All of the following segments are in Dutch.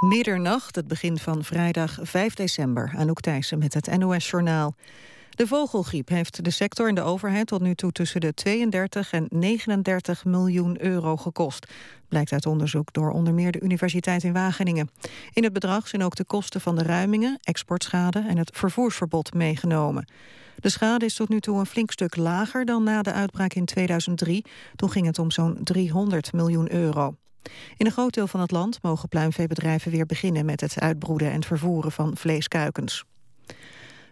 Middernacht, het begin van vrijdag 5 december. Anouk Thijssen met het NOS-journaal. De vogelgriep heeft de sector en de overheid tot nu toe tussen de 32 en 39 miljoen euro gekost. Blijkt uit onderzoek door onder meer de Universiteit in Wageningen. In het bedrag zijn ook de kosten van de ruimingen, exportschade en het vervoersverbod meegenomen. De schade is tot nu toe een flink stuk lager dan na de uitbraak in 2003. Toen ging het om zo'n 300 miljoen euro. In een groot deel van het land mogen pluimveebedrijven weer beginnen met het uitbroeden en vervoeren van vleeskuikens.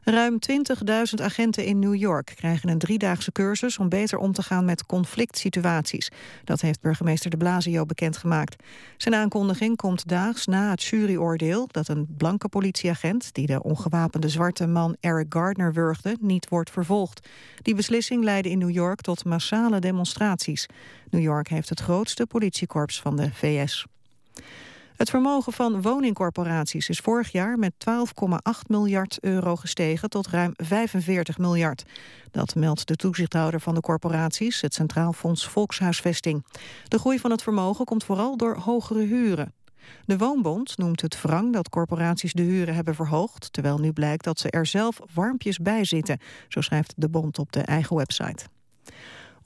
Ruim 20.000 agenten in New York krijgen een driedaagse cursus om beter om te gaan met conflict situaties. Dat heeft burgemeester de Blasio bekendgemaakt. Zijn aankondiging komt daags na het juryoordeel dat een blanke politieagent die de ongewapende zwarte man Eric Gardner wurgde niet wordt vervolgd. Die beslissing leidde in New York tot massale demonstraties. New York heeft het grootste politiekorps van de VS. Het vermogen van woningcorporaties is vorig jaar met 12,8 miljard euro gestegen tot ruim 45 miljard. Dat meldt de toezichthouder van de corporaties, het Centraal Fonds Volkshuisvesting. De groei van het vermogen komt vooral door hogere huren. De Woonbond noemt het wrang dat corporaties de huren hebben verhoogd... terwijl nu blijkt dat ze er zelf warmpjes bij zitten, zo schrijft de bond op de eigen website.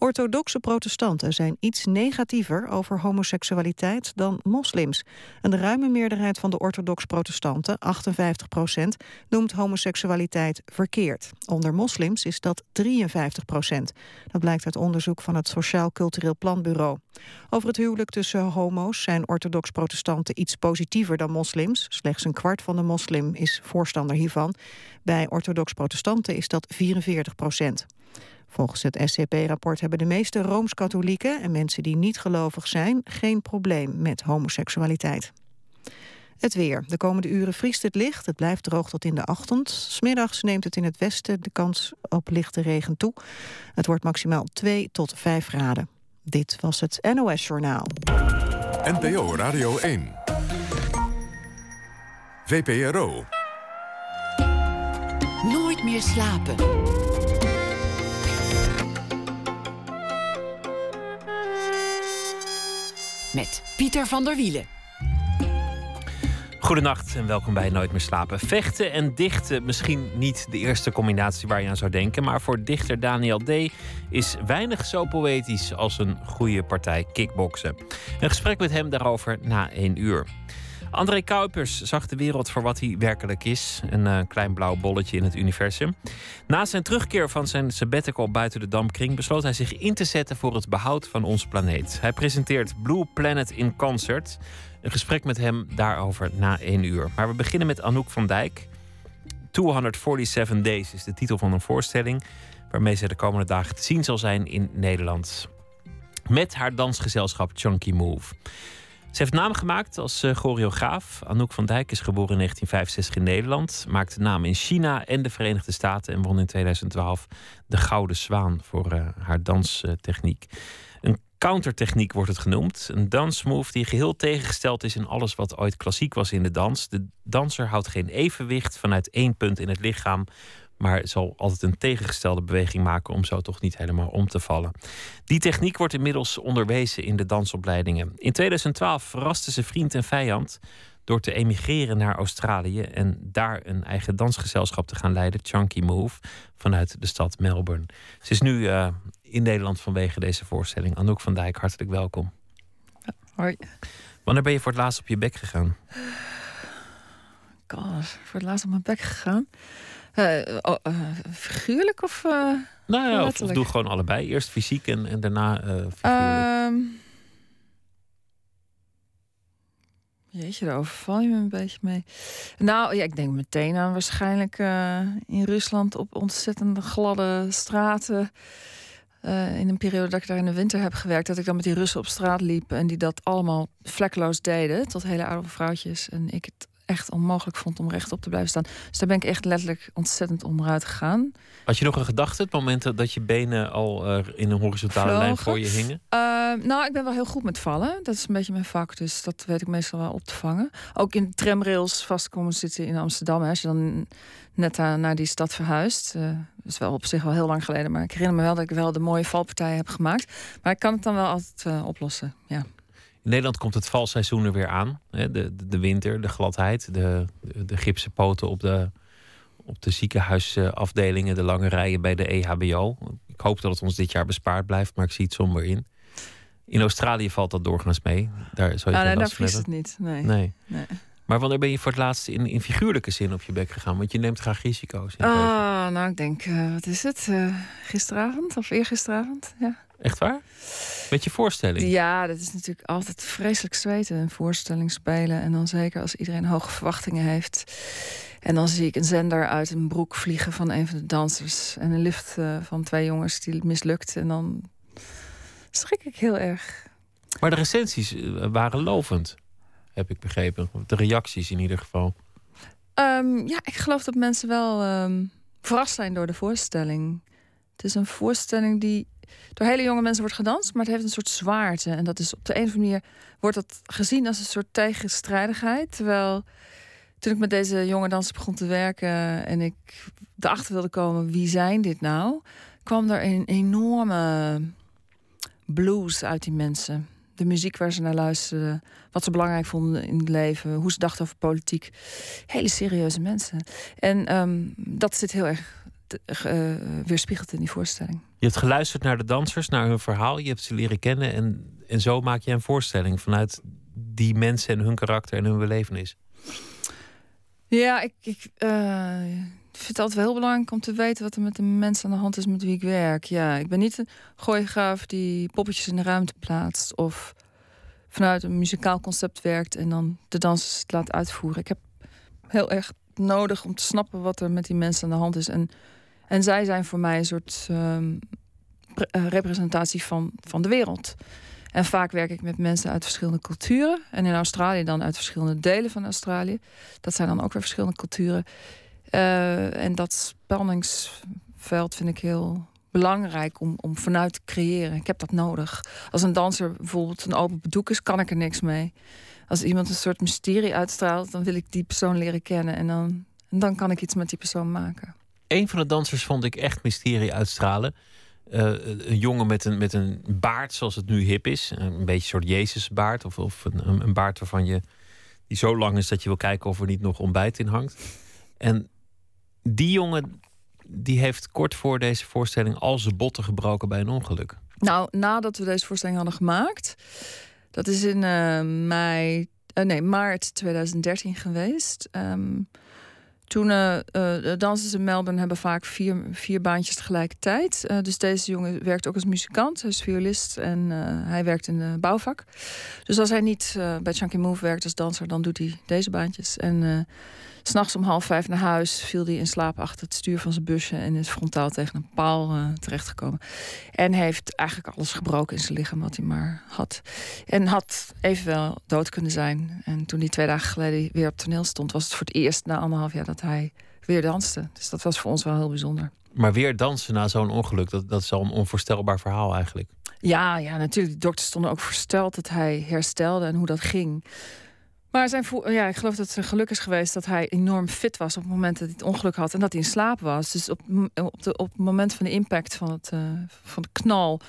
Orthodoxe protestanten zijn iets negatiever over homoseksualiteit dan moslims. Een ruime meerderheid van de orthodox protestanten, 58 procent, noemt homoseksualiteit verkeerd. Onder moslims is dat 53 procent. Dat blijkt uit onderzoek van het Sociaal Cultureel Planbureau. Over het huwelijk tussen homo's zijn orthodox protestanten iets positiever dan moslims. Slechts een kwart van de moslim is voorstander hiervan. Bij orthodox protestanten is dat 44 procent. Volgens het SCP-rapport hebben de meeste Rooms-Katholieken... en mensen die niet gelovig zijn geen probleem met homoseksualiteit. Het weer. De komende uren vriest het licht. Het blijft droog tot in de ochtend. Smiddags neemt het in het westen de kans op lichte regen toe. Het wordt maximaal 2 tot 5 graden. Dit was het NOS Journaal. NPO Radio 1. VPRO. Nooit meer slapen. Met Pieter van der Wielen. Goedenacht en welkom bij Nooit meer slapen. Vechten en dichten, misschien niet de eerste combinatie waar je aan zou denken, maar voor dichter Daniel D. is weinig zo poëtisch als een goede partij kickboksen. Een gesprek met hem daarover na één uur. André Kuipers zag de wereld voor wat hij werkelijk is. Een uh, klein blauw bolletje in het universum. Na zijn terugkeer van zijn sabbatical buiten de dampkring... besloot hij zich in te zetten voor het behoud van onze planeet. Hij presenteert Blue Planet in Concert. Een gesprek met hem daarover na één uur. Maar we beginnen met Anouk van Dijk. 247 Days is de titel van een voorstelling... waarmee ze de komende dagen te zien zal zijn in Nederland. Met haar dansgezelschap Chunky Move. Ze heeft naam gemaakt als uh, choreograaf. Anouk van Dijk is geboren in 1965 in Nederland. Maakte naam in China en de Verenigde Staten. En won in 2012 de Gouden Zwaan voor uh, haar danstechniek. Een countertechniek wordt het genoemd. Een dansmove die geheel tegengesteld is in alles wat ooit klassiek was in de dans. De danser houdt geen evenwicht vanuit één punt in het lichaam maar zal altijd een tegengestelde beweging maken om zo toch niet helemaal om te vallen. Die techniek wordt inmiddels onderwezen in de dansopleidingen. In 2012 verraste ze vriend en vijand door te emigreren naar Australië en daar een eigen dansgezelschap te gaan leiden, Chunky Move, vanuit de stad Melbourne. Ze is nu uh, in Nederland vanwege deze voorstelling. Anouk van Dijk, hartelijk welkom. Hoi. Wanneer ben je voor het laatst op je bek gegaan? God, voor het laatst op mijn bek gegaan? Uh, oh, uh, figuurlijk of. Uh, nou ja, of, of, doe gewoon allebei. Eerst fysiek en, en daarna figuurlijk. Um, jeetje, daar overval je me een beetje mee. Nou ja, ik denk meteen aan waarschijnlijk in Rusland op ontzettend gladde straten. in een periode dat ik daar in de winter heb gewerkt, dat ik dan met die Russen op straat liep en die dat allemaal vlekkeloos deden, tot hele oude vrouwtjes. En ik het echt onmogelijk vond om rechtop te blijven staan. Dus daar ben ik echt letterlijk ontzettend onderuit gegaan. Had je nog een gedachte het moment dat je benen al uh, in een horizontale lijn voor je hingen? Uh, nou, ik ben wel heel goed met vallen. Dat is een beetje mijn vak, dus dat weet ik meestal wel op te vangen. Ook in tramrails vastkomen zitten in Amsterdam. Hè, als je dan net naar die stad verhuist. Uh, dat is wel op zich wel heel lang geleden. Maar ik herinner me wel dat ik wel de mooie valpartijen heb gemaakt. Maar ik kan het dan wel altijd oplossen, ja. In Nederland komt het valseizoen er weer aan. De, de, de winter, de gladheid, de, de, de gipsen poten op de, op de ziekenhuisafdelingen, de lange rijen bij de EHBO. Ik hoop dat het ons dit jaar bespaard blijft, maar ik zie het somber in. In Australië valt dat doorgaans mee. Daar zou je Ah, geen nee, daar vriest het niet. Nee. Nee. Nee. Maar wanneer ben je voor het laatst in, in figuurlijke zin op je bek gegaan? Want je neemt graag risico's. Ah, nou, ik denk, eh, wat is het? Eh, gisteravond of eergisteravond? Ja. Echt waar? Met je voorstelling? ja, dat is natuurlijk altijd vreselijk zweten. Een voorstelling spelen. En dan zeker als iedereen hoge verwachtingen heeft. En dan zie ik een zender uit een broek vliegen van een van de dansers. En een lift eh, van twee jongens die mislukt. En dan schrik ik heel erg. Maar de recensies eh, waren lovend, heb ik begrepen. De reacties in ieder geval. Ehm, ja, ik geloof dat mensen wel ehm, verrast zijn door de voorstelling. Het is een voorstelling die door hele jonge mensen wordt gedanst, maar het heeft een soort zwaarte. En dat is op de een of andere manier wordt dat gezien als een soort tegenstrijdigheid. Terwijl toen ik met deze jonge dansers begon te werken en ik erachter wilde komen wie zijn dit nou, kwam er een enorme blues uit die mensen. De muziek waar ze naar luisterden, wat ze belangrijk vonden in het leven, hoe ze dachten over politiek. Hele serieuze mensen. En ehm, dat zit heel erg eh, weerspiegeld in die voorstelling. Je hebt geluisterd naar de dansers, naar hun verhaal. Je hebt ze leren kennen. En, en zo maak je een voorstelling vanuit die mensen en hun karakter en hun belevenis. Ja, ik, ik eh, vind het altijd wel heel belangrijk om te weten wat er met de mensen aan de hand is met wie ik werk. Ja, ik ben niet een gooigraaf die poppetjes in de ruimte plaatst of vanuit een muzikaal concept werkt en dan de dansers het laat uitvoeren. Ik heb heel erg nodig om te snappen wat er met die mensen aan de hand is. En, en zij zijn voor mij een soort ehm, eh, representatie van, van de wereld. En vaak werk ik met mensen uit verschillende culturen. En in Australië dan uit verschillende delen van Australië. Dat zijn dan ook weer verschillende culturen. Eh, en dat spanningsveld vind ik heel belangrijk om, om vanuit te creëren. Ik heb dat nodig. Als een danser bijvoorbeeld een open bedoek is, kan ik er niks mee. Als iemand een soort mysterie uitstraalt, dan wil ik die persoon leren kennen. En dan, en dan kan ik iets met die persoon maken. Een van de dansers vond ik echt mysterie uitstralen. Eh, een jongen met een, met een baard, zoals het nu hip is. Een beetje een soort Jezusbaard. Of, of een, een- baard waarvan je, die zo lang is dat je wil kijken of er niet nog ontbijt in hangt. En die jongen die heeft kort voor deze voorstelling al zijn botten gebroken bij een ongeluk. Nou, nadat we deze voorstelling hadden gemaakt, dat is in eh, mei, eh, nee, maart 2013 geweest. Ehm, toen de dansers in Melbourne hebben vaak vier, vier baantjes tegelijkertijd. Eh, dus deze jongen werkt ook als muzikant, hij is violist en hij werkt in de bouwvak. Dus als hij niet bij Chunky Move werkt als danser, dan doet hij deze baantjes. En s'nachts om half vijf naar huis viel hij in slaap achter het stuur van zijn busje en is frontaal tegen een paal eh, terechtgekomen. En heeft eigenlijk alles gebroken in zijn lichaam wat hij maar had. En had evenwel dood kunnen zijn. En toen hij twee dagen geleden weer op toneel stond, was het voor het eerst na anderhalf jaar dat hij weer danste. Dus dat was voor ons wel heel bijzonder. Maar weer dansen na zo'n ongeluk, dat, dat is al een onvoorstelbaar verhaal eigenlijk. Ja, ja, natuurlijk. De dokters stonden ook versteld dat hij herstelde en hoe dat ging. Maar zijn ja, ik geloof dat het geluk is geweest dat hij enorm fit was op het moment dat hij het ongeluk had en dat hij in slaap was. Dus op, op, de, op het moment van de impact van, het, eh, van de knal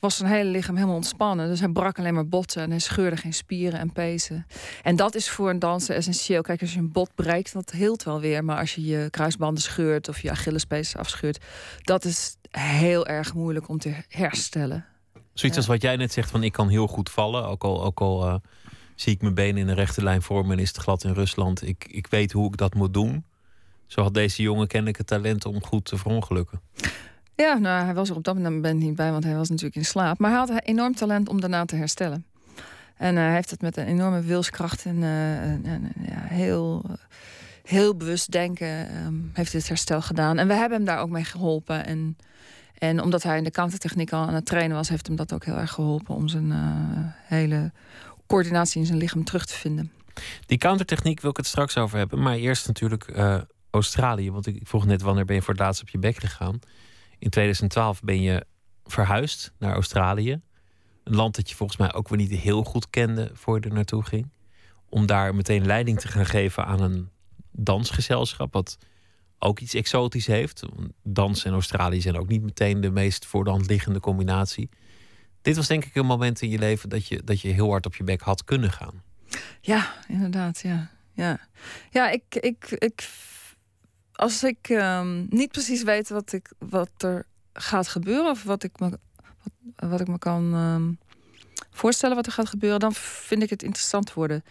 was zijn hele lichaam helemaal ontspannen. Dus hij brak alleen maar botten en hij scheurde geen spieren en pezen. En dat is voor een danser essentieel. Kijk, als je een bot breekt, dat hield wel weer. Maar als je je kruisbanden scheurt of je Achillespees afscheurt, dat is heel erg moeilijk om te herstellen. Zoiets Ja. als wat jij net zegt van ik kan heel goed vallen. Ook al, ook al eh, zie ik mijn benen in een rechte lijn voor me en is het glad in Rusland. Ik, ik weet hoe ik dat moet doen. Zo had deze jongen kennelijk het talent om goed te verongelukken. Ja, nou, hij was er op dat moment niet bij, want hij was natuurlijk in slaap. Maar hij had enorm talent om daarna te herstellen. En eh, hij heeft het met een enorme wilskracht en, eh, en, ja, heel, heel bewust denken ehm, heeft dit herstel gedaan. En we hebben hem daar ook mee geholpen. En, en omdat hij in de countertechniek al aan het trainen was, heeft hem dat ook heel erg geholpen om zijn eh, hele coördinatie in zijn lichaam terug te vinden. Die countertechniek wil ik het straks over hebben. Maar eerst natuurlijk eh, Australië. Want ik vroeg net wanneer ben je voor het laatst op je bek gegaan. In 2012 ben je verhuisd naar Australië. Een land dat je volgens mij ook weer niet heel goed kende voor je er naartoe ging. Om daar meteen leiding te gaan geven aan een dansgezelschap. Wat ook iets exotisch heeft. Dans en Australië zijn ook niet meteen de meest voor de hand liggende combinatie. Dit was denk ik een moment in je leven dat je, dat je heel hard op je bek had kunnen gaan. Ja, inderdaad, ja. Ja, ja ik, ik, ik, als ik um, niet precies weet wat, ik, wat er gaat gebeuren, of wat ik me, wat, wat ik me kan um, voorstellen wat er gaat gebeuren, dan vind ik het interessant worden.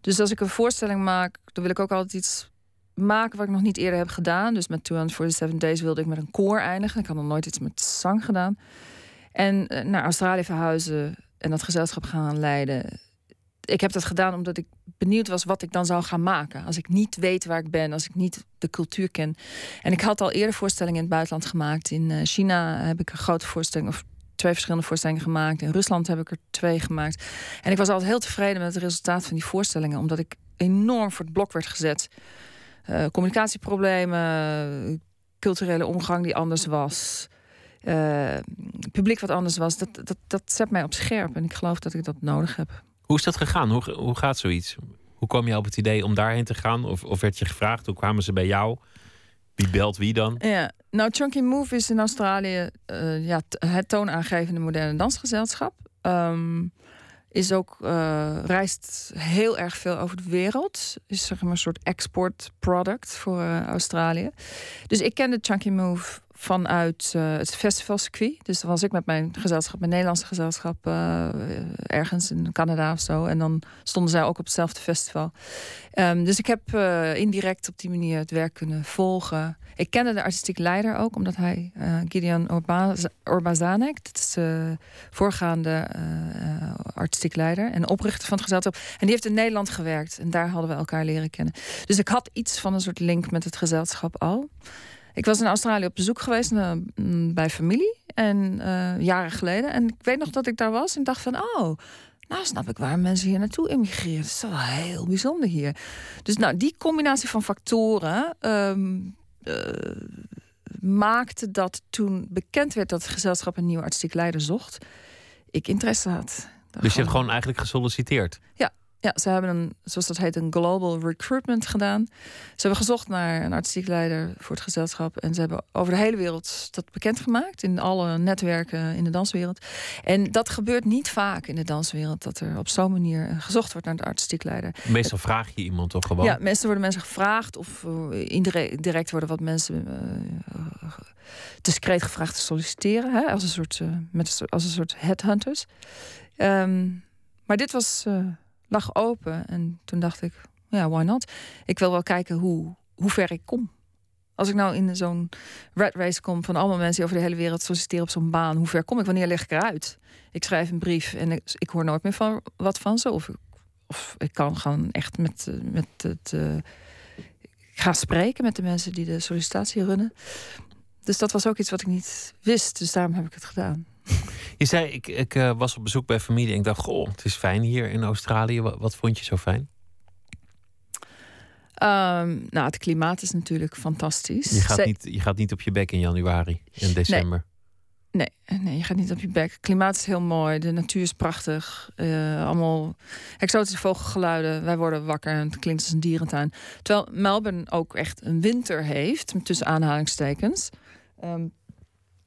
Dus als ik een voorstelling maak, dan wil ik ook altijd iets maken wat ik nog niet eerder heb gedaan. Dus met 247 Days wilde ik met een koor eindigen. Ik had nog nooit iets met zang gedaan. En uh, naar Australië verhuizen en dat gezelschap gaan leiden. Ik heb dat gedaan omdat ik benieuwd was wat ik dan zou gaan maken. Als ik niet weet waar ik ben, als ik niet de cultuur ken. En ik had al eerder voorstellingen in het buitenland gemaakt. In uh, China heb ik een grote voorstelling, of twee verschillende voorstellingen gemaakt. In Rusland heb ik er twee gemaakt. En ik was altijd heel tevreden met het resultaat van die voorstellingen, omdat ik enorm voor het blok werd gezet. Uh, communicatieproblemen, culturele omgang die anders was. Uh, publiek wat anders was, dat, dat, dat zet mij op scherp. En ik geloof dat ik dat nodig heb. Hoe is dat gegaan? Hoe, hoe gaat zoiets? Hoe kwam je op het idee om daarheen te gaan? Of, of werd je gevraagd? Hoe kwamen ze bij jou? Wie belt wie dan? Ja, nou, Chunky Move is in Australië uh, ja, het toonaangevende moderne dansgezelschap. Um, is ook, uh, reist heel erg veel over de wereld. Is zeg maar een soort export product voor uh, Australië. Dus ik kende Chunky Move vanuit uh, het festivalcircuit. Dus dan was ik met mijn gezelschap, mijn Nederlandse gezelschap, uh, ergens in Canada of zo. En dan stonden zij ook op hetzelfde festival. Um, dus ik heb uh, indirect op die manier het werk kunnen volgen. Ik kende de artistiek leider ook, omdat hij, Gideon Orbaz Orbazanek, dat is de voorgaande artistiek leider en oprichter van het gezelschap. En die heeft in Nederland gewerkt en daar hadden we elkaar leren kennen. Dus ik had iets van een soort link met het gezelschap al. Ik was in Australië op bezoek geweest uh, bij familie. En uh, jaren geleden. En ik weet nog dat ik daar was en dacht van... oh, nou snap ik waar mensen hier naartoe emigreren. Het is wel heel bijzonder hier. Dus nou, die combinatie van factoren... Um, uh, maakte dat toen bekend werd dat het gezelschap een nieuwe artistiek leider zocht... ik interesse had. Dus je hebt gewoon eigenlijk gesolliciteerd? Ja, ja, ze hebben een, zoals dat heet, een global recruitment gedaan. Ze hebben gezocht naar een artistiek leider voor het gezelschap. En ze hebben over de hele wereld dat bekendgemaakt. In alle netwerken in de danswereld. En dat gebeurt niet vaak in de danswereld. Dat er op zo'n manier gezocht wordt naar de artistiek leider. Meestal vraag je iemand toch gewoon? Ja, meestal worden mensen gevraagd. Of indirect worden wat mensen uh, discreet gevraagd te solliciteren. Hè, als, een soort, uh, met, als een soort headhunters. Um, maar dit was... Uh, lag open. En toen dacht ik, ja, why not? Ik wil wel kijken hoe, hoe ver ik kom. Als ik nou in zo'n red race kom van allemaal mensen over de hele wereld solliciteren op zo'n baan, hoe ver kom ik? Wanneer leg ik eruit? Ik schrijf een brief en ik, hoor nooit meer van wat van ze. Of, of ik kan gewoon echt met, met het. Uh, ga spreken met de mensen die de sollicitatie runnen. Dus dat was ook iets wat ik niet wist. Dus daarom heb ik het gedaan. Je zei, ik, ik uh, was op bezoek bij familie en ik dacht, goh, het is fijn hier in Australië. Wat, wat vond je zo fijn? Um, nou, het klimaat is natuurlijk fantastisch. Je gaat, niet, je gaat niet op je bek in januari en december. Nee. nee. Nee, je gaat niet op je bek. Het klimaat is heel mooi, de natuur is prachtig. Uh, allemaal exotische vogelgeluiden. Wij worden wakker en het klinkt als een dierentuin. Terwijl Melbourne ook echt een winter heeft, tussen aanhalingstekens. Um,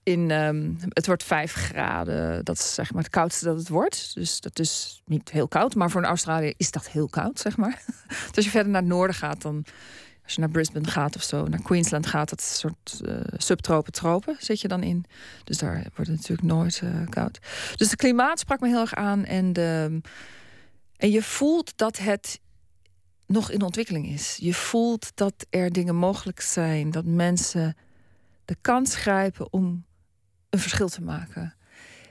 in, um, het wordt 5 graden. Dat is zeg maar het koudste dat het wordt. Dus dat is niet heel koud. Maar voor een Australië is dat heel koud, zeg maar. dus als je verder naar het noorden gaat, dan... Als je naar Brisbane gaat of zo, naar Queensland gaat, dat soort uh, subtropen, tropen zit je dan in. Dus daar wordt het natuurlijk nooit uh, koud. Dus het klimaat sprak me heel erg aan. En, de, en je voelt dat het nog in ontwikkeling is. Je voelt dat er dingen mogelijk zijn. Dat mensen de kans grijpen om een verschil te maken.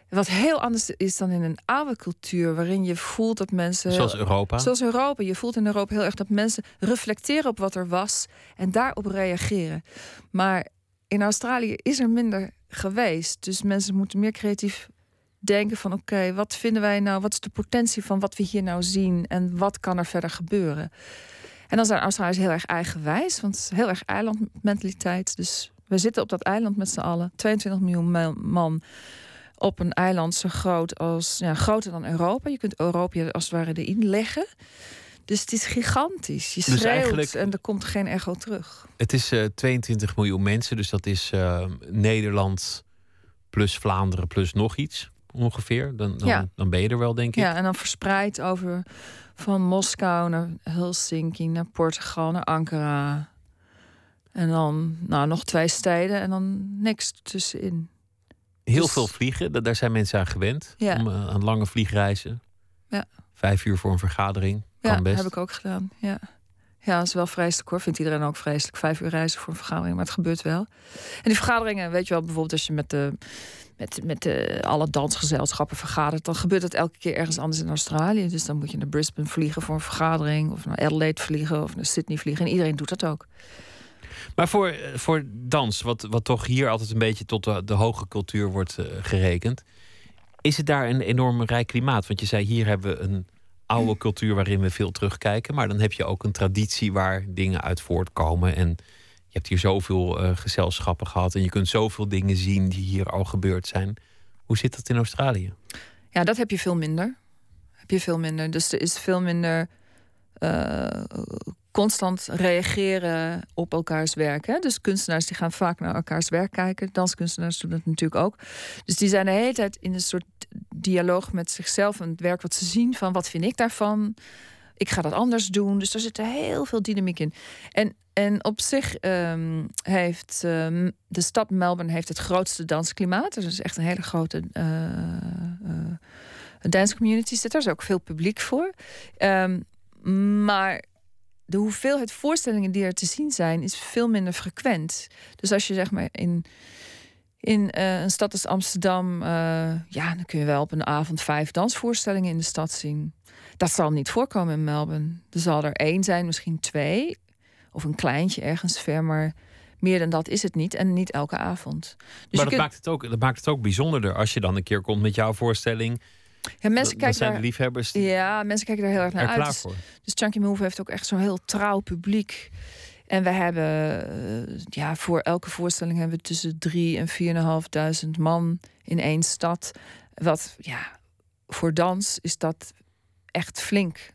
Wat heel anders is dan in een oude cultuur, waarin je voelt dat mensen. Zoals Europa. Zoals Europa. Je voelt in Europa heel erg dat mensen reflecteren op wat er was en daarop reageren. Maar in Australië is er minder geweest. Dus mensen moeten meer creatief denken van oké, wat vinden wij nou? Wat is de potentie van wat we hier nou zien en wat kan er verder gebeuren? En dan zijn Australiërs heel erg eigenwijs, want het is heel erg eilandmentaliteit. Dus we zitten op dat eiland met z'n allen, 22 miljoen man op een eiland zo groot als ja, groter dan Europa. Je kunt Europa als het ware erin leggen. Dus het is gigantisch. Je dus schreeuwt en er komt geen echo terug. Het is uh, eh, 22 miljoen mensen, dus dat is uh, Nederland plus Vlaanderen plus nog iets. ongeveer. Dan, dan, Ja. dan ben je er wel, denk ik. Ja, en dan verspreid over van Moskou naar Helsinki, naar Portugal, naar Ankara. En dan nou, nog twee steden en dan niks tussenin. Heel Dus- veel vliegen, da- daar zijn mensen aan gewend. Ja. Om, eh, aan lange vliegreizen. Ja. Vijf uur voor een vergadering. Kan Ja, best. heb ik ook gedaan. Ja. ja, dat is wel vreselijk hoor. Vindt iedereen ook vreselijk. Vijf uur reizen voor een vergadering, maar het gebeurt wel. En die vergaderingen, weet je wel, bijvoorbeeld als je met de met, met de, alle dansgezelschappen vergadert, dan gebeurt het elke keer ergens anders in Australië. Dus dan moet je naar Brisbane vliegen voor een vergadering, of naar Adelaide vliegen, of naar Sydney vliegen. En iedereen doet dat ook. Maar voor, eh, voor dans, wat, wat toch hier altijd een beetje tot de, de hoge cultuur wordt eh, gerekend. Is het daar een enorm rijk klimaat? Want je zei, hier hebben we een oude cultuur waarin we veel terugkijken. Maar dan heb je ook een traditie waar dingen uit voortkomen. En je hebt hier zoveel eh, gezelschappen gehad. En je kunt zoveel dingen zien die hier al gebeurd zijn. Hoe zit dat in Australië? Ja, dat heb je veel minder. Heb je veel minder. Dus er is veel minder eh, constant reageren op elkaars werk. Hè? Dus kunstenaars die gaan vaak naar elkaars werk kijken. Danskunstenaars doen dat natuurlijk ook. Dus die zijn de hele tijd in een soort dialoog met zichzelf en het werk wat ze zien van wat vind ik daarvan. Ik ga dat anders doen. Dus er zit er heel veel dynamiek in. En, en op zich ehm, heeft ehm, de stad Melbourne heeft het grootste dansklimaat. Er is echt een hele grote eh, dance community zit er. Er is ook veel publiek voor. Ehm, maar de hoeveelheid voorstellingen die er te zien zijn, is veel minder frequent. Dus als je zeg maar in, in eh, een stad als Amsterdam, eh, ja, dan kun je wel op een avond vijf dansvoorstellingen in de stad zien. Dat zal niet voorkomen in Melbourne. Er zal er één zijn, misschien twee, of een kleintje ergens ver, maar meer dan dat is het niet en niet elke avond. Dus maar dat, kunt- maakt het ook, dat maakt het ook bijzonderder als je dan een keer komt met jouw voorstelling. Ja, mensen kijken zijn daar, liefhebbers ja, mensen kijken daar heel erg naar er uit. Dus- voor. Dus Chunky Move heeft ook echt zo'n heel trouw publiek. En we hebben, eh, ja, voor elke voorstelling hebben we tussen drie en 4.500 man in één stad. Wat, ja, voor dans is dat echt flink.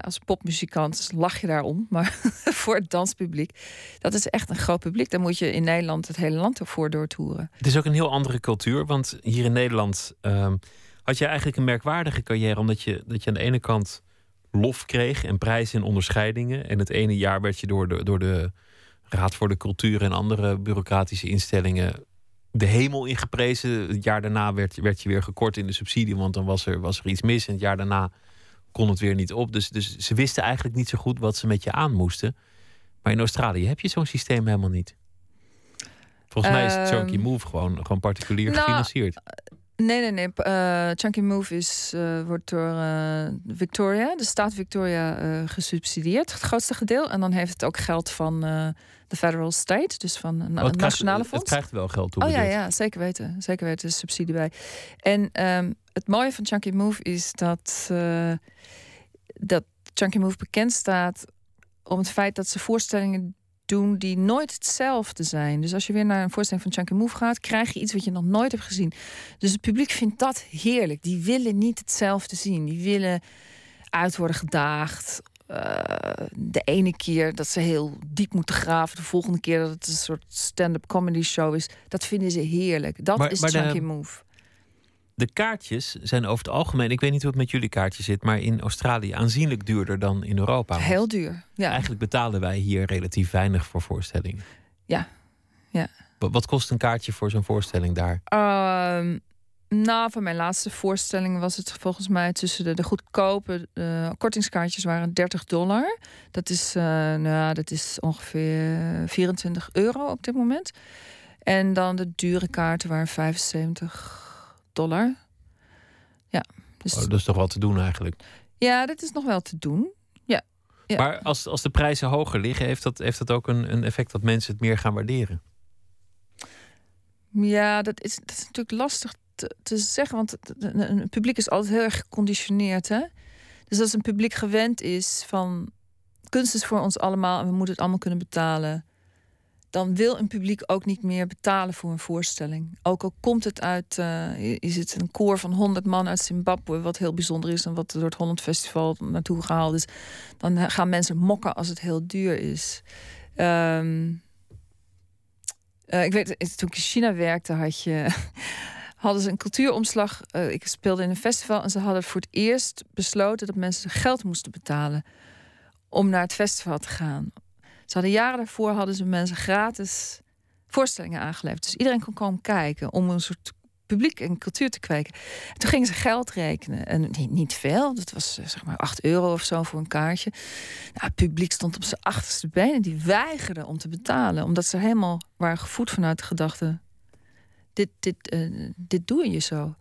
Als popmuzikant lach je daarom, maar voor het danspubliek, dat is echt een groot publiek. Daar moet je in Nederland het hele land voor doortoeren. Het is ook een heel andere cultuur, want hier in Nederland ehm, had je eigenlijk een merkwaardige carrière, omdat je, dat je aan de ene kant lof kreeg en prijzen en onderscheidingen. En het ene jaar werd je door de, door de Raad voor de Cultuur en andere bureaucratische instellingen de hemel ingeprezen. Het jaar daarna werd, werd je weer gekort in de subsidie, want dan was er, was er iets mis. En het jaar daarna kon het weer niet op. Dus, dus ze wisten eigenlijk niet zo goed wat ze met je aan moesten. Maar in Australië heb je zo'n systeem helemaal niet. Volgens mij is het Chunky Ehm, Move gewoon, gewoon particulier nou, gefinancierd. Nee, nee, nee. eh Chunky Move is, eh, wordt door eh, Victoria, de staat Victoria, gesubsidieerd. Het grootste gedeelte. En dan heeft het ook geld van de federal state, dus van een Oh, het, krijgt, nationale het fonds. krijgt wel geld toe. Oh ja, ja, zeker weten. Zeker weten, er is subsidie bij. En ehm, het mooie van Chunky Move is dat, dat Chunky Move bekend staat om het feit dat ze voorstellingen doen die nooit hetzelfde zijn. Dus als je weer naar een voorstelling van Chunky Move gaat, krijg je iets wat je nog nooit hebt gezien. Dus het publiek vindt dat heerlijk. Die willen niet hetzelfde zien. Die willen uit worden gedaagd. Eh, de ene keer dat ze heel diep moeten graven, de volgende keer dat het een soort stand-up comedy show is. Dat vinden ze heerlijk. Dat Maar- is maar de- Chunky Move. De kaartjes zijn over het algemeen, ik weet niet hoe het met jullie kaartjes zit, maar in Australië aanzienlijk duurder dan in Europa. Heel duur. Ja. Eigenlijk betalen wij hier relatief weinig voor voorstellingen. Ja. Ja. Wa- Wat kost een kaartje voor zo'n voorstelling daar? Ehm, nou, voor mijn laatste voorstelling was het volgens mij tussen de, de goedkope eh, kortingskaartjes waren 30 dollar. Dat is, eh, nou, dat is ongeveer 24 euro op dit moment. En dan de dure kaarten waren 75 dollar. Ja, dus Oh, dat is toch wel te doen eigenlijk. ja, dit is nog wel te doen. Ja. Ja. Maar als, als de prijzen hoger liggen, heeft dat, heeft dat ook een, een effect dat mensen het meer gaan waarderen? Ja, dat is, dat is natuurlijk lastig te, te zeggen, want een publiek is altijd heel erg geconditioneerd. Hè? Dus als een publiek gewend is van kunst is voor ons allemaal en we moeten het allemaal kunnen betalen, dan wil een publiek ook niet meer betalen voor een voorstelling. Ook al komt het uit, eh is het een koor van 100 man uit Zimbabwe, wat heel bijzonder is en wat door het Holland Festival naartoe gehaald is, dan eh, gaan mensen mokken als het heel duur is. Ehm, eh, ik weet, toen ik in China werkte, had je, hadden ze een cultuuromslag. Uh, ik speelde in een festival en ze hadden voor het eerst besloten dat mensen geld moesten betalen om naar het festival te gaan. Ze hadden jaren daarvoor hadden ze mensen gratis voorstellingen aangeleverd. Dus iedereen kon komen kijken om een soort publiek en cultuur te kweken. En toen gingen ze geld rekenen. En niet, niet veel, dat was eh, zeg maar 8 euro of zo voor een kaartje. Nou, het publiek stond op zijn achterste benen. Die weigerden om te betalen. Omdat ze helemaal waren gevoed vanuit de gedachte... dit, dit, uh, dit doe je zo.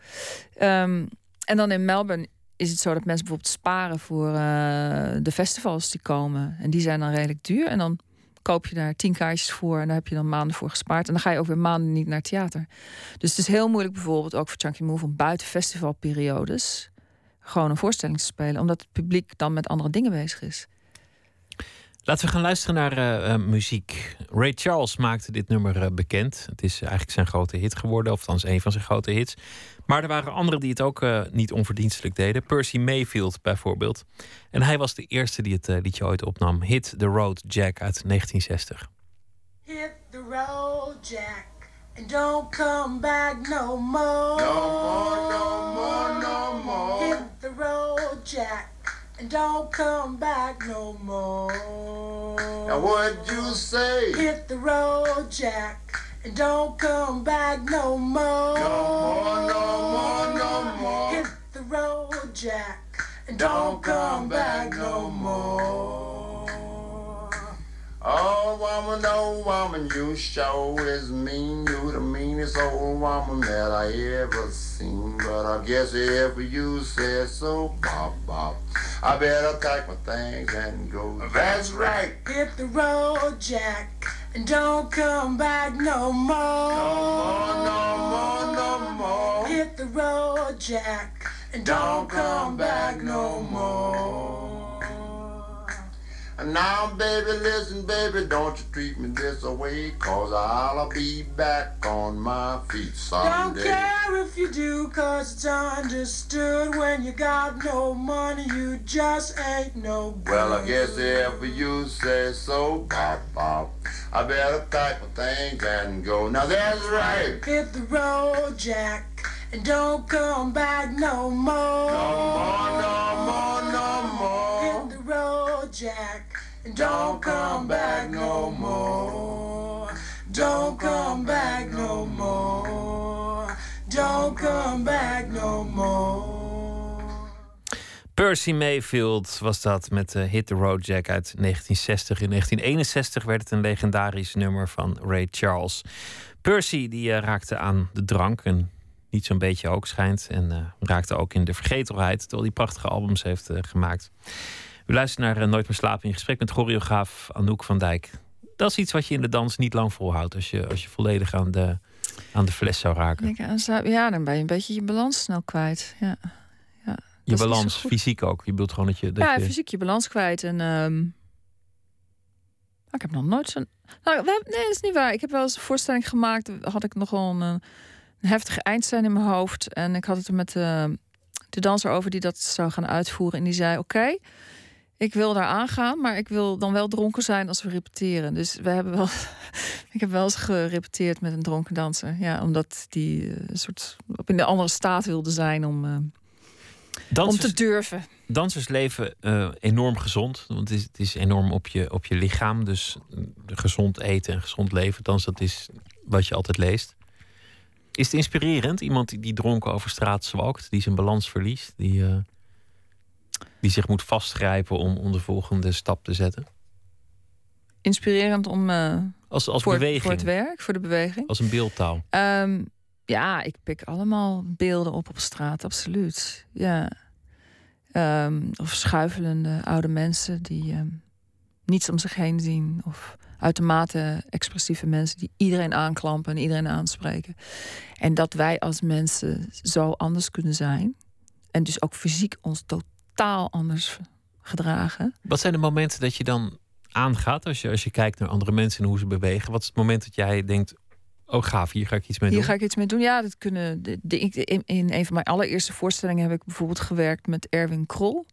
Um, en dan in Melbourne is het zo dat mensen bijvoorbeeld sparen voor uh, de festivals die komen. En die zijn dan redelijk duur. En dan koop je daar tien kaartjes voor en daar heb je dan maanden voor gespaard. En dan ga je ook weer maanden niet naar theater. Dus het is heel moeilijk bijvoorbeeld ook voor Chunky Move om buiten festivalperiodes gewoon een voorstelling te spelen, omdat het publiek dan met andere dingen bezig is. Laten we gaan luisteren naar uh, muziek. Ray Charles maakte dit nummer uh, bekend. Het is eigenlijk zijn grote hit geworden, of althans een van zijn grote hits. Maar er waren anderen die het ook uh, niet onverdienstelijk deden. Percy Mayfield bijvoorbeeld. En hij was de eerste die het liedje ooit opnam. Hit the Road Jack uit 1960. Hit the road Jack and don't come back no more. No more, no more, no more. Hit the road Jack don't come back no more. Now what'd you say? Hit the road, Jack, and don't come back no more. No more, no more, no more. Hit the road, Jack, and don't come back no more. Oh, woman, oh, woman, you sure is mean. You the meanest old woman that I ever seen. But I guess if you said so, bop, bop, I better pack my things and go. That's right. Hit the road, Jack, and don't come back no more. No more, no more, no more. Hit the road, Jack, and don't come back no more. Now, baby, listen, baby, don't you treat me this way, cause I'll be back on my feet someday. Don't care if you do, cause it's understood when you got no money, you just ain't no good. Well, I guess if you say so, bop, bop, I better pack my things and go. Now, that's right. Hit the road, Jack, and don't come back no more. No more, no more, no more. Hit the road, Jack. Don't come back no more. Don't come back no more. Don't come back no more. Percy Mayfield was dat met uh, Hit the Road Jack uit 1960. In 1961 werd het een legendarisch nummer van Ray Charles. Percy die uh, raakte aan de drank en niet zo'n beetje ook schijnt. En uh, raakte ook in de vergetelheid, terwijl hij prachtige albums heeft gemaakt. We luisteren naar eh, Nooit meer slapen in gesprek met choreograaf Anouk van Dijk. Dat is iets wat je in de dans niet lang volhoudt als je, als je volledig aan de, aan de fles zou raken. Ja, dan ben je een beetje je balans snel kwijt. Ja. Ja, je balans, fysiek ook. Je bedoelt gewoon dat je. Dat ja, fysiek je balans kwijt. En um... ik heb nog nooit zo'n. Nou. Nee, dat is niet waar. Ik heb wel eens een voorstelling gemaakt. Had ik nogal een, een heftige eindscène in mijn hoofd. En ik had het er met de, de danser over die dat zou gaan uitvoeren. En die zei: Oké, ik wil daar aangaan, maar ik wil dan wel dronken zijn als we repeteren. Dus we hebben wel. ik heb wel eens gerepeteerd met een dronken danser. Ja, omdat die uh, een soort op in de andere staat wilde zijn om. Uh, dansers, om te durven. Dansers leven uh, enorm gezond. Want het is, het is enorm op je, op je lichaam. Dus gezond eten en gezond leven. Dans, dat is wat je altijd leest. Is het inspirerend? Iemand die, die dronken over straat zwalkt, die zijn balans verliest, die die zich moet vastgrijpen om, om de volgende stap te zetten? Inspirerend om. Uh, als, als voor, beweging. Voor het werk, voor de beweging. Als een beeldtaal. Um, ja, ik pik allemaal beelden op op straat, absoluut. Ja. Um, of schuifelende oude mensen die um, niets om zich heen zien. Of uitermate expressieve mensen die iedereen aanklampen en iedereen aanspreken. En dat wij als mensen zo anders kunnen zijn. En dus ook fysiek ons totaal anders gedragen. Wat zijn de momenten dat je dan aangaat als je, als je kijkt naar andere mensen en hoe ze bewegen? Wat is het moment dat jij denkt: Oh, gaaf, hier ga ik iets mee doen. Hier ga ik iets mee doen. Ja, dat kunnen. De, de, in, in een van mijn allereerste voorstellingen heb ik bijvoorbeeld gewerkt met Erwin Krol.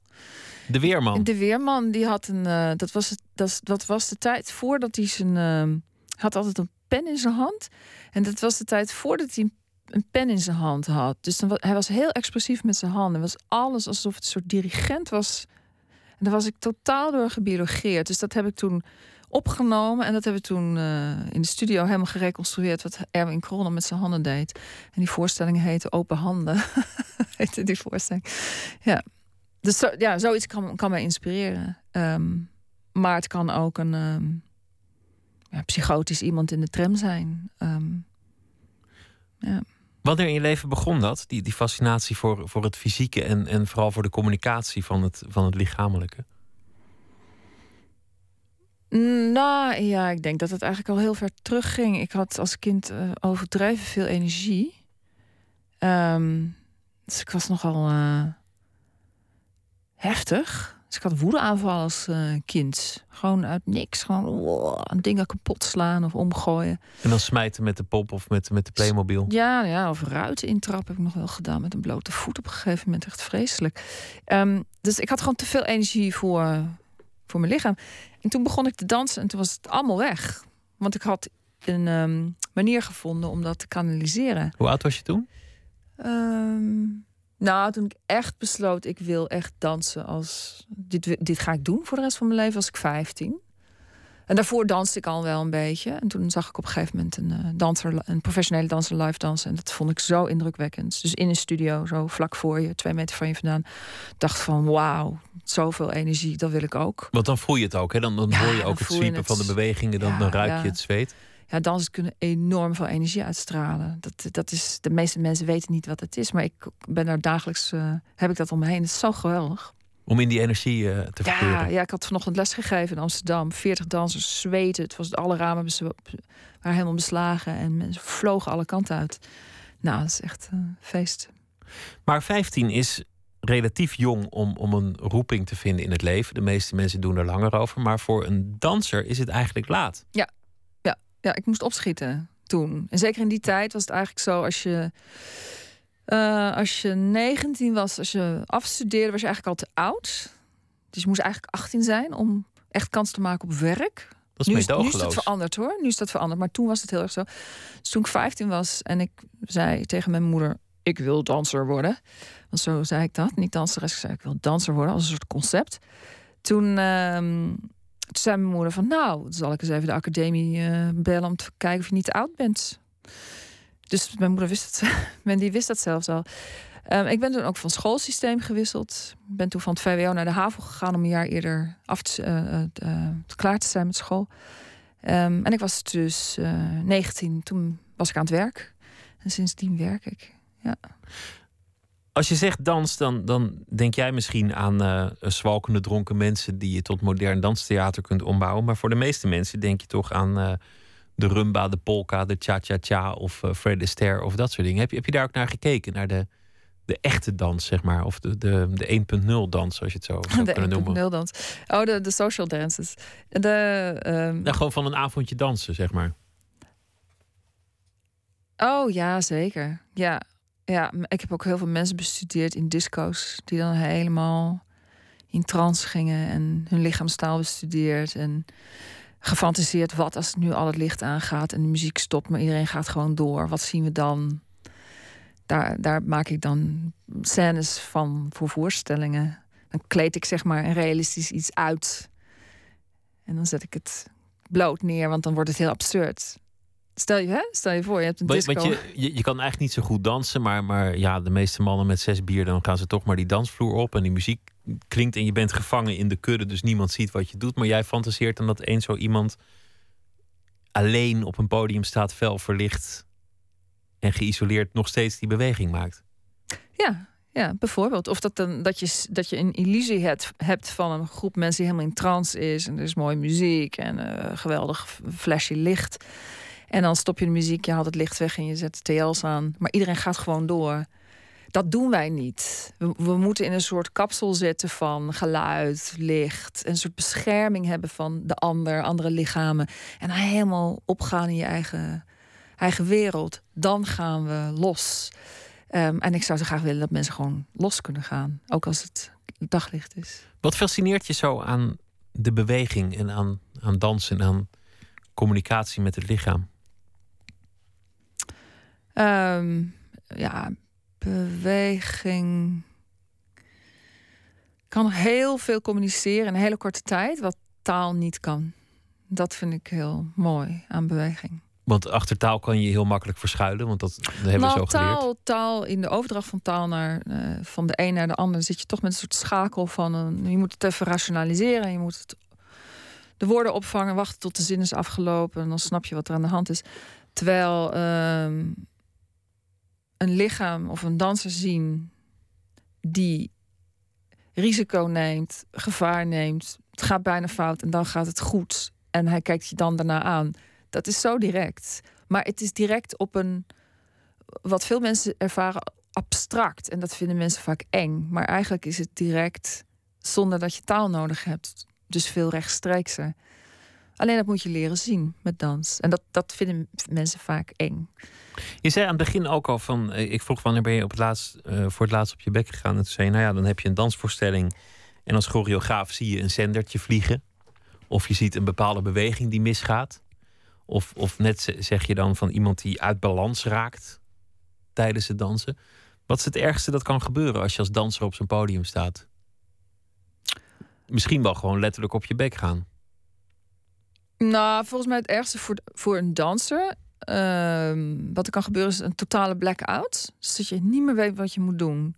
De Weerman. De Weerman, die had een. Uh, dat, was, dat, dat was de tijd voordat hij zijn. Uh, had altijd een pen in zijn hand. En dat was de tijd voordat hij een pen in zijn hand had. Dus dan, hij was heel expressief met zijn handen. was alles alsof het een soort dirigent was. En daar was ik totaal door gebiologeerd. Dus dat heb ik toen opgenomen. En dat hebben we toen uh, in de studio helemaal gereconstrueerd. Wat Erwin Krol met zijn handen deed. En die voorstelling heette Open Handen. heette die voorstelling. Ja. Dus zo, ja, zoiets kan, kan mij inspireren. Um, maar het kan ook een um, ja, psychotisch iemand in de tram zijn. Um, ja. Wanneer in je leven begon dat? Die, die fascinatie voor, voor het fysieke en, en vooral voor de communicatie van het, van het lichamelijke? Nou ja, ik denk dat het eigenlijk al heel ver terugging. Ik had als kind uh, overdreven veel energie. Um, dus ik was nogal uh, heftig. Dus ik had woedeaanvallen als uh, kind. Gewoon uit niks. Gewoon wow, dingen kapot slaan of omgooien. En dan smijten met de pop of met, met de Playmobil? Ja, ja, of ruiten intrappen heb ik nog wel gedaan. Met een blote voet op een gegeven moment. Echt vreselijk. Um, dus ik had gewoon te veel energie voor, voor mijn lichaam. En toen begon ik te dansen en toen was het allemaal weg. Want ik had een um, manier gevonden om dat te kanaliseren. Hoe oud was je toen? Um, nou, toen ik echt besloot, ik wil echt dansen als... Dit, dit ga ik doen voor de rest van mijn leven, was ik 15. En daarvoor danste ik al wel een beetje. En toen zag ik op een gegeven moment een, uh, danser, een professionele danser live dansen. En dat vond ik zo indrukwekkend. Dus in een studio, zo vlak voor je, twee meter van je vandaan. Dacht van, wauw, zoveel energie, dat wil ik ook. Want dan voel je het ook, hè? Dan, dan hoor je ook het zwiepen van de bewegingen. Dan, dan ruik je het zweet ja, dansers kunnen enorm veel energie uitstralen. Dat, dat is, de meeste mensen weten niet wat het is, maar ik ben daar dagelijks, uh, heb ik dat om me heen. Het is zo geweldig. Om in die energie uh, te verkeren. Ja, ja, ik had vanochtend les gegeven in Amsterdam. 40 dansers zweten. Het was alle ramen waren helemaal beslagen en mensen vlogen alle kanten uit. Nou, dat is echt een feest. Maar 15 is relatief jong om, om een roeping te vinden in het leven. De meeste mensen doen er langer over. Maar voor een danser is het eigenlijk laat. Ja, ja, ik moest opschieten toen. En zeker in die tijd was het eigenlijk zo als je. Uh, als je 19 was, als je afstudeerde, was je eigenlijk al te oud. Dus je moest eigenlijk 18 zijn om echt kans te maken op werk. Dat is nu, is, nu is dat veranderd hoor. Nu is dat veranderd. Maar toen was het heel erg zo. Dus toen ik 15 was en ik zei tegen mijn moeder: Ik wil danser worden. Want zo zei ik dat. Niet danseres. Ik zei: Ik wil danser worden als een soort concept. Toen. Uh, toen zei mijn moeder van, nou, zal ik eens even de academie uh, bellen om te kijken of je niet oud bent. Dus mijn moeder wist het, men die wist dat zelfs al. Um, ik ben toen ook van schoolsysteem gewisseld. Ben toen van het VWO naar de HAVO gegaan om een jaar eerder af te, uh, uh, klaar te zijn met school. Um, en ik was dus 19, toen was ik aan het werk. En sindsdien werk ik. Ja. Als je zegt dans, dan, dan denk jij misschien aan uh, zwalkende dronken mensen die je tot modern danstheater kunt ombouwen. Maar voor de meeste mensen denk je toch aan uh, de rumba, de polka, de cha-cha-cha of uh, Fred Astaire of dat soort dingen. Heb je, heb je daar ook naar gekeken? Naar de, de echte dans, zeg maar? Of de, de, de 1.0 dans, zoals je het zo zou kunnen noemen. De 1.0 dans. Oh, de, de social dances. De, um... gewoon van een avondje dansen, zeg maar. Oh ja, zeker. Ja, ja, ik heb ook heel veel mensen bestudeerd in disco's die dan helemaal in trance gingen en hun lichaamstaal bestudeerd en gefantaseerd wat als nu al het licht aangaat en de muziek stopt, maar iedereen gaat gewoon door. Wat zien we dan? Daar, daar maak ik dan scènes van voor voorstellingen. Dan kleed ik zeg maar een realistisch iets uit. En dan zet ik het bloot neer, want dan wordt het heel absurd. Stel je, hè? Stel je voor, je hebt een disco. Want je, je, je, kan eigenlijk niet zo goed dansen, maar, maar ja, de meeste mannen met zes bier, dan gaan ze toch maar die dansvloer op en die muziek klinkt en je bent gevangen in de kudde, dus niemand ziet wat je doet. Maar jij fantaseert dan dat één zo iemand alleen op een podium staat, fel verlicht en geïsoleerd nog steeds die beweging maakt. Ja, ja, bijvoorbeeld. Of dat, dan, dat, je, dat je een illusie hebt, hebt van een groep mensen die helemaal in trance is. En er is mooie muziek en uh, geweldig flashy licht. En dan stop je de muziek, je haalt het licht weg en je zet de TL's aan. Maar iedereen gaat gewoon door. Dat doen wij niet. We, we, moeten in een soort kapsel zitten van geluid, licht. Een soort bescherming hebben van de ander, andere lichamen. En helemaal opgaan in je eigen, eigen wereld. Dan gaan we los. Um, en ik zou zo graag willen dat mensen gewoon los kunnen gaan. Ook als het daglicht is. Wat fascineert je zo aan de beweging en aan, aan dansen en aan communicatie met het lichaam? Um, ja, beweging kan heel veel communiceren in een hele korte tijd, wat taal niet kan. Dat vind ik heel mooi aan beweging. Want achter taal kan je heel makkelijk verschuilen, want dat, hebben nou, we zo taal, geleerd. Taal, in de overdracht van taal naar, uh, van de een naar de ander zit je toch met een soort schakel van een, je moet het even rationaliseren, je moet het, de woorden opvangen, wachten tot de zin is afgelopen en dan snap je wat er aan de hand is. Terwijl uh, een lichaam of een danser zien die risico neemt, gevaar neemt, het gaat bijna fout en dan gaat het goed en hij kijkt je dan daarna aan dat is zo direct. Maar het is direct op een. Wat veel mensen ervaren abstract. En dat vinden mensen vaak eng. Maar eigenlijk is het direct zonder dat je taal nodig hebt. Dus veel rechtstreekser. Alleen dat moet je leren zien met dans. En dat, dat vinden mensen vaak eng. Je zei aan het begin ook al van. eh, Ik vroeg wanneer ben je op het laatst, uh, voor het laatst op je bek gegaan? En toen zei je, nou ja, dan heb je een dansvoorstelling. En als choreograaf zie je een zendertje vliegen. Of je ziet een bepaalde beweging die misgaat. Of, of net zeg je dan van iemand die uit balans raakt tijdens het dansen. Wat is het ergste dat kan gebeuren als je als danser op zo'n podium staat? Misschien wel gewoon letterlijk op je bek gaan. Nou, volgens mij het ergste voor, voor een danser. Uh, wat er kan gebeuren is een totale blackout. Dus dat je niet meer weet wat je moet doen.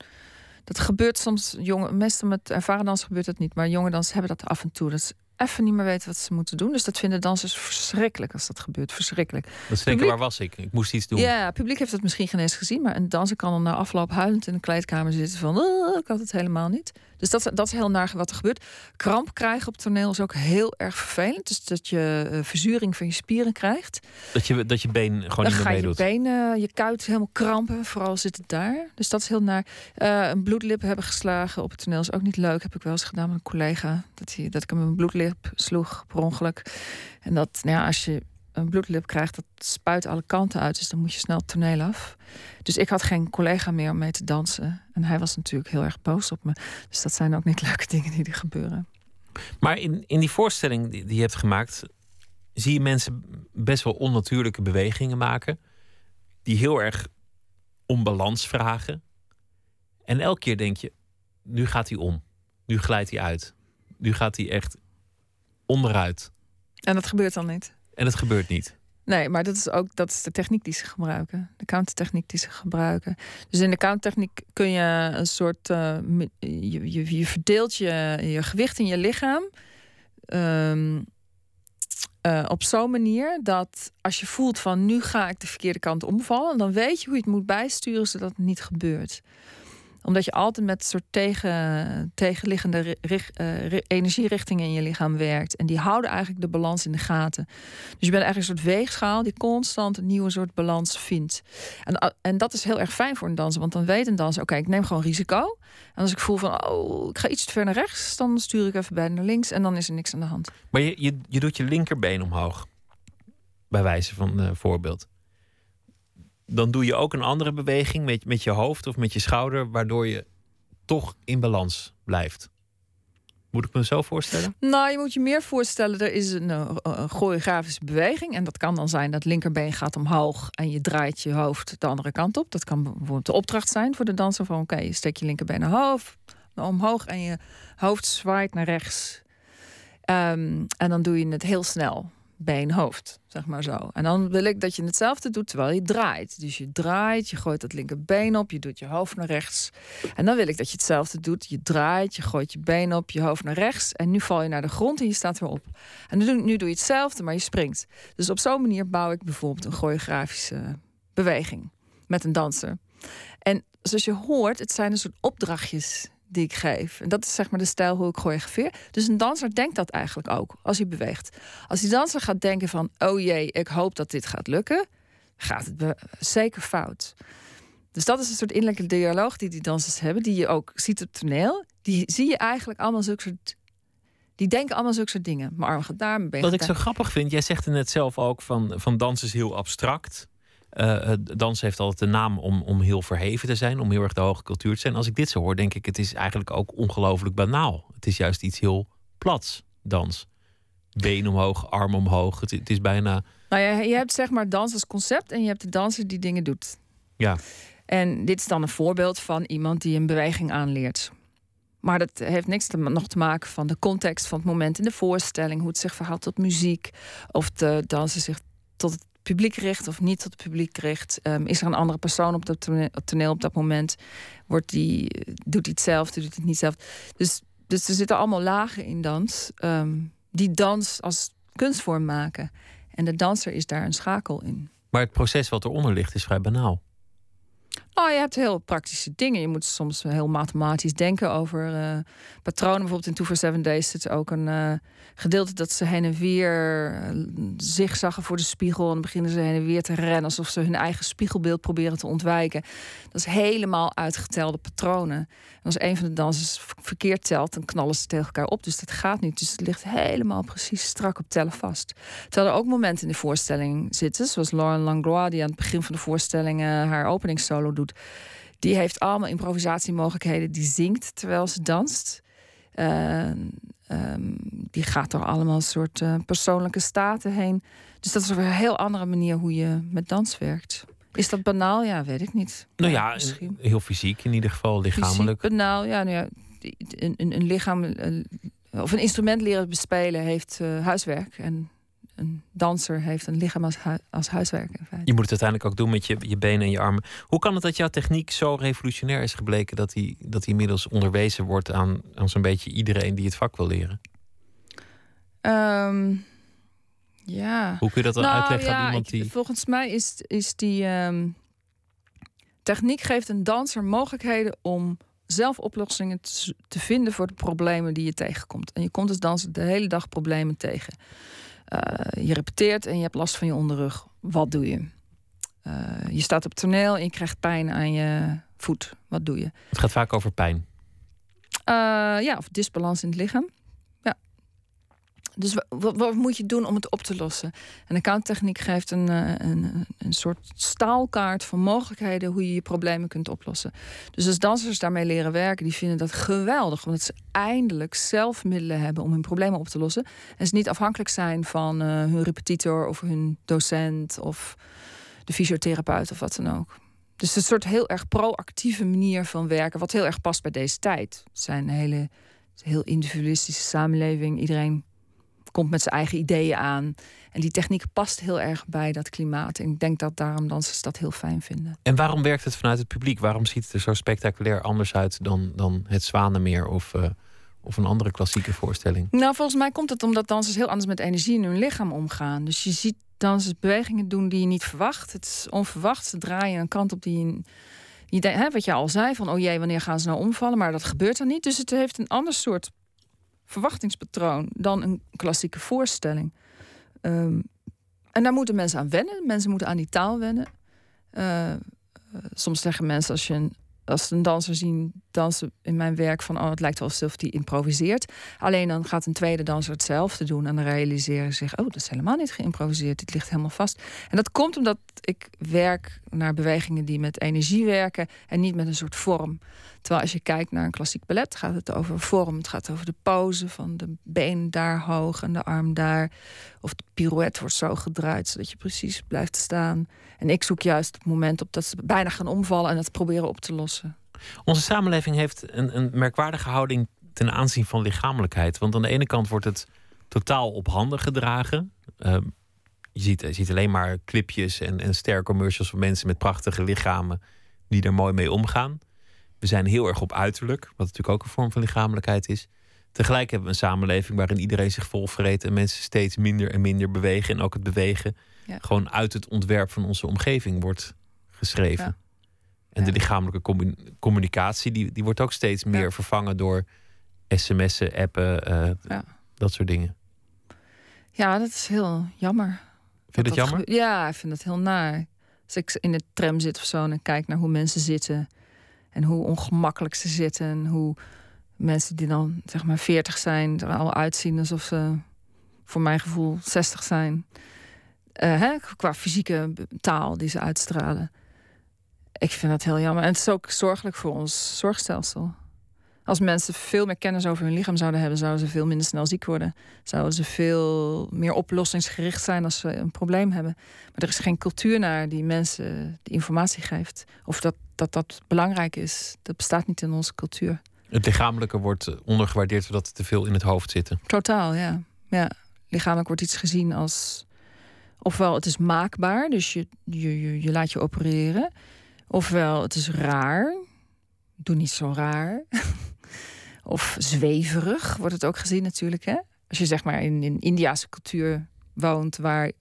Dat gebeurt soms, jonge, meestal met ervaren dansers gebeurt dat niet. Maar jonge dansers hebben dat af en toe. Dat is even niet meer weten wat ze moeten doen. Dus dat vinden dansers verschrikkelijk als dat gebeurt. Verschrikkelijk. Dat denken, waar was ik? Ik moest iets doen. Ja, het publiek heeft dat misschien geen eens gezien. Maar een danser kan dan na afloop huilend in de kleedkamer zitten van... Oh, ik had het helemaal niet. Dus dat, dat is heel naar wat er gebeurt. Kramp krijgen op toneel is ook heel erg vervelend. Dus dat je uh, verzuring van je spieren krijgt. Dat je, dat je been gewoon dan niet meer ga je meedoet. je benen, je kuit helemaal krampen. Vooral zit het daar. Dus dat is heel naar. Uh, een bloedlip hebben geslagen op het toneel is ook niet leuk. Heb ik wel eens gedaan met een collega. Dat, hij, dat ik hem een bloedlip sloeg per ongeluk. En dat, nou ja, als je een bloedlip krijgt, dat spuit alle kanten uit. Dus dan moet je snel het toneel af. Dus ik had geen collega meer om mee te dansen. En hij was natuurlijk heel erg boos op me. Dus dat zijn ook niet leuke dingen die er gebeuren. Maar in, in die voorstelling die, die je hebt gemaakt, zie je mensen best wel onnatuurlijke bewegingen maken. Die heel erg om balans vragen. En elke keer denk je, nu gaat hij om. Nu glijdt hij uit. Nu gaat hij echt onderuit. En dat gebeurt dan niet. En het gebeurt niet. Nee, maar dat is ook dat is de techniek die ze gebruiken. De countertechniek die ze gebruiken. Dus in de countertechniek kun je een soort. Uh, je, je, je, verdeelt je, je gewicht in je lichaam. Um, uh, op zo'n manier dat als je voelt van nu ga ik de verkeerde kant omvallen, dan weet je hoe je het moet bijsturen zodat het niet gebeurt omdat je altijd met soort tegen, tegenliggende richt, uh, energierichtingen in je lichaam werkt. En die houden eigenlijk de balans in de gaten. Dus je bent eigenlijk een soort weegschaal die constant een nieuwe soort balans vindt. En, en dat is heel erg fijn voor een danser. Want dan weet een danser, oké, ik neem gewoon risico. En als ik voel van, oh, ik ga iets te ver naar rechts... dan stuur ik even bij naar links en dan is er niks aan de hand. Maar je, je, je doet je linkerbeen omhoog. Bij wijze van uh, voorbeeld dan doe je ook een andere beweging met, met je hoofd of met je schouder, waardoor je toch in balans blijft. Moet ik me zo voorstellen? Nou, je moet je meer voorstellen, er is een, een, een choreografische beweging. En dat kan dan zijn dat linkerbeen gaat omhoog en je draait je hoofd de andere kant op. Dat kan bijvoorbeeld de opdracht zijn voor de danser van oké, je steekt je linkerbeen omhoog en je hoofd zwaait naar rechts. Um, en dan doe je het heel snel been, hoofd, zeg maar zo. En dan wil ik dat je hetzelfde doet terwijl je draait. Dus je draait, je gooit dat linkerbeen op, je doet je hoofd naar rechts. En dan wil ik dat je hetzelfde doet. Je draait, je gooit je been op, je hoofd naar rechts. En nu val je naar de grond en je staat weer op. En nu, nu doe je hetzelfde, maar je springt. Dus op zo'n manier bouw ik bijvoorbeeld een choreografische beweging met een danser. En zoals je hoort, het zijn een soort opdrachtjes die ik geef. En dat is zeg maar de stijl hoe ik choreografeer. Dus een danser denkt dat eigenlijk ook als hij beweegt. Als die danser gaat denken van... oh jee, ik hoop dat dit gaat lukken... gaat het zeker fout. Dus dat is een soort innerlijke dialoog die die dansers hebben... die je ook ziet op toneel. Die zie je eigenlijk allemaal zulke soort... Die denken allemaal zulke soort dingen. Mijn arm gaat daar, mijn been Wat ik zo grappig vind, jij zegt het net zelf ook van, van dans is heel abstract. Uh, dans heeft altijd de naam om, om heel verheven te zijn, om heel erg de hoge cultuur te zijn. Als ik dit zo hoor, denk ik, het is eigenlijk ook ongelooflijk banaal. Het is juist iets heel plats, dans. Been omhoog, arm omhoog. Het, het is bijna. Nou ja, je hebt zeg maar dans als concept en je hebt de danser die dingen doet. Ja. En dit is dan een voorbeeld van iemand die een beweging aanleert. Maar dat heeft niks te, nog te maken van de context van het moment in de voorstelling, hoe het zich verhoudt tot muziek, of de danser zich tot het publiek richt of niet tot publiek richt. Um, is er een andere persoon op het toneel, op dat moment? Wordt die, doet hij hetzelfde, doet hij het niet zelf? Dus, dus er zitten allemaal lagen in dans ehm, die dans als kunstvorm maken. En de danser is daar een schakel in. Maar het proces wat eronder ligt is vrij banaal. Oh, je hebt heel praktische dingen. Je moet soms heel mathematisch denken over uh, patronen. Bijvoorbeeld in Two for Seven Days zit ook een uh, gedeelte dat ze heen en weer uh, zigzaggen voor de spiegel. En beginnen ze heen en weer te rennen alsof ze hun eigen spiegelbeeld proberen te ontwijken. Dat is helemaal uitgetelde patronen. En als een van de dansers verkeerd telt, dan knallen ze tegen elkaar op. Dus dat gaat niet. Dus het ligt helemaal precies strak op tellen vast. Terwijl er ook momenten in de voorstelling zitten, zoals Lauren Langlois, die aan het begin van de voorstelling haar openingssolo doet die heeft allemaal improvisatiemogelijkheden. Die zingt terwijl ze danst. Uh, die gaat door allemaal soort uh, persoonlijke staten heen. Dus dat is een heel andere manier hoe je met dans werkt. Is dat banaal? Ja, weet ik niet. Nou ja, misschien. heel fysiek in ieder geval, lichamelijk. Fysiek, banaal, ja, nou ja een, een, een lichaam of een instrument leren bespelen heeft uh, huiswerk. En een danser heeft een lichaam als, als huiswerk. In feite. Je moet het uiteindelijk ook doen met je, je benen en je armen. Hoe kan het dat jouw techniek zo revolutionair is gebleken dat hij dat die inmiddels onderwezen wordt aan, aan zo'n beetje iedereen die het vak wil leren? Um, ja. Hoe kun je dat dan nou, uitleggen ja, aan iemand die. volgens mij is, is die um, techniek geeft een danser mogelijkheden om zelf oplossingen te, te vinden voor de problemen die je tegenkomt. En je komt als danser de hele dag problemen tegen. Uh, je repeteert en je hebt last van je onderrug. Wat doe je? Uh, je staat op toneel en je krijgt pijn aan je voet. Wat doe je? Het gaat vaak over pijn. Uh, ja, of disbalans in het lichaam. Dus wat, wat, moet je doen om het op te lossen? En de countertechniek geeft een, eh, een, een soort staalkaart van mogelijkheden hoe je je problemen kunt oplossen. Dus als dansers daarmee leren werken, die vinden dat geweldig, omdat ze eindelijk zelf middelen hebben om hun problemen op te lossen. En ze niet afhankelijk zijn van uh, hun repetitor of hun docent of de fysiotherapeut of wat dan ook. Dus een soort heel erg proactieve manier van werken, wat heel erg past bij deze tijd. Het zijn een hele heel individualistische samenleving. Iedereen komt met zijn eigen ideeën aan. En die techniek past heel erg bij dat klimaat. En ik denk dat daarom dansers dat heel fijn vinden. En waarom werkt het vanuit het publiek? Waarom ziet het er zo spectaculair anders uit dan, dan het Zwanenmeer of, uh, of een andere klassieke voorstelling? Nou, volgens mij komt het omdat dansers heel anders met energie in hun lichaam omgaan. Dus je ziet dansers bewegingen doen die je niet verwacht. Het is onverwacht. Ze draaien een kant op die je. je denkt, hè, wat je al zei, van oh jee, wanneer gaan ze nou omvallen? Maar dat gebeurt dan niet. Dus het heeft een ander soort verwachtingspatroon dan een klassieke voorstelling. Um, en daar moeten mensen aan wennen. Mensen moeten aan die taal wennen. Uh, soms zeggen mensen als je een als een danser zien dansen in mijn werk van oh, het lijkt wel alsof die improviseert. Alleen dan gaat een tweede danser hetzelfde doen en dan realiseren ze zich, oh, dat is helemaal niet geïmproviseerd, dit ligt helemaal vast. En dat komt omdat ik werk naar bewegingen die met energie werken en niet met een soort vorm. Terwijl als je kijkt naar een klassiek ballet, gaat het over vorm. Het gaat over de pose van de been daar hoog en de arm daar. Of de pirouette wordt zo gedraaid zodat je precies blijft staan. En ik zoek juist het moment op dat ze bijna gaan omvallen en het proberen op te lossen. Onze samenleving heeft een, een merkwaardige houding ten aanzien van lichamelijkheid. Want aan de ene kant wordt het totaal op handen gedragen. Ehm, je, ziet, ziet alleen maar clipjes en, en stercommercials van mensen met prachtige lichamen die er mooi mee omgaan. We zijn heel erg op uiterlijk, wat natuurlijk ook een vorm van lichamelijkheid is. Tegelijk hebben we een samenleving waarin iedereen zich vol vreet en mensen steeds minder en minder bewegen. En ook het bewegen gewoon uit het ontwerp van onze omgeving wordt geschreven. En de lichamelijke communicatie, die, die wordt ook steeds meer vervangen door sms'en, appen, uh, dat soort dingen. Ja, dat is heel jammer. Vind je dat, jammer? Ja, ik vind het heel naar. Als ik in de tram zit of zo en kijk naar hoe mensen zitten en hoe ongemakkelijk ze zitten. En hoe mensen die dan zeg maar 40 zijn er al uitzien alsof ze voor mijn gevoel 60 zijn. Uh, hè, qua fysieke taal die ze uitstralen. Ik vind dat heel jammer. En het is ook zorgelijk voor ons zorgstelsel. Als mensen veel meer kennis over hun lichaam zouden hebben, zouden ze veel minder snel ziek worden. Zouden ze veel meer oplossingsgericht zijn als ze een probleem hebben. Maar er is geen cultuur naar die mensen die informatie geeft. Of dat dat dat belangrijk is. Dat bestaat niet in onze cultuur. Het lichamelijke wordt ondergewaardeerd zodat het te veel in het hoofd zitten. Totaal, ja. ja. Lichamelijk wordt iets gezien als. Ofwel, het is maakbaar, dus je, je, je, je laat je opereren. Ofwel, het is raar. Doe niet zo raar. of zweverig wordt het ook gezien natuurlijk. Hè? Als je zeg maar in, in Indiase cultuur woont, waar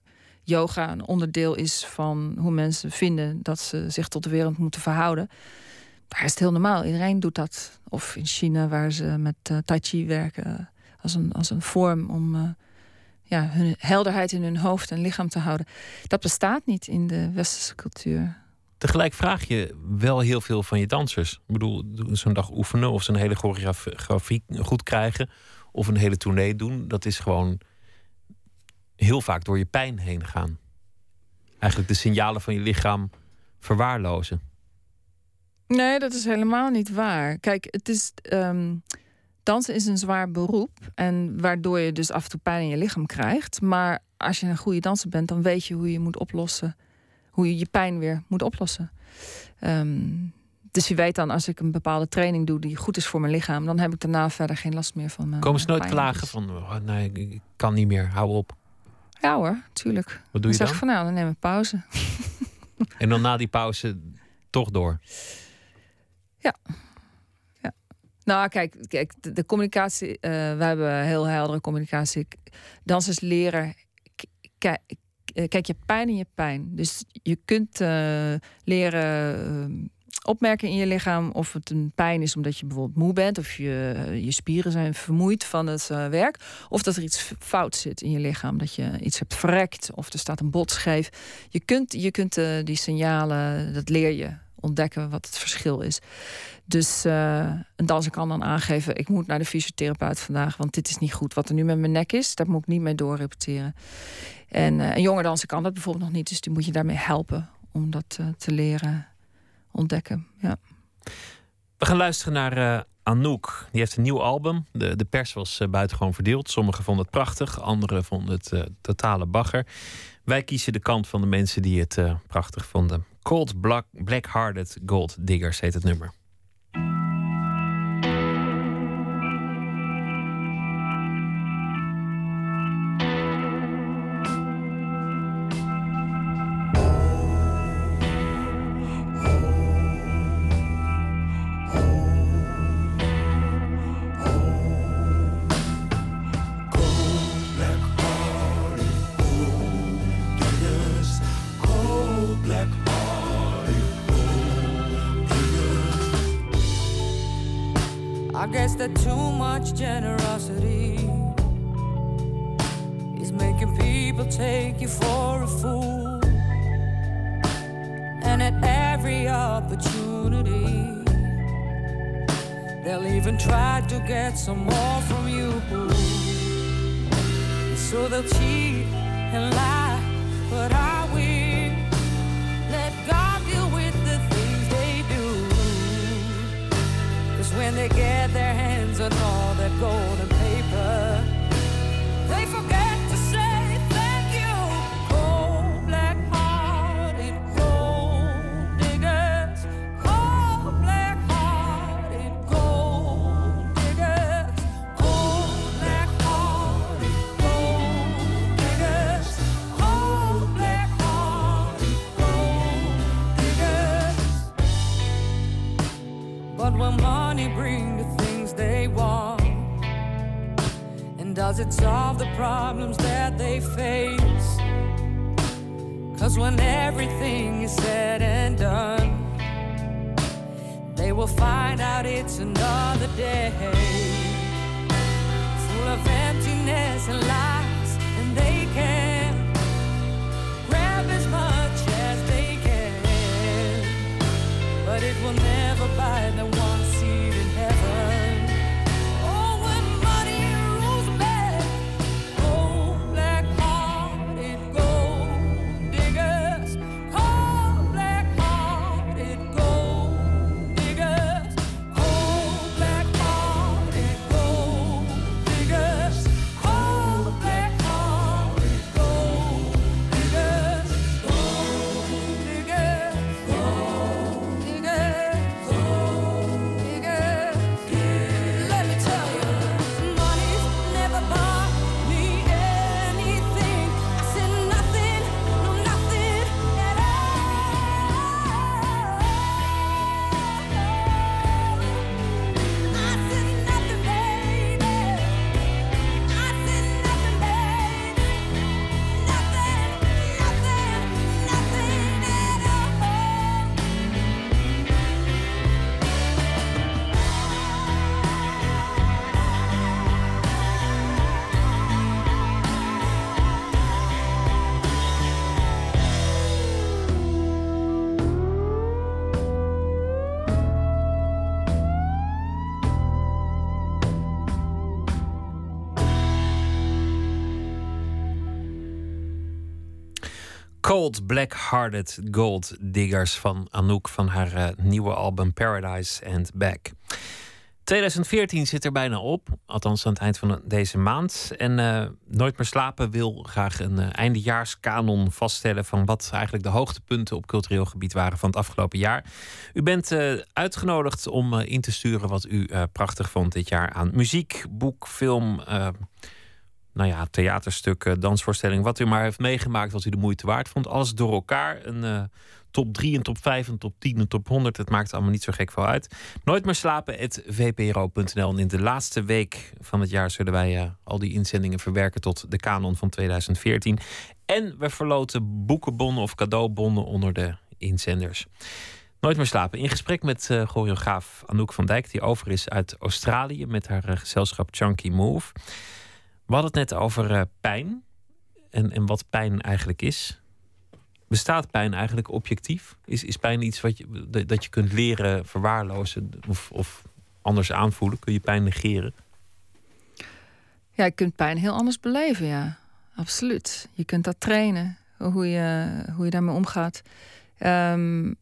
yoga een onderdeel is van hoe mensen vinden dat ze zich tot de wereld moeten verhouden. Daar is het heel normaal. Iedereen doet dat. Of in China, waar ze met uh, tai chi werken als een, als een vorm om uh, ja, hun helderheid in hun hoofd en lichaam te houden. Dat bestaat niet in de westerse cultuur. Tegelijk vraag je wel heel veel van je dansers. Ik bedoel, zo'n dag oefenen of ze een hele choreografie goed krijgen of een hele tournee doen, dat is gewoon heel vaak door je pijn heen gaan. Eigenlijk de signalen van je lichaam verwaarlozen. Nee, dat is helemaal niet waar. Kijk, het is. Um, dansen is een zwaar beroep. En waardoor je dus af en toe pijn in je lichaam krijgt. Maar als je een goede danser bent, dan weet je hoe je moet oplossen. Hoe je je pijn weer moet oplossen. Um, dus je weet dan, als ik een bepaalde training doe die goed is voor mijn lichaam, dan heb ik daarna verder geen last meer van mijn. Komen ze nooit klagen van, oh, nee, ik kan niet meer, hou op. Ja hoor, tuurlijk. Wat doe je dan? Zeg van nou, dan neem ik pauze. en dan na die pauze toch door? Ja. ja. Nou, kijk, kijk de, de communicatie, uh, we hebben heel heldere communicatie. Dansers leren, kijk, kijk je pijn in je pijn. Dus je kunt uh, leren uh, opmerken in je lichaam of het een pijn is omdat je bijvoorbeeld moe bent of je, je spieren zijn vermoeid van het uh, werk, of dat er iets fout zit in je lichaam, dat je iets hebt verrekt of er staat een bot scheef. Je kunt, je kunt uh, die signalen, dat leer je ontdekken wat het verschil is. Dus uh, een danser kan dan aangeven: ik moet naar de fysiotherapeut vandaag, want dit is niet goed. Wat er nu met mijn nek is, daar moet ik niet mee doorrepeteren. En een jonge danser kan dat bijvoorbeeld nog niet, dus die moet je daarmee helpen om dat te leren ontdekken. Ja. We gaan luisteren naar uh, Anouk. Die heeft een nieuw album. De, de pers was uh, buitengewoon verdeeld. Sommigen vonden het prachtig, anderen vonden het uh, totale bagger. Wij kiezen de kant van de mensen die het prachtig vonden. Cold Black, Black-Hearted Gold Diggers heet het nummer. Cold Black-Hearted Gold Diggers van Anouk van haar uh, nieuwe album Paradise and Back. 2014 zit er bijna op, althans aan het eind van deze maand. En uh, Nooit meer slapen wil graag een uh, eindejaarskanon vaststellen van wat eigenlijk de hoogtepunten op cultureel gebied waren van het afgelopen jaar. U bent uitgenodigd om in te sturen wat u prachtig vond dit jaar aan muziek, boek, film nou ja, theaterstuk, dansvoorstelling, wat u maar heeft meegemaakt, wat u de moeite waard vond. Alles door elkaar. Een uh, top 3, een top 5, een top 10, een top 100. Het maakt allemaal niet zo gek veel uit. Nooit meer slapen, vpro.nl. En in de laatste week van het jaar zullen wij uh, al die inzendingen verwerken tot de kanon van 2014. En we verloten boekenbonnen of cadeaubonnen onder de inzenders. Nooit meer slapen. In gesprek met choreograaf Anouk van Dijk, die over is uit Australië met haar gezelschap Chunky Move. We hadden het net over uh, pijn en, en wat pijn eigenlijk is. Bestaat pijn eigenlijk objectief? Is, is pijn iets wat je, dat je kunt leren verwaarlozen of, of anders aanvoelen? Kun je pijn negeren? Ja, je kunt pijn heel anders beleven, ja. Absoluut. Je kunt dat trainen, hoe je, hoe je daarmee omgaat. Um,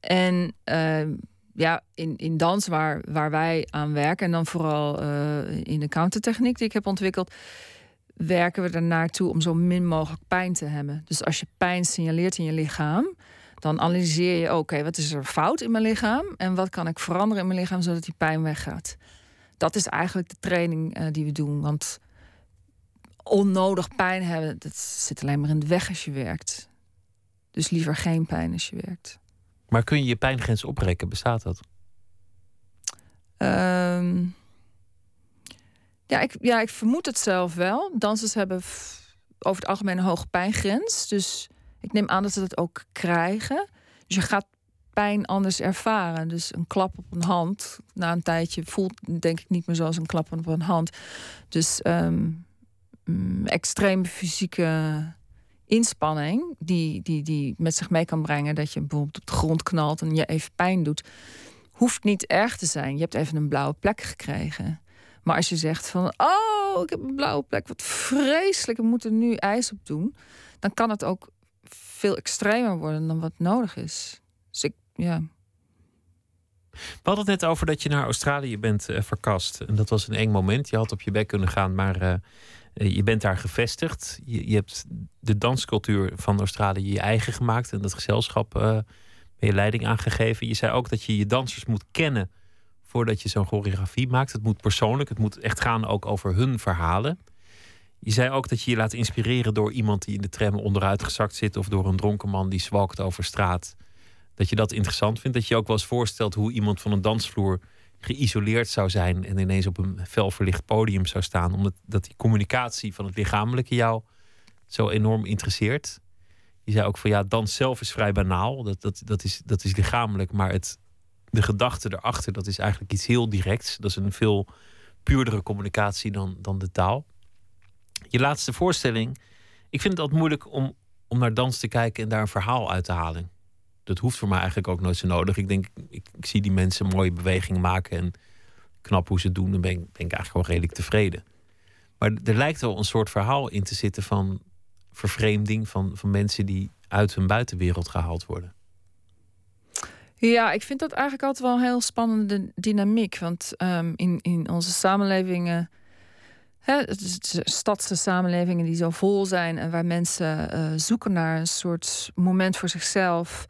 en uh, ja, in, in dans waar, waar wij aan werken, en dan vooral uh, in de countertechniek die ik heb ontwikkeld, werken we er naartoe om zo min mogelijk pijn te hebben. Dus als je pijn signaleert in je lichaam, dan analyseer je: oké, wat is er fout in mijn lichaam en wat kan ik veranderen in mijn lichaam zodat die pijn weggaat. Dat is eigenlijk de training uh, die we doen. Want onnodig pijn hebben, dat zit alleen maar in de weg als je werkt. Dus liever geen pijn als je werkt. Maar kun je je pijngrens oprekken? Bestaat dat? Um, ja, ik, ja, ik vermoed het zelf wel. Dansers hebben over het algemeen een hoge pijngrens. Dus ik neem aan dat ze dat ook krijgen. Dus je gaat pijn anders ervaren. Dus een klap op een hand, na een tijdje voelt denk ik niet meer zoals een klap op een hand. Dus um, extreme fysieke inspanning die, die, die met zich mee kan brengen dat je bijvoorbeeld op de grond knalt en je even pijn doet, hoeft niet erg te zijn. Je hebt even een blauwe plek gekregen. Maar als je zegt van, oh, ik heb een blauwe plek, wat vreselijk, we moeten nu ijs op doen, dan kan het ook veel extremer worden dan wat nodig is. Dus ik, ja. We hadden het net over dat je naar Australië bent uh, verkast. En dat was een eng moment. Je had op je bek kunnen gaan, maar uh, je bent daar gevestigd. Je, je, hebt de danscultuur van Australië je eigen gemaakt en dat gezelschap uh, ben je leiding aangegeven. Je zei ook dat je je dansers moet kennen voordat je zo'n choreografie maakt. Het moet persoonlijk, het moet echt gaan ook over hun verhalen. Je zei ook dat je je laat inspireren door iemand die in de tram onderuit gezakt zit of door een dronken man die zwalkt over straat. Dat je dat interessant vindt. Dat je ook wel eens voorstelt hoe iemand van een dansvloer geïsoleerd zou zijn en ineens op een felverlicht podium zou staan. Omdat dat die communicatie van het lichamelijke jou zo enorm interesseert. Je zei ook van ja, dans zelf is vrij banaal. Dat, dat, dat, is, dat is lichamelijk, maar het, de gedachte erachter, dat is eigenlijk iets heel directs. Dat is een veel puurdere communicatie dan, dan de taal. Je laatste voorstelling. Ik vind het altijd moeilijk om, om naar dans te kijken en daar een verhaal uit te halen. Dat hoeft voor mij eigenlijk ook nooit zo nodig. Ik denk, ik, ik zie die mensen mooie bewegingen maken en knap hoe ze het doen. Dan ben ik, ik eigenlijk gewoon redelijk tevreden. Maar er lijkt wel een soort verhaal in te zitten van vervreemding van, van mensen die uit hun buitenwereld gehaald worden. Ja, ik vind dat eigenlijk altijd wel een heel spannende dynamiek. Want um, in, in onze samenlevingen, hè, stadse samenlevingen die zo vol zijn en waar mensen uh, zoeken naar een soort moment voor zichzelf.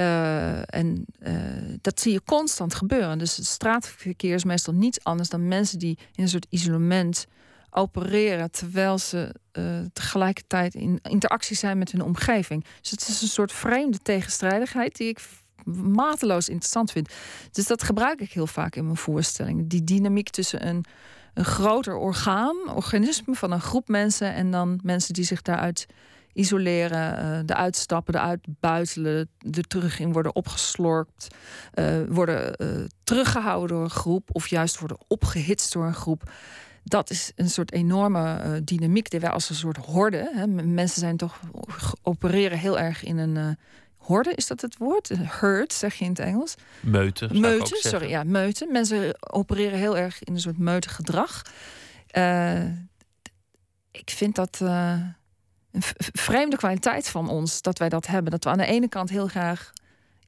Uh, en uh, dat zie je constant gebeuren. Dus het straatverkeer is meestal niets anders dan mensen die in een soort isolement opereren terwijl ze tegelijkertijd in interactie zijn met hun omgeving. Dus het is een soort vreemde tegenstrijdigheid die ik mateloos interessant vind. Dus dat gebruik ik heel vaak in mijn voorstellingen. Die dynamiek tussen een, een groter orgaan, organisme van een groep mensen en dan mensen die zich daaruit isoleren, uh, eruit stappen, eruit buitelen, er terug in worden opgeslorpt, uh, worden uh, teruggehouden door een groep of juist worden opgehitst door een groep. Dat is een soort enorme dynamiek die wij als een soort horde. Hè, mensen zijn toch opereren heel erg in een horde, is dat het woord? Herd, zeg je in het Engels. Meute. Meute, sorry, ja, meute. Mensen opereren heel erg in een soort meute gedrag. Uh, ik vind dat uh, vreemde kwaliteit van ons dat wij dat hebben. Dat we aan de ene kant heel graag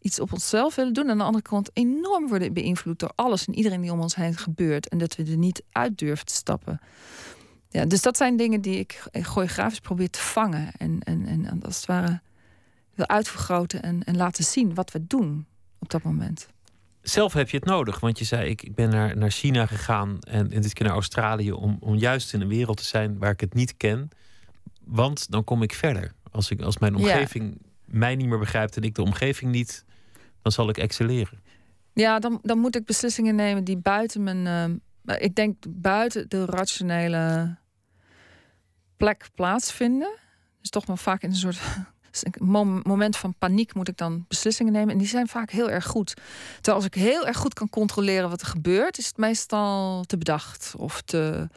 iets op onszelf willen doen. En aan de andere kant enorm worden beïnvloed door alles en iedereen die om ons heen gebeurt. En dat we er niet uit durven te stappen. Ja, dus dat zijn dingen die ik choreografisch probeer te vangen. En, en, en als het ware wil uitvergroten en, en laten zien wat we doen op dat moment. Zelf heb je het nodig, want je zei: ik, ik ben naar, naar China gegaan en, en dit keer naar Australië om, om juist in een wereld te zijn waar ik het niet ken. Want dan kom ik verder. Als, ik, als mijn omgeving mij niet meer begrijpt en ik de omgeving niet, dan zal ik excelleren. Ja, dan, dan moet ik beslissingen nemen die buiten mijn. Uh, ik denk buiten de rationele plek plaatsvinden. Dus toch maar vaak in een soort moment van paniek moet ik dan beslissingen nemen. En die zijn vaak heel erg goed. Terwijl als ik heel erg goed kan controleren wat er gebeurt, is het meestal te bedacht of te.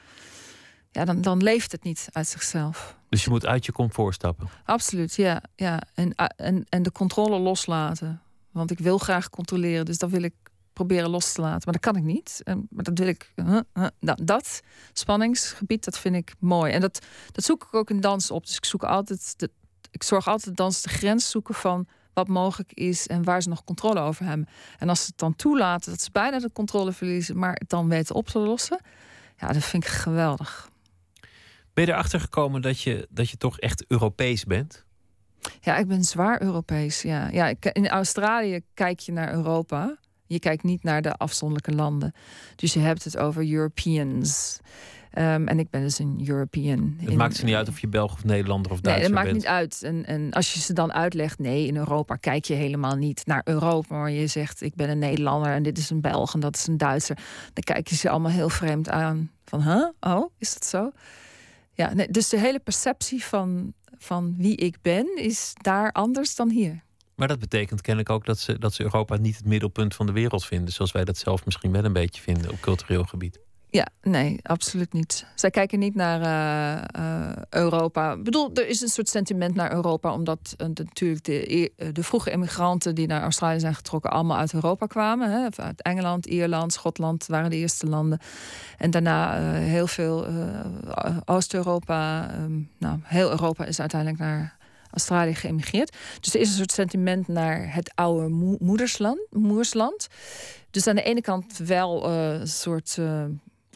Ja, dan, dan leeft het niet uit zichzelf. Dus je moet uit je comfort stappen. Absoluut, ja. ja. En, en, en de controle loslaten. Want ik wil graag controleren, dus dat wil ik proberen los te laten. Maar dat kan ik niet. En, maar dat wil ik. nou, dat spanningsgebied, dat vind ik mooi. En dat, dat zoek ik ook in dans op. Dus ik zoek altijd. De, ik zorg altijd ze de grens zoeken van wat mogelijk is en waar ze nog controle over hebben. En als ze het dan toelaten dat ze bijna de controle verliezen, maar het dan weten op te lossen, ja, dat vind ik geweldig. Ben je erachter gekomen dat je, dat je toch echt Europees bent? Ja, ik ben zwaar Europees. Ja. Ja, in Australië kijk je naar Europa. Je kijkt niet naar de afzonderlijke landen. Dus je hebt het over Europeans. Um, en ik ben dus een European. Het maakt ze niet uit of je Belg of Nederlander of Duitser bent. Nee, het maakt niet uit. En, en als je ze dan uitlegt, nee, in Europa kijk je helemaal niet naar Europa. Maar je zegt, ik ben een Nederlander en dit is een Belg en dat is een Duitser. Dan kijk je ze allemaal heel vreemd aan. Van, huh? Oh, is dat zo? Ja, dus de hele perceptie van, van wie ik ben is daar anders dan hier. Maar dat betekent kennelijk ook dat ze, dat ze Europa niet het middelpunt van de wereld vinden. Zoals wij dat zelf misschien wel een beetje vinden op cultureel gebied. Ja, nee, absoluut niet. Zij kijken niet naar uh, uh, Europa. Ik bedoel, er is een soort sentiment naar Europa, omdat de, natuurlijk de, e-, de vroege immigranten die naar Australië zijn getrokken, allemaal uit Europa kwamen. Hè? Uit Engeland, Ierland, Schotland waren de eerste landen. En daarna heel veel Oost-Europa. Um, nou, heel Europa is uiteindelijk naar Australië geëmigreerd. Dus er is een soort sentiment naar het oude moedersland. moersland. Dus aan de ene kant wel een soort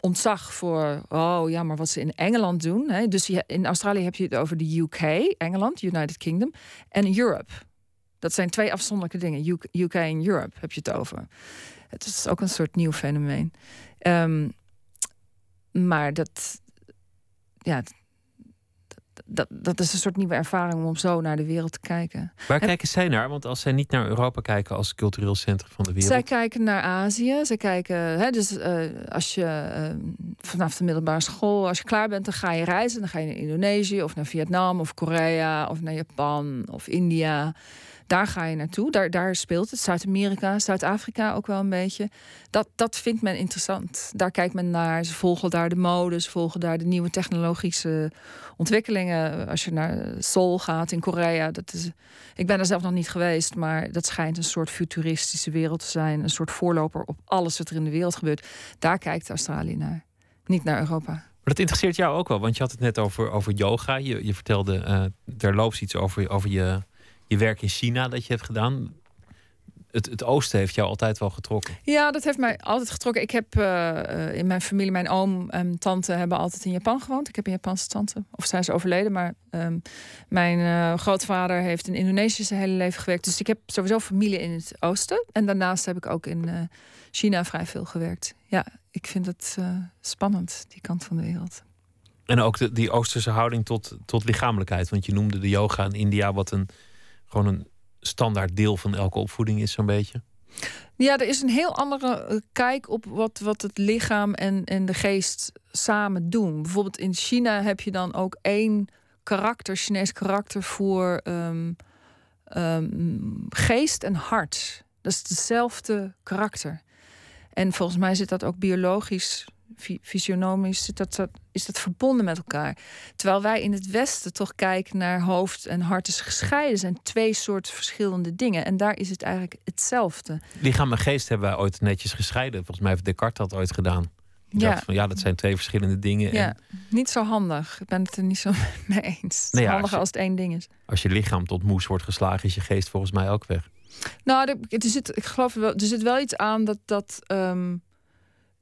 ontzag voor, oh ja, maar wat ze in Engeland doen. Hè? Dus in Australië heb je het over de UK, Engeland, United Kingdom, en Europe. Dat zijn twee afzonderlijke dingen. UK en Europe heb je het over. Het is ook een soort nieuw fenomeen. Um, maar dat, ja, dat, dat is een soort nieuwe ervaring om zo naar de wereld te kijken. Waar kijken zij naar? Want als zij niet naar Europa kijken als cultureel centrum van de wereld. Zij kijken naar Azië. Zij kijken, hè, dus uh, als je uh, vanaf de middelbare school, als je klaar bent, dan ga je reizen. Dan ga je naar Indonesië of naar Vietnam of Korea of naar Japan of India. Daar ga je naartoe. Daar, daar speelt het. Zuid-Amerika, Zuid-Afrika ook wel een beetje. Dat, dat vindt men interessant. Daar kijkt men naar. Ze volgen daar de mode, ze volgen daar de nieuwe technologische ontwikkelingen. Als je naar Seoul gaat in Korea. Dat is, ik ben er zelf nog niet geweest, maar dat schijnt een soort futuristische wereld te zijn. Een soort voorloper op alles wat er in de wereld gebeurt. Daar kijkt Australië naar. Niet naar Europa. Maar dat interesseert jou ook wel, want je had het net over, over yoga. Je, je vertelde uh, terloops iets over, over je je werk in China dat je hebt gedaan. Het, het, oosten heeft jou altijd wel getrokken. Ja, dat heeft mij altijd getrokken. Ik heb uh, in mijn familie, mijn oom en tante hebben altijd in Japan gewoond. Ik heb een Japanse tante, of zijn ze overleden, maar um, mijn uh, grootvader heeft in Indonesië zijn hele leven gewerkt. Dus ik heb sowieso familie in het oosten. En daarnaast heb ik ook in China vrij veel gewerkt. Ja, ik vind het spannend, die kant van de wereld. En ook de, die oosterse houding tot, tot lichamelijkheid. Want je noemde de yoga in India wat een gewoon een standaard deel van elke opvoeding is, zo'n beetje? Ja, er is een heel andere eh, kijk op wat, wat het lichaam en, en de geest samen doen. Bijvoorbeeld in China heb je dan ook één karakter, Chinees karakter voor um, um, geest en hart. Dat is hetzelfde karakter. En volgens mij zit dat ook biologisch fysionomisch dat, is dat verbonden met elkaar. Terwijl wij in het Westen toch kijken naar hoofd en hart is gescheiden. zijn twee soorten verschillende dingen. En daar is het eigenlijk hetzelfde. Lichaam en geest hebben wij ooit netjes gescheiden. Volgens mij heeft Descartes dat ooit gedaan. Ja. van ja, dat zijn twee verschillende dingen. Ja, En niet zo handig. Ik ben het er niet zo mee eens. Het is Nee, ja, als handiger je- als het één ding is. als je lichaam tot moes wordt geslagen, is je geest volgens mij ook weg. Nou, er, er zit, ik geloof wel, er zit wel iets aan dat, dat ehm, eh,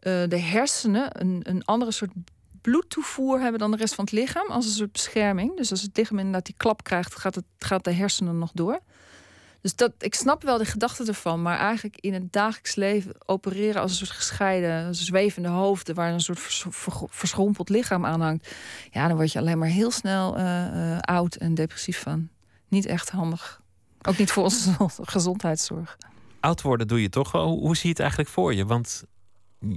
de hersenen een, een andere soort bloedtoevoer hebben dan de rest van het lichaam. Als een soort bescherming. Dus als het lichaam inderdaad die klap krijgt, gaat, het, gaat de hersenen nog door. Dus dat, ik snap wel de gedachte ervan, maar eigenlijk in het dagelijks leven opereren als een soort gescheiden, zwevende hoofden waar een soort vers- ver- verschrompeld lichaam aan hangt. Ja, dan word je alleen maar heel snel eh, eh, oud en depressief van. Niet echt handig. Ook niet voor onze gezondheidszorg. Oud worden doe je toch hoe zie je het eigenlijk voor je? Want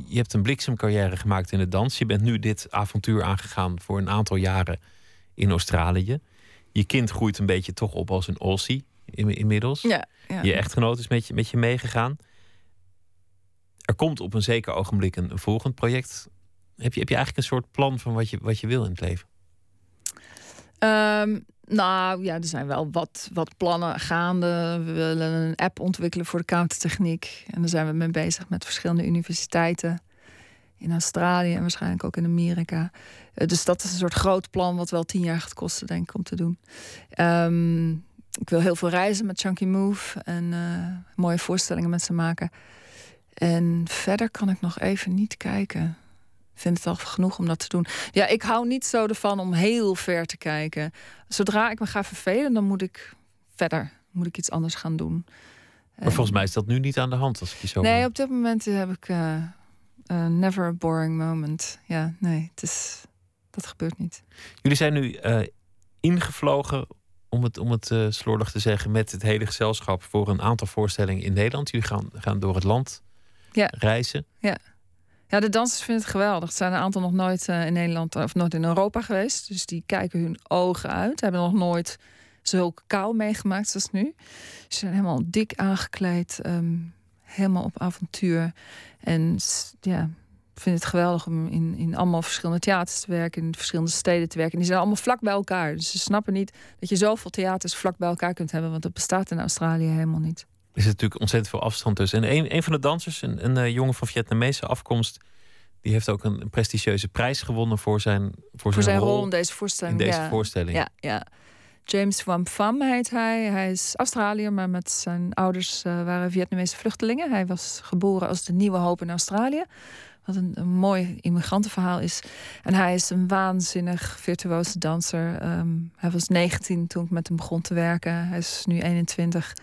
je hebt een bliksemcarrière gemaakt in de dans. Je bent nu dit avontuur aangegaan voor een aantal jaren in Australië. Je kind groeit een beetje toch op als een Aussie in- inmiddels. Ja, ja. Je echtgenoot is met je, met je meegegaan. Er komt op een zeker ogenblik een, een volgend project. Heb je, heb je eigenlijk een soort plan van wat je, wat je wil in het leven? Ehm, nou ja, er zijn wel wat, wat plannen gaande. We willen een app ontwikkelen voor de countertechniek. En daar zijn we mee bezig met verschillende universiteiten. In Australië en waarschijnlijk ook in Amerika. Eh, dus dat is een soort groot plan wat wel tien jaar gaat kosten, denk ik, om te doen. Ehm, ik wil heel veel reizen met Chunky Move en eh, mooie voorstellingen met ze maken. En verder kan ik nog even niet kijken. Vind het al genoeg om dat te doen. Ja, ik hou niet zo ervan om heel ver te kijken. Zodra ik me ga vervelen, dan moet ik verder. Moet ik iets anders gaan doen. Maar volgens mij is dat nu niet aan de hand als ik je zo Nee, op dit moment heb ik eh, never a boring moment. Ja, nee, het is, dat gebeurt niet. Jullie zijn nu eh, ingevlogen, om het, om het slordig te zeggen, met het hele gezelschap voor een aantal voorstellingen in Nederland. Jullie gaan, gaan door het land Ja. reizen. Ja, de dansers vinden het geweldig. Er zijn een aantal nog nooit eh, in Nederland of nooit in Europa geweest. Dus die kijken hun ogen uit. Hebben nog nooit zulke kou meegemaakt zoals nu. Ze zijn helemaal dik aangekleed. ehm, helemaal op avontuur. En ja, vinden het geweldig om in, in allemaal verschillende theaters te werken. In verschillende steden te werken. En die zijn allemaal vlak bij elkaar. Dus ze snappen niet dat je zoveel theaters vlak bij elkaar kunt hebben. Want dat bestaat in Australië helemaal niet. Er zit natuurlijk ontzettend veel afstand tussen. En een, een van de dansers, een, een eh, jongen van Vietnamese afkomst, die heeft ook een, prestigieuze prijs gewonnen voor zijn, voor, Voor zijn rol in deze voorstelling. in deze ja. voorstelling. Ja, ja. James Wam Pham heet hij. Hij is Australiër, maar met zijn ouders eh, waren Vietnamese vluchtelingen. Hij was geboren als de nieuwe hoop in Australië. Wat een, een mooi immigrantenverhaal is. En hij is een waanzinnig virtuoze danser. Ehm, hij was 19 toen ik met hem begon te werken. Hij is nu 21.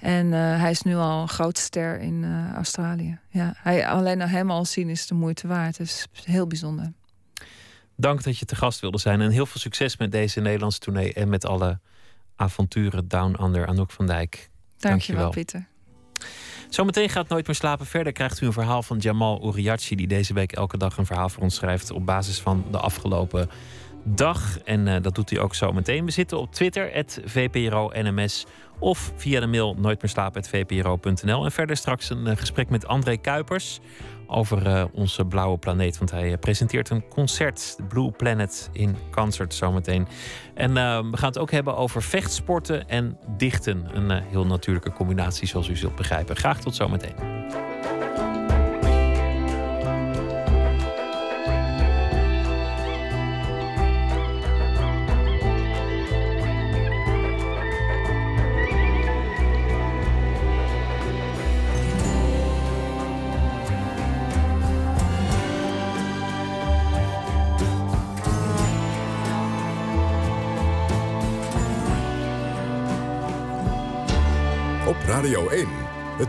En eh, hij is nu al een grote ster in eh, Australië. Ja, hij, alleen naar hem al zien is de moeite waard. Het is heel bijzonder. Dank dat je te gast wilde zijn en heel veel succes met deze Nederlandse tournee en met alle avonturen Down Under Anouk van Dijk. Dankjewel, Dankjewel. Pieter. Zometeen gaat Nooit meer slapen verder. Krijgt u een verhaal van Jamal Uriachi, die deze week elke dag een verhaal voor ons schrijft op basis van de afgelopen dag. En eh, dat doet hij ook zo meteen. We zitten op Twitter, VPRO-NMS. Of via de mail nooitmeerslapen.vpro.nl. En verder straks een eh, gesprek met André Kuipers over eh, onze blauwe planeet. Want hij eh, presenteert een concert, de Blue Planet in Concert zometeen. En we gaan het ook hebben over vechtsporten en dichten. Een heel natuurlijke combinatie, zoals u zult begrijpen. Graag tot zometeen.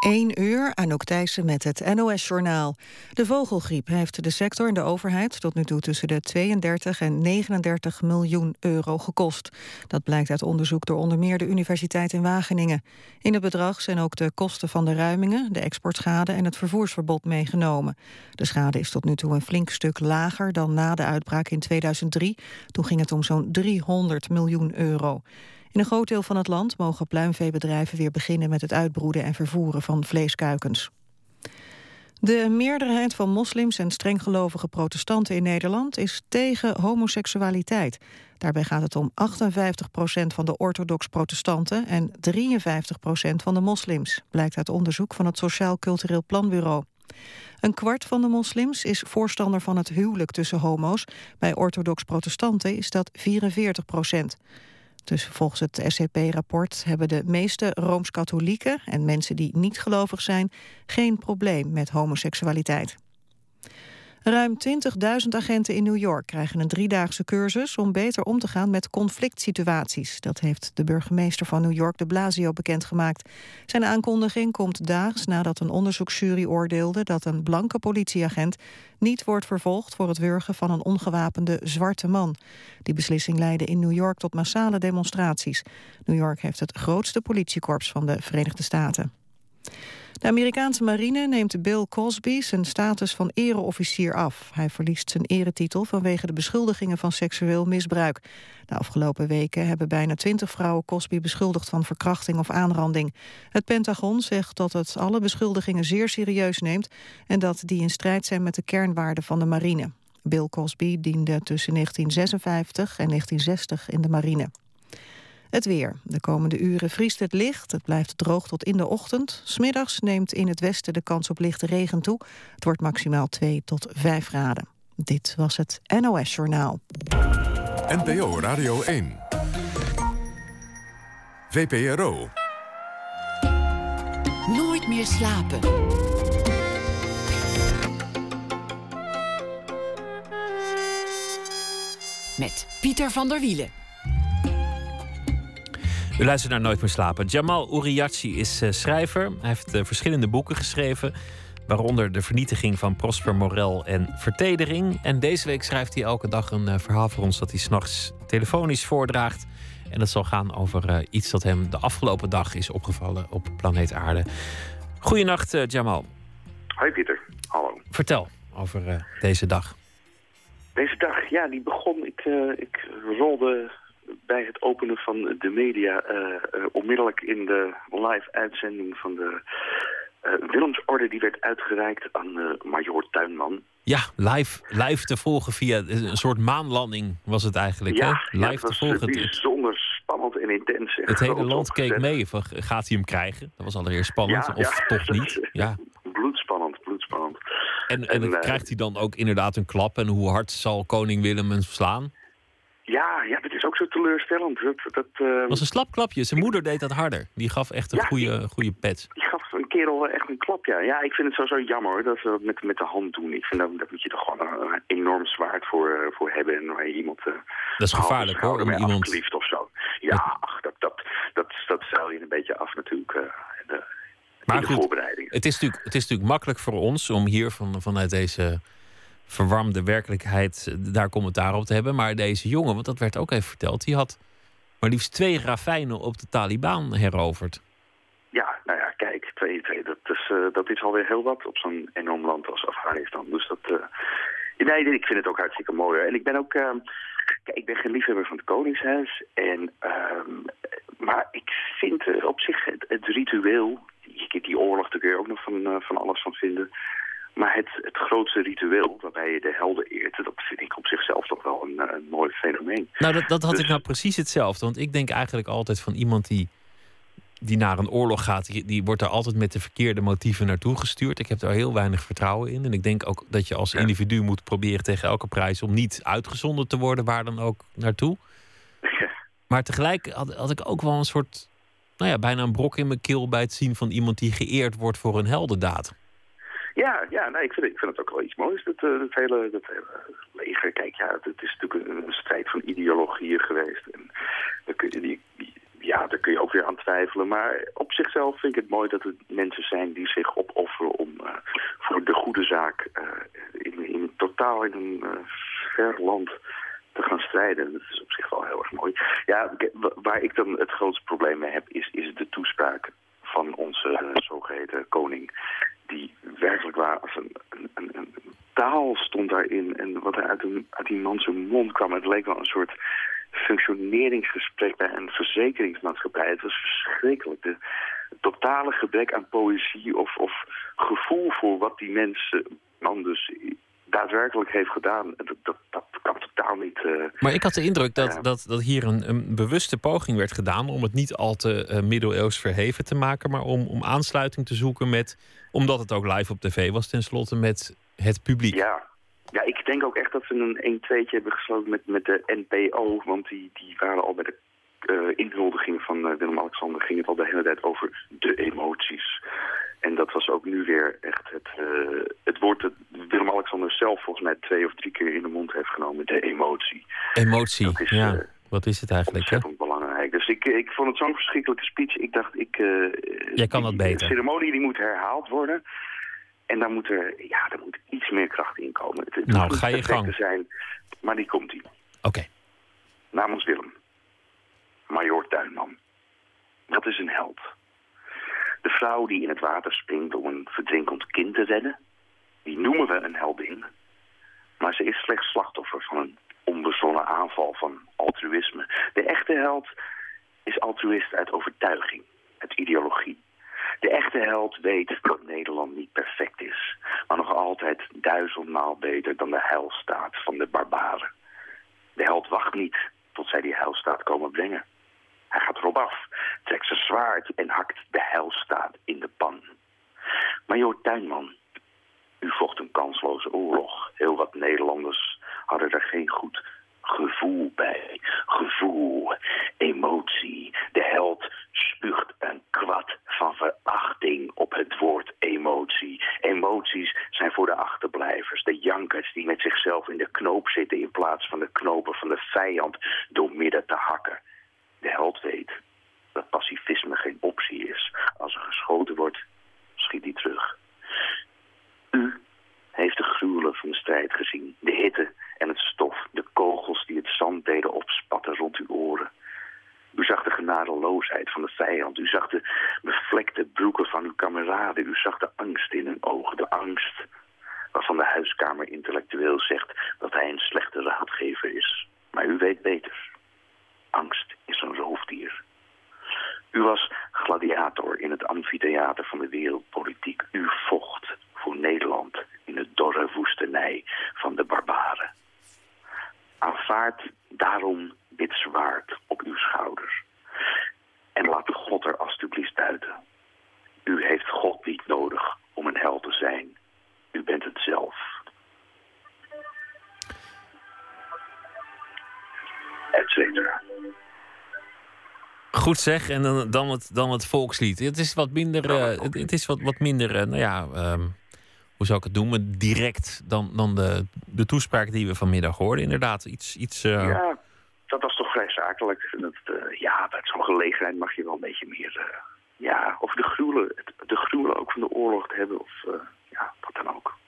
1 uur, Anouk Thijssen met het NOS-journaal. De vogelgriep heeft de sector en de overheid tot nu toe tussen de 32 en 39 miljoen euro gekost. Dat blijkt uit onderzoek door onder meer de Universiteit in Wageningen. In het bedrag zijn ook de kosten van de ruimingen, de exportschade en het vervoersverbod meegenomen. De schade is tot nu toe een flink stuk lager dan na de uitbraak in 2003. Toen ging het om zo'n 300 miljoen euro. In een groot deel van het land mogen pluimveebedrijven weer beginnen met het uitbroeden en vervoeren van vleeskuikens. De meerderheid van moslims en strenggelovige protestanten in Nederland is tegen homoseksualiteit. Daarbij gaat het om 58 procent van de orthodox protestanten en 53 procent van de moslims, blijkt uit onderzoek van het Sociaal Cultureel Planbureau. Een kwart van de moslims is voorstander van het huwelijk tussen homo's. Bij orthodox protestanten is dat 44 procent. Dus volgens het SCP-rapport hebben de meeste Rooms-Katholieken... en mensen die niet gelovig zijn, geen probleem met homoseksualiteit. Ruim 20.000 agenten in New York krijgen een driedaagse cursus... om beter om te gaan met conflict situaties. Dat heeft de burgemeester van New York de Blasio bekendgemaakt. Zijn aankondiging komt daags nadat een onderzoeksjury oordeelde... dat een blanke politieagent niet wordt vervolgd... voor het wurgen van een ongewapende zwarte man. Die beslissing leidde in New York tot massale demonstraties. New York heeft het grootste politiekorps van de Verenigde Staten. De Amerikaanse marine neemt Bill Cosby zijn status van ereofficier af. Hij verliest zijn eretitel vanwege de beschuldigingen van seksueel misbruik. De afgelopen weken hebben bijna twintig vrouwen Cosby beschuldigd van verkrachting of aanranding. Het Pentagon zegt dat het alle beschuldigingen zeer serieus neemt... en dat die in strijd zijn met de kernwaarden van de marine. Bill Cosby diende tussen 1956 en 1960 in de marine. Het weer. De komende uren vriest het licht. Het blijft droog tot in de ochtend. Smiddags neemt in het westen de kans op lichte regen toe. Het wordt maximaal 2 tot 5 graden. Dit was het NOS Journaal. NPO Radio 1. VPRO. Nooit meer slapen. Met Pieter van der Wielen. U luistert naar Nooit meer slapen. Jamal Uriachi is uh, schrijver. Hij heeft uh, verschillende boeken geschreven. Waaronder De Vernietiging van Prosper Morel en Vertedering. En deze week schrijft hij elke dag een uh, verhaal voor ons dat hij s'nachts telefonisch voordraagt. En dat zal gaan over iets dat hem de afgelopen dag is opgevallen op planeet Aarde. Goedenacht, Jamal. Hoi Pieter, hallo. Vertel over deze dag. Deze dag, ja, die begon. Ik, ik rolde bij het openen van de media uh, uh, onmiddellijk in de live uitzending van de uh, Willemsorde die werd uitgereikt aan Major Tuinman. Ja, live, live te volgen via een soort maanlanding was het eigenlijk. Ja, hè? live ja, het was te volgen. bijzonder spannend en intens. En het hele land keek mee. Van, gaat hij hem krijgen? Dat was allereerst spannend. Ja, of toch niet? Ja. Bloedspannend, bloedspannend. En, en, en krijgt hij dan ook inderdaad een klap? En hoe hard zal koning Willem hem slaan? Ja, ja, zo teleurstellend. Dat, dat, uh... was een slap klapje. Zijn moeder deed dat harder. Die gaf echt een ja, goede, die, goede pet. Die gaf een kerel echt een klap, ja. Ja, ik vind het sowieso jammer dat ze dat met, met de hand doen. Ik vind dat, dat moet je toch gewoon een, enorm zwaard voor, voor hebben. En waar je iemand... Uh, dat is gevaarlijk hoor, om iemand... Liefd of zo. Ja, dat... ach, dat, dat, dat, dat stel je een beetje af natuurlijk. Uh, de, maar goed. Het is, natuurlijk, het is natuurlijk makkelijk voor ons om hier van, vanuit deze verwarmde werkelijkheid daar commentaar op te hebben. Maar deze jongen, want dat werd ook even verteld, die had maar liefst twee ravijnen op de Taliban heroverd. Ja, nou ja, kijk, twee, twee dat, is, uh, dat is alweer heel wat op zo'n enorm land als Afghanistan. Dus dat, uh, nee, ik vind het ook hartstikke mooi. En ik ben ook, kijk, ik ben geen liefhebber van het Koningshuis. En, maar ik vind op zich het, het ritueel, die, die oorlog, daar kun je ook nog van, van alles van vinden. Maar het, het grootste ritueel waarbij je de helden eert... dat vind ik op zichzelf toch wel een, een mooi fenomeen. Nou, dat, dat had Dus- ik nou precies hetzelfde. Want ik denk eigenlijk altijd van iemand die, die naar een oorlog gaat... Die, die wordt daar altijd met de verkeerde motieven naartoe gestuurd. Ik heb daar heel weinig vertrouwen in. En ik denk ook dat je als Ja. individu moet proberen tegen elke prijs... om niet uitgezonden te worden, waar dan ook naartoe. Maar tegelijk had, had ik ook wel een soort... Nou ja, bijna een brok in mijn keel bij het zien van iemand die geëerd wordt voor een heldendaad. Ja, ja nee, ik, vind, het ook wel iets moois, dat, eh, dat, hele, dat leger. Kijk, ja, het is natuurlijk een, strijd van ideologieën geweest. En kun je, die, ja, daar kun je ook weer aan twijfelen. Maar op zichzelf vind ik het mooi dat het mensen zijn die zich opofferen om eh, voor de goede zaak eh, in, in totaal in een ver land te gaan strijden. Dat is op zich wel heel erg mooi. Ja, waar ik dan het grootste probleem mee heb, is, is de toespraak van onze eh, zogeheten koning. Die werkelijk waar als een, een, een, taal stond daarin. En wat er uit, een, uit die man zijn mond kwam, het leek wel een soort functioneringsgesprek bij een verzekeringsmaatschappij. Het was verschrikkelijk. De, tot totale gebrek aan poëzie of, of gevoel voor wat die mensen dan dus daadwerkelijk heeft gedaan. Dat, dat, dat kan totaal niet. Uh, maar ik had de indruk dat, dat, dat hier een, een bewuste poging werd gedaan om het niet al te uh, middeleeuws verheven te maken, maar om, om aansluiting te zoeken met, omdat het ook live op tv was, tenslotte met het publiek. Ja, ja, ik denk ook echt dat ze een 1-2'tje hebben gesloten met, met de NPO. Want die, die waren al bij de uh, inhuldiging van uh, Willem-Alexander... ging het al de hele tijd over de emoties. En dat was ook nu weer echt het, uh, het woord dat Willem-Alexander zelf volgens mij twee of drie keer in de mond heeft genomen. De emotie. Emotie, is, ja. Wat is het eigenlijk? Ontzettend hè? belangrijk. Dus ik, ik vond het zo'n verschrikkelijke speech. Ik dacht, ik... Jij kan dat beter. De ceremonie die moet herhaald worden. En daar moet er, ja, er moet iets meer kracht in komen. Het, nou, ga je gang. Zijn, maar die komt ie. Oké. Namens Willem. Major Tuinman. Dat is een held. De vrouw die in het water springt om een verdrinkend kind te redden, die noemen we een heldin. Maar ze is slechts slachtoffer van een onbezonnen aanval van altruïsme. De echte held is altruïst uit overtuiging, uit ideologie. De echte held weet dat Nederland niet perfect is, maar nog altijd duizendmaal beter dan de heilstaat van de barbaren. De held wacht niet tot zij die heilstaat komen brengen. Hij gaat erop af, trekt zijn zwaard en hakt de heilstaat in de pan. Major Tuinman, u vocht een kansloze oorlog. Heel wat Nederlanders hadden er geen goed gevoel bij. Gevoel, emotie. De held spuugt een kwad van verachting op het woord emotie. Emoties zijn voor de achterblijvers, de jankers die met zichzelf in de knoop zitten in plaats van de knopen van de vijand door midden te hakken. De held weet dat pacifisme geen optie is. Als er geschoten wordt, schiet hij terug. U heeft de gruwelen van de strijd gezien. De hitte en het stof, de kogels die het zand deden opspatten rond uw oren. U zag de genadeloosheid van de vijand. U zag de bevlekte broeken van uw kameraden. U zag de angst in hun ogen. De angst waarvan de huiskamer intellectueel zegt dat hij een slechte raadgever is. Maar u weet beter. Goed zeg, en dan, dan, het, dan het volkslied. Het is wat minder, uh, het, het, is wat, wat minder uh, nou ja, um, hoe zou ik het noemen, direct dan, dan de, de toespraak die we vanmiddag hoorden. Inderdaad, iets... iets uh... Ja, dat was toch vrij zakelijk. Dat, ja, bij zo'n gelegenheid mag je wel een beetje meer... ja, of de gruwelen, de gruwelen ook van de oorlog te hebben, of ja, wat dan ook.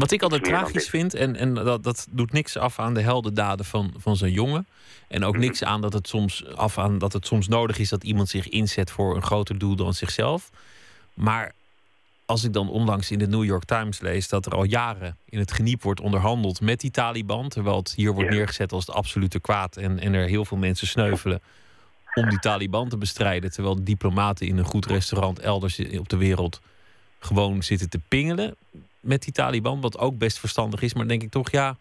Wat ik altijd tragisch vind, en, en dat, dat doet niks af aan de heldendaden van, van zijn jongen. En ook mhm. niks aan dat het soms af aan dat het soms nodig is dat iemand zich inzet voor een groter doel dan zichzelf. Maar als ik dan onlangs in de New York Times lees dat er al jaren in het geniep wordt onderhandeld met die Taliban, terwijl het hier wordt neergezet als het absolute kwaad en, en er heel veel mensen sneuvelen om die Taliban te bestrijden, terwijl diplomaten in een goed restaurant elders op de wereld gewoon zitten te pingelen met die Taliban, wat ook best verstandig is, maar denk ik toch, ja,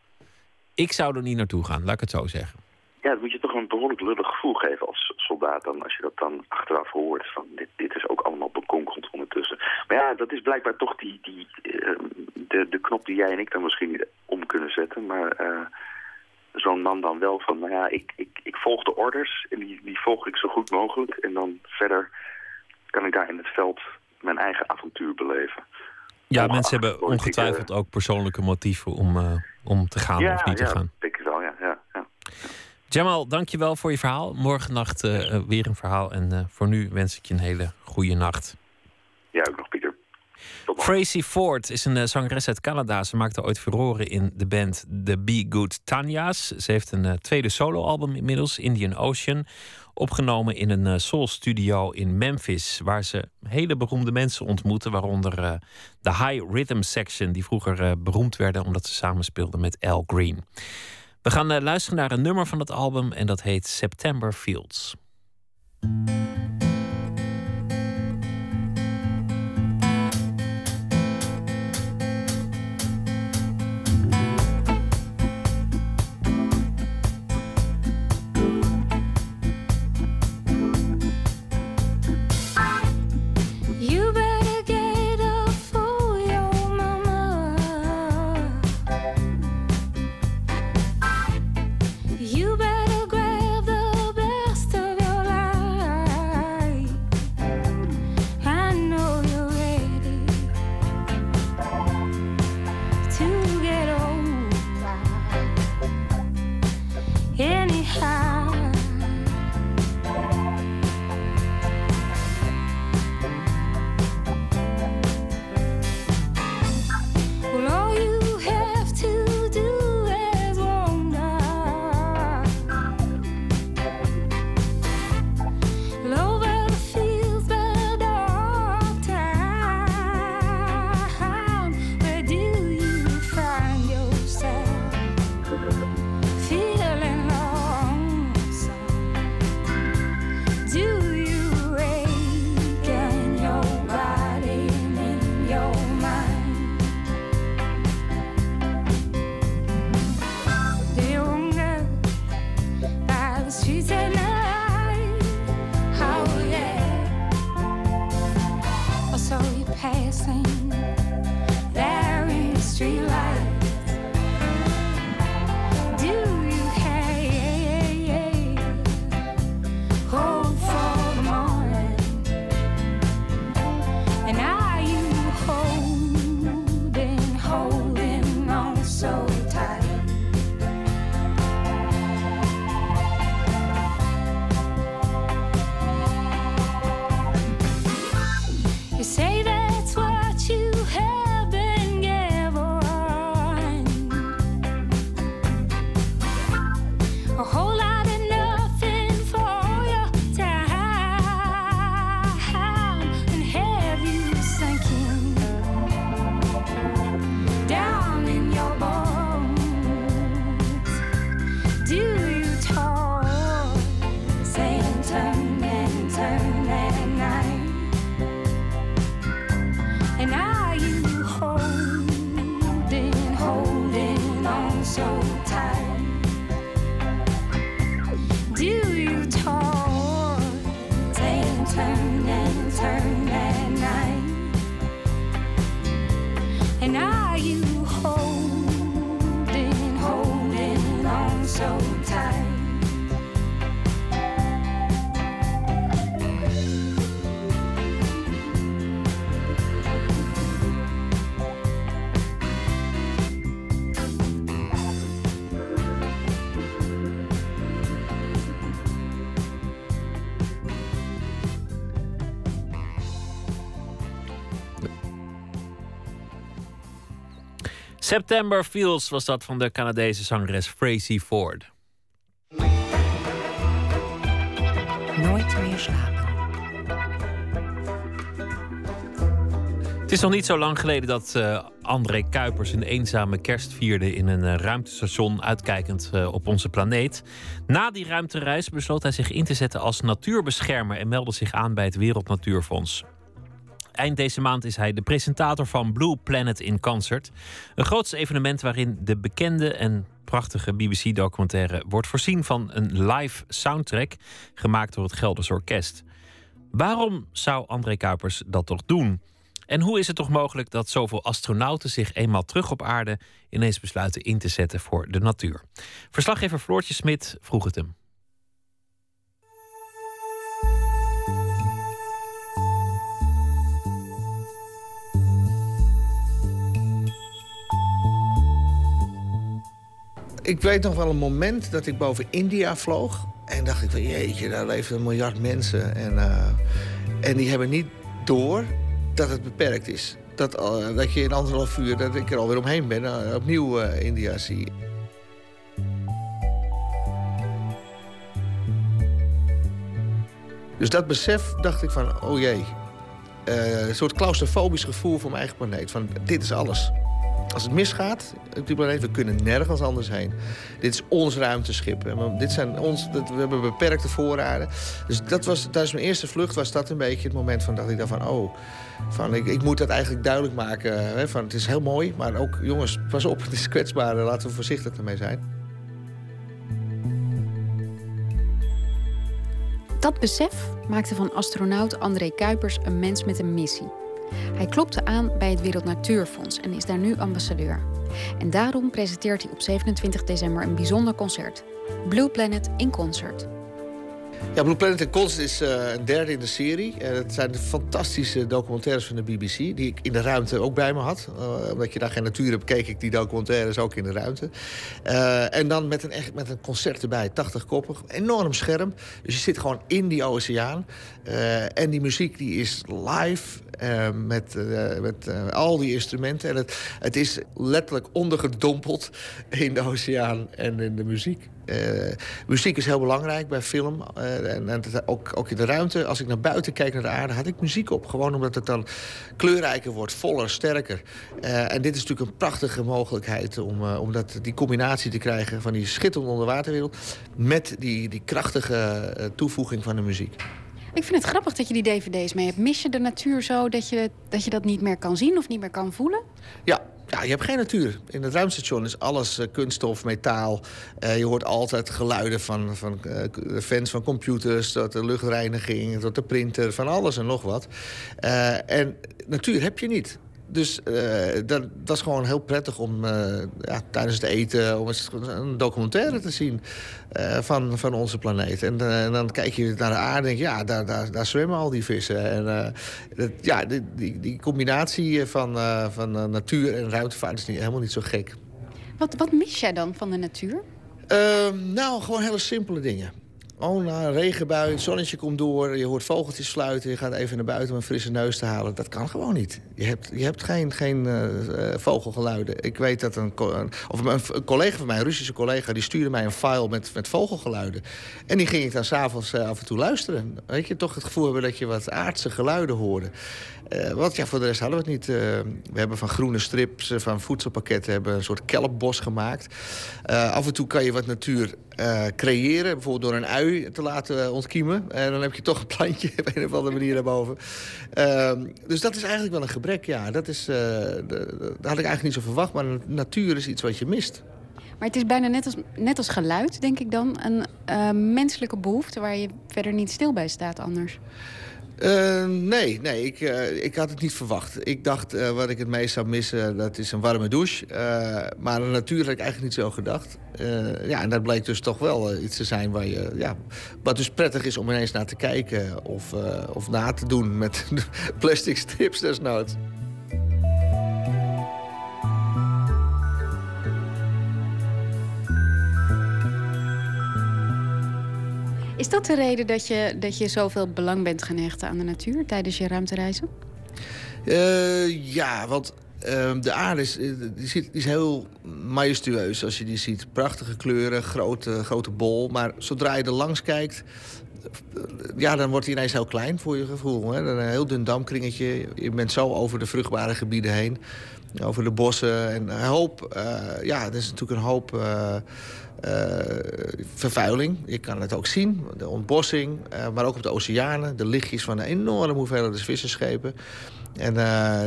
ik zou er niet naartoe gaan, laat ik het zo zeggen. Ja, dat moet je toch een behoorlijk lullig gevoel geven als soldaat dan, als je dat dan achteraf hoort. Van dit, dit is ook allemaal bekonkeld ondertussen. Maar ja, dat is blijkbaar toch die, die, ehm, de, de knop die jij en ik dan misschien om kunnen zetten. Maar uh, zo'n man dan wel van, nou ja, ik, ik, ik volg de orders en die, die volg ik zo goed mogelijk. En dan verder kan ik daar in het veld mijn eigen avontuur beleven. Ja, mensen hebben ongetwijfeld ook persoonlijke motieven om, uh, om te gaan ja, of niet ja, te gaan. denk ik wel, ja. ja, ja. Jamal, dankjewel voor je verhaal. Morgen nacht uh, weer een verhaal. En uh, voor nu wens ik je een hele goede nacht. Ja, ook nog. Tracy Ford is een uh, zangeres uit Canada. Ze maakte ooit furoren in de band The Be Good Tanya's. Ze heeft een tweede soloalbum inmiddels, Indian Ocean opgenomen in een uh, soul studio in Memphis, waar ze hele beroemde mensen ontmoeten, waaronder de High Rhythm Section, die vroeger beroemd werden omdat ze samenspeelden met Al Green. We gaan luisteren naar een nummer van het album en dat heet September Fields. September Feels was dat van de Canadese zangeres Tracy Ford. Nooit meer slapen. Het is nog niet zo lang geleden dat eh, André Kuipers een eenzame kerst vierde in een eh, ruimtestation uitkijkend eh, op onze planeet. Na die ruimtereis besloot hij zich in te zetten als natuurbeschermer en meldde zich aan bij het Wereld Natuurfonds. Eind deze maand is hij de presentator van Blue Planet in Concert. Een groots evenement waarin de bekende en prachtige BBC-documentaire wordt voorzien van een live soundtrack gemaakt door het Gelders Orkest. Waarom zou André Kuipers dat toch doen? En hoe is het toch mogelijk dat zoveel astronauten zich eenmaal terug op aarde ineens besluiten in te zetten voor de natuur? Verslaggever Floortje Smit vroeg het hem. Ik weet nog wel een moment dat ik boven India vloog. En dacht ik van jeetje, daar leven een miljard mensen. En, eh, en die hebben niet door dat het beperkt is. Dat, eh, dat je in anderhalf uur, dat ik er alweer omheen ben, eh, opnieuw India zie. Dus dat besef dacht ik van, oh jee. Een soort claustrofobisch gevoel voor mijn eigen planeet. Van, dit is alles. Als het misgaat op die planeet, we kunnen nergens anders heen. Dit is ons ruimteschip. En dit zijn ons, we hebben beperkte voorraden. Dus dat was, tijdens mijn eerste vlucht was dat een beetje het moment van dat ik dacht van... oh, van, ik, ik moet dat eigenlijk duidelijk maken. Hè, van, het is heel mooi, maar ook jongens, pas op, het is kwetsbaar. Laten we voorzichtig ermee zijn. Dat besef maakte van astronaut André Kuipers een mens met een missie. Hij klopte aan bij het Wereld Natuurfonds en is daar nu ambassadeur. En daarom presenteert hij op 27 december een bijzonder concert. Blue Planet in concert. Ja, Blue Planet in Concert is eh, een derde in de serie. Eh, het zijn fantastische documentaires van de BBC... die ik in de ruimte ook bij me had. Eh, omdat je daar geen natuur hebt, keek ik die documentaires ook in de ruimte. Eh, en dan met een, echt, met een concert erbij, 80 koppig. Enorm scherm. Dus je zit gewoon in die oceaan. Eh, en die muziek die is live eh, met, eh, met eh, al die instrumenten. En het, het is letterlijk ondergedompeld in de oceaan en in de muziek. Eh, muziek is heel belangrijk bij film. Eh, en en ook, ook in de ruimte. Als ik naar buiten kijk naar de aarde, had ik muziek op. Gewoon omdat het dan kleurrijker wordt, voller, sterker. Eh, en dit is natuurlijk een prachtige mogelijkheid om, om dat, die combinatie te krijgen van die schitterende onderwaterwereld. met die, die krachtige toevoeging van de muziek. Ik vind het grappig dat je die dvd's mee hebt. Mis je de natuur zo dat je, dat je dat niet meer kan zien of niet meer kan voelen? Ja, ja je hebt geen natuur. In het ruimstation is alles kunststof, metaal. je hoort altijd geluiden van, van fans van computers... tot de luchtreiniging, tot de printer, van alles en nog wat. en natuur heb je niet. Dus uh, dat was gewoon heel prettig om uh, ja, tijdens het eten om een documentaire te zien uh, van, van onze planeet. En, en, dan kijk je naar de aarde en denk je, ja, daar, daar, daar zwemmen al die vissen. En dat, ja, die, die, die, combinatie van, van natuur en ruimtevaart is niet, helemaal niet zo gek. Wat, wat mis jij dan van de natuur? Ehm, nou, gewoon hele simpele dingen. Oh, na een regenbui, het zonnetje komt door, je hoort vogeltjes fluiten... je gaat even naar buiten om een frisse neus te halen. Dat kan gewoon niet. Je hebt, je hebt geen, geen uh, vogelgeluiden. Ik weet dat een, of een collega van mij, een Russische collega... die stuurde mij een file met, met vogelgeluiden. En die ging ik dan s'avonds uh, af en toe luisteren. Weet je, toch het gevoel hebben dat je wat aardse geluiden hoorde. Uh, want ja, voor de rest hadden we het niet. we hebben van groene strips, van voedselpakketten... hebben een soort kelpbos gemaakt. af en toe kan je wat natuur creëren. Bijvoorbeeld door een ui te laten ontkiemen. En dan heb je toch een plantje op een of andere manier daarboven. Ehm, dus dat is eigenlijk wel een gebrek, ja. Dat, is, dat had ik eigenlijk niet zo verwacht. Maar natuur is iets wat je mist. Maar het is bijna net als, net als geluid, denk ik dan. Een menselijke behoefte waar je verder niet stil bij staat anders. Uh, nee, nee ik, uh, ik had het niet verwacht. Ik dacht, uh, wat ik het meest zou missen, dat is een warme douche. maar natuurlijk eigenlijk niet zo gedacht. ja, en dat bleek dus toch wel iets te zijn waar je, ja, wat dus prettig is om ineens naar te kijken... of, of na te doen met plastic strips desnoods. Is dat de reden dat je, dat je zoveel belang bent gaan hechten aan de natuur tijdens je ruimtereizen? Uh, ja, want uh, de aarde is, eh, die is heel majestueus als je die ziet. Prachtige kleuren, grote, grote bol. Maar zodra je er langs kijkt, eh, ja, dan wordt hij ineens heel klein voor je gevoel. Hè? Een heel dun damkringetje. Je bent zo over de vruchtbare gebieden heen. Over de bossen. En een hoop, uh, ja, er is natuurlijk een hoop... Uh, uh, vervuiling. Je kan het ook zien, de ontbossing. Maar ook op de oceanen, de lichtjes van een enorme hoeveelheid visserschepen. En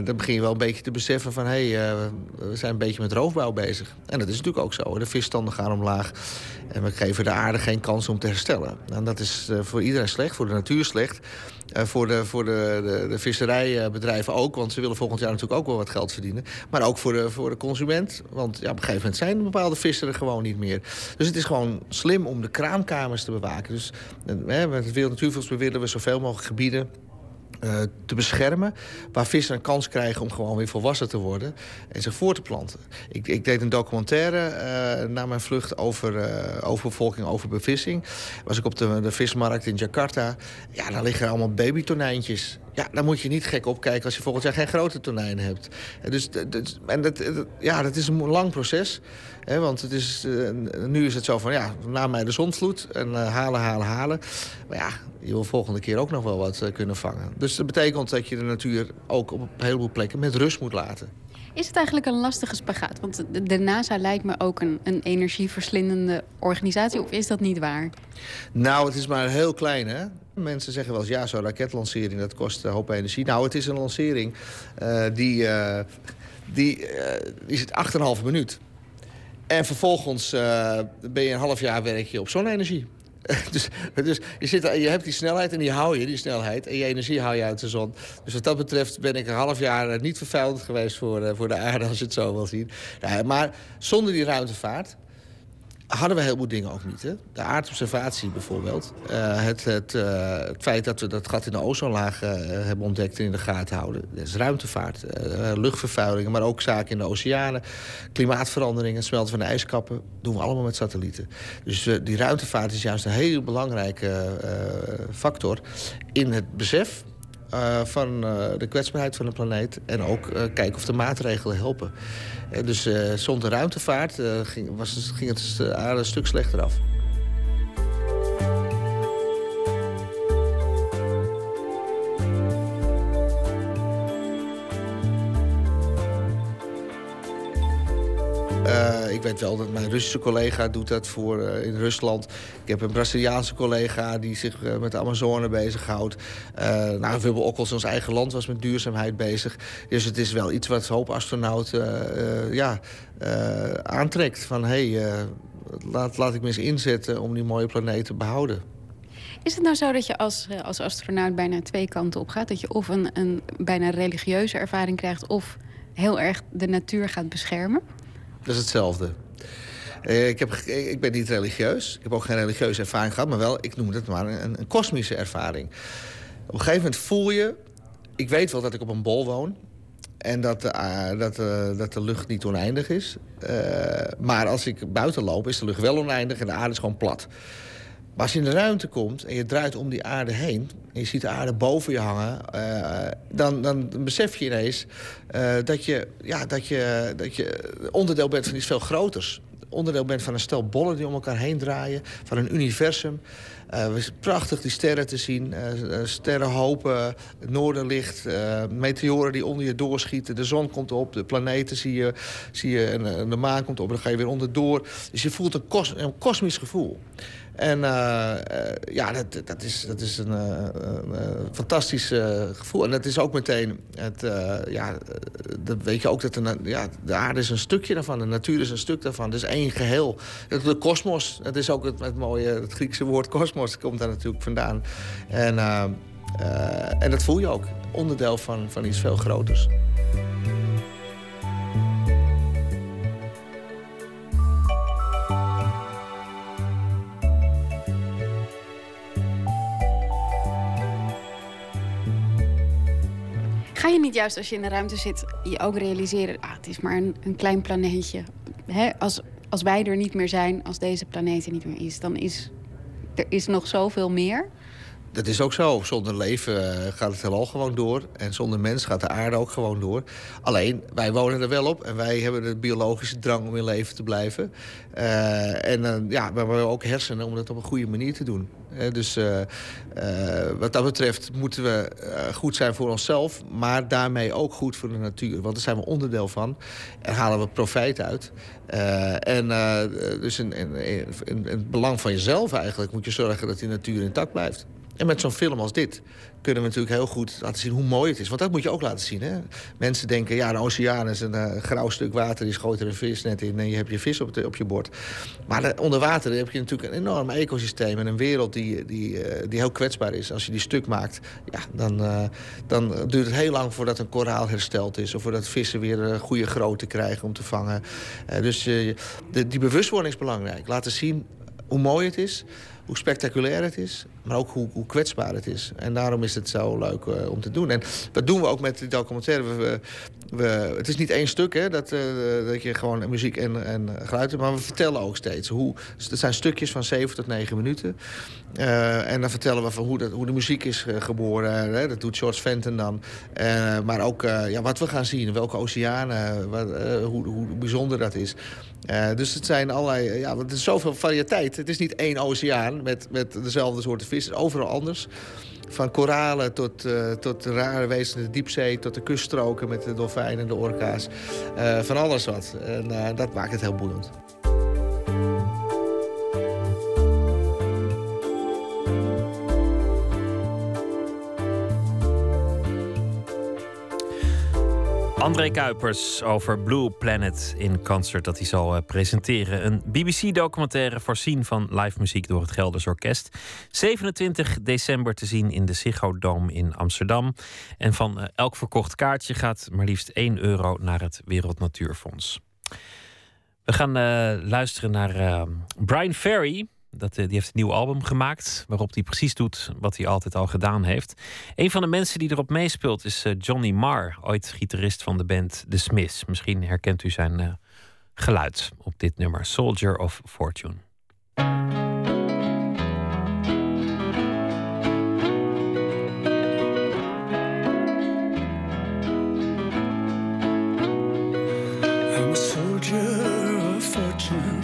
dan begin je wel een beetje te beseffen van... hé, hey, we zijn een beetje met roofbouw bezig. En dat is natuurlijk ook zo. De visstanden gaan omlaag. En we geven de aarde geen kans om te herstellen. En dat is voor iedereen slecht, voor de natuur slecht. Uh, voor de, voor de, de, de, visserijbedrijven ook, want ze willen volgend jaar natuurlijk ook wel wat geld verdienen. Maar ook voor de, voor de consument, want ja, op een gegeven moment zijn bepaalde vissen er gewoon niet meer. Dus het is gewoon slim om de kraamkamers te bewaken. Dus uh, met het Wereld Natuurfonds willen we zoveel mogelijk gebieden te beschermen. Waar vissen een kans krijgen om gewoon weer volwassen te worden. En zich voor te planten. Ik, ik deed een documentaire uh, na mijn vlucht over uh, overbevolking, over bevissing. Was ik op de, de vismarkt in Jakarta. Ja, daar liggen allemaal babytonijntjes. Ja, daar moet je niet gek op kijken als je volgend jaar geen grote tonijnen hebt. Dus, en dat, ja, dat is een lang proces. Hè, want het is, nu is het zo van, ja, na mij de zonvloed. En halen, halen, halen. Maar ja, je wil volgende keer ook nog wel wat kunnen vangen. Dus dat betekent dat je de natuur ook op een heleboel plekken met rust moet laten. Is het eigenlijk een lastige spagaat? Want de NASA lijkt me ook een, een energieverslindende organisatie. Of is dat niet waar? Nou, het is maar heel klein, hè? Mensen zeggen wel eens, ja, zo'n raketlancering, dat kost een hoop energie. Nou, het is een lancering uh, die, uh, die, uh, die zit 8,5 minuut. En vervolgens ben je een half jaar werk je op zonne-energie. dus, dus je, je hebt die snelheid en die hou je, die snelheid. En je energie hou je uit de zon. Dus wat dat betreft ben ik een half jaar eh, niet vervuilend geweest voor, uh, voor de aarde, als je het zo wil zien. Nou, maar zonder die ruimtevaart hadden we een heleboel dingen ook niet. Hè? De aardobservatie bijvoorbeeld. Uh, het, het, uh, het, feit dat we dat gat in de ozonlaag uh, hebben ontdekt en in de gaten houden. Dat is ruimtevaart, luchtvervuiling, maar ook zaken in de oceanen. Klimaatveranderingen, smelten van de ijskappen. doen we allemaal met satellieten. Dus die ruimtevaart is juist een heel belangrijke factor in het besef uh, van uh, de kwetsbaarheid van de planeet. En ook uh, kijken of de maatregelen helpen. dus zonder ruimtevaart ging, was, ging het de aarde een stuk slechter af. Ik weet wel dat mijn Russische collega doet dat voor eh, in Rusland. Ik heb een Braziliaanse collega die zich eh, met de Amazone bezighoudt. Nou, ook al ons eigen land was met duurzaamheid bezig. Dus het is wel iets wat hoop astronauten ja, aantrekt. Van hé, hey, laat, laat ik me eens inzetten om die mooie planeet te behouden. Is het nou zo dat je als, als astronaut bijna twee kanten op gaat? Dat je of een, een bijna religieuze ervaring krijgt... of heel erg de natuur gaat beschermen? Dat is hetzelfde. Eh, ik, heb, ik ben niet religieus. Ik heb ook geen religieuze ervaring gehad. Maar wel, ik noem het maar een, een kosmische ervaring. Op een gegeven moment voel je... Ik weet wel dat ik op een bol woon. En dat, de, dat, uh, dat de lucht niet oneindig is. Uh, maar als ik buiten loop, is de lucht wel oneindig en de aarde is gewoon plat. Maar als je in de ruimte komt en je draait om die aarde heen... en je ziet de aarde boven je hangen... Uh, dan, dan besef je ineens uh, dat, je, ja, dat, je, dat je onderdeel bent van iets veel groters. Onderdeel bent van een stel bollen die om elkaar heen draaien. Van een universum. Uh, het is prachtig die sterren te zien. sterrenhopen, het noorderlicht, meteoren die onder je doorschieten. De zon komt op, de planeten zie je, zie je en, de maan komt op. En dan ga je weer onderdoor. Dus je voelt een kosmisch gevoel. En uh, ja, dat, dat, is, dat is een, een fantastisch gevoel. En dat is ook meteen, het, ja, dat weet je ook dat de, ja, de aarde is een stukje daarvan. De natuur is een stuk daarvan. Is één geheel. De kosmos, dat is ook het, het mooie, het Griekse woord kosmos, komt daar natuurlijk vandaan. En, en dat voel je ook. Onderdeel van, van iets veel groters. Ga je niet juist als je in de ruimte zit, je ook realiseren... Ah, het is maar een, een klein planeetje. Hè? Als, als wij er niet meer zijn, als deze planeet er niet meer is... dan is er is nog zoveel meer. Dat is ook zo. Zonder leven eh, gaat het heelal gewoon door. En zonder mens gaat de aarde ook gewoon door. Alleen, wij wonen er wel op. En wij hebben de biologische drang om in leven te blijven. Uh, en uh, ja, we hebben ook hersenen om dat op een goede manier te doen. Dus wat dat betreft moeten we goed zijn voor onszelf. Maar daarmee ook goed voor de natuur. Want daar zijn we onderdeel van. En halen we profijt uit. en dus in, in het belang van jezelf eigenlijk moet je zorgen dat die natuur intact blijft. En met zo'n film als dit kunnen we natuurlijk heel goed laten zien hoe mooi het is. Want dat moet je ook laten zien. Hè? Mensen denken, ja, een oceaan is een uh, grauw stuk water... die schoot er een vis net in en je hebt je vis op, de, op je bord. Maar onder water heb je natuurlijk een enorm ecosysteem... en een wereld die, die, uh, die heel kwetsbaar is. Als je die stuk maakt, ja, dan, uh, dan duurt het heel lang voordat een koraal hersteld is... of voordat vissen weer een goede grootte krijgen om te vangen. dus de, die bewustwording is belangrijk. Laten zien hoe mooi het is hoe spectaculair het is, maar ook hoe, hoe kwetsbaar het is. En daarom is het zo leuk uh, om te doen. En dat doen we ook met die documentaire. We, we, het is niet één stuk, hè, dat, uh, dat je gewoon muziek en, en geluid hebt, maar we vertellen ook steeds. Hoe, dus het zijn stukjes van 7 tot 9 minuten. Uh, en dan vertellen we van hoe, dat, hoe de muziek is geboren. Hè, dat doet George Fenton dan. maar ook ja, wat we gaan zien, welke oceanen, wat, hoe, hoe bijzonder dat is. Dus het zijn allerlei, ja, het is zoveel variëteit. Het is niet één oceaan met, met dezelfde soorten vissen. Overal anders. Van koralen tot, uh, tot rare wezens de diepzee... tot de kuststroken met de dolfijnen en de orka's. Van alles wat. En dat maakt het heel boeiend. André Kuipers over Blue Planet in concert dat hij zal uh, presenteren. Een BBC-documentaire voorzien van live muziek door het Gelders Orkest. 27 december te zien in de Ziggo Dome in Amsterdam. En van uh, elk verkocht kaartje gaat maar liefst 1 euro naar het Wereld Natuurfonds. We gaan uh, luisteren naar Brian Ferry. Dat, die heeft een nieuw album gemaakt. Waarop hij precies doet wat hij altijd al gedaan heeft. Een van de mensen die erop meespeelt is Johnny Marr. Ooit gitarist van de band The Smiths. Misschien herkent u zijn uh, geluid op dit nummer. Soldier of Fortune. Soldier of fortune.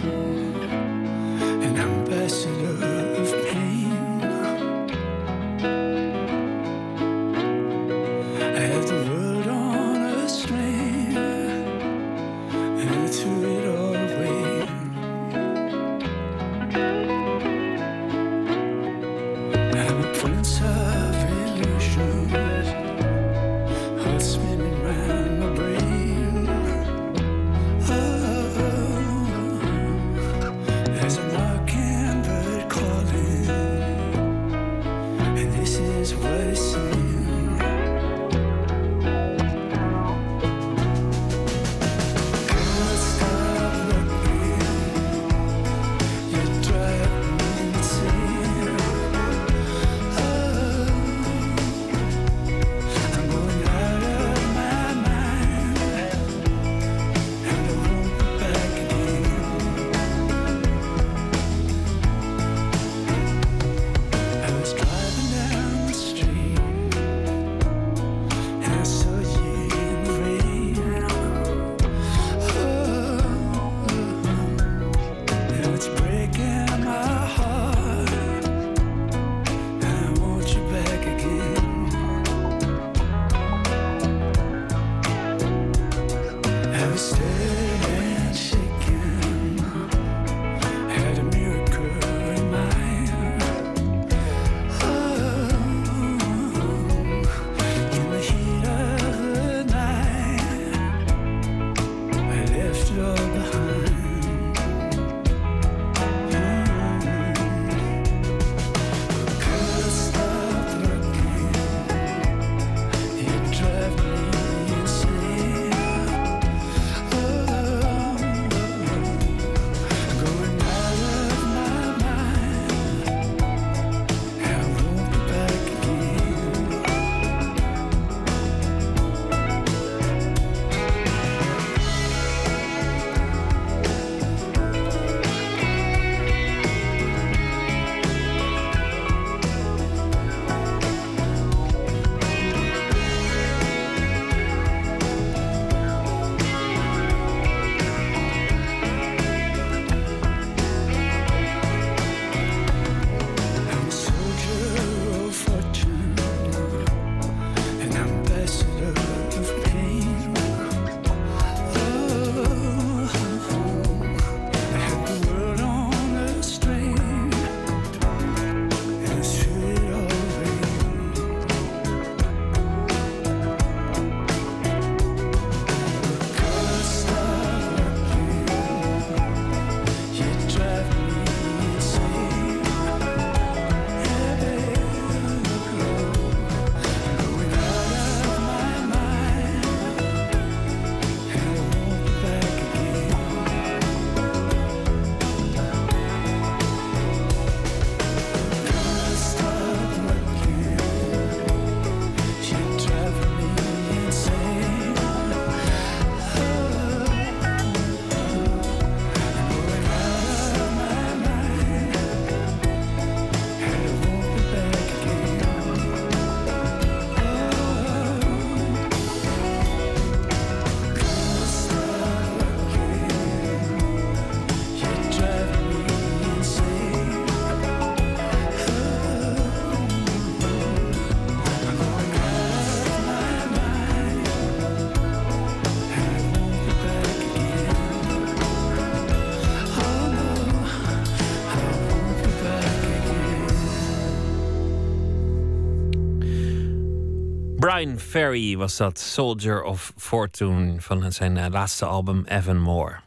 Brian Ferry was dat, Soldier of Fortune, van zijn eh, laatste album Evan Moore.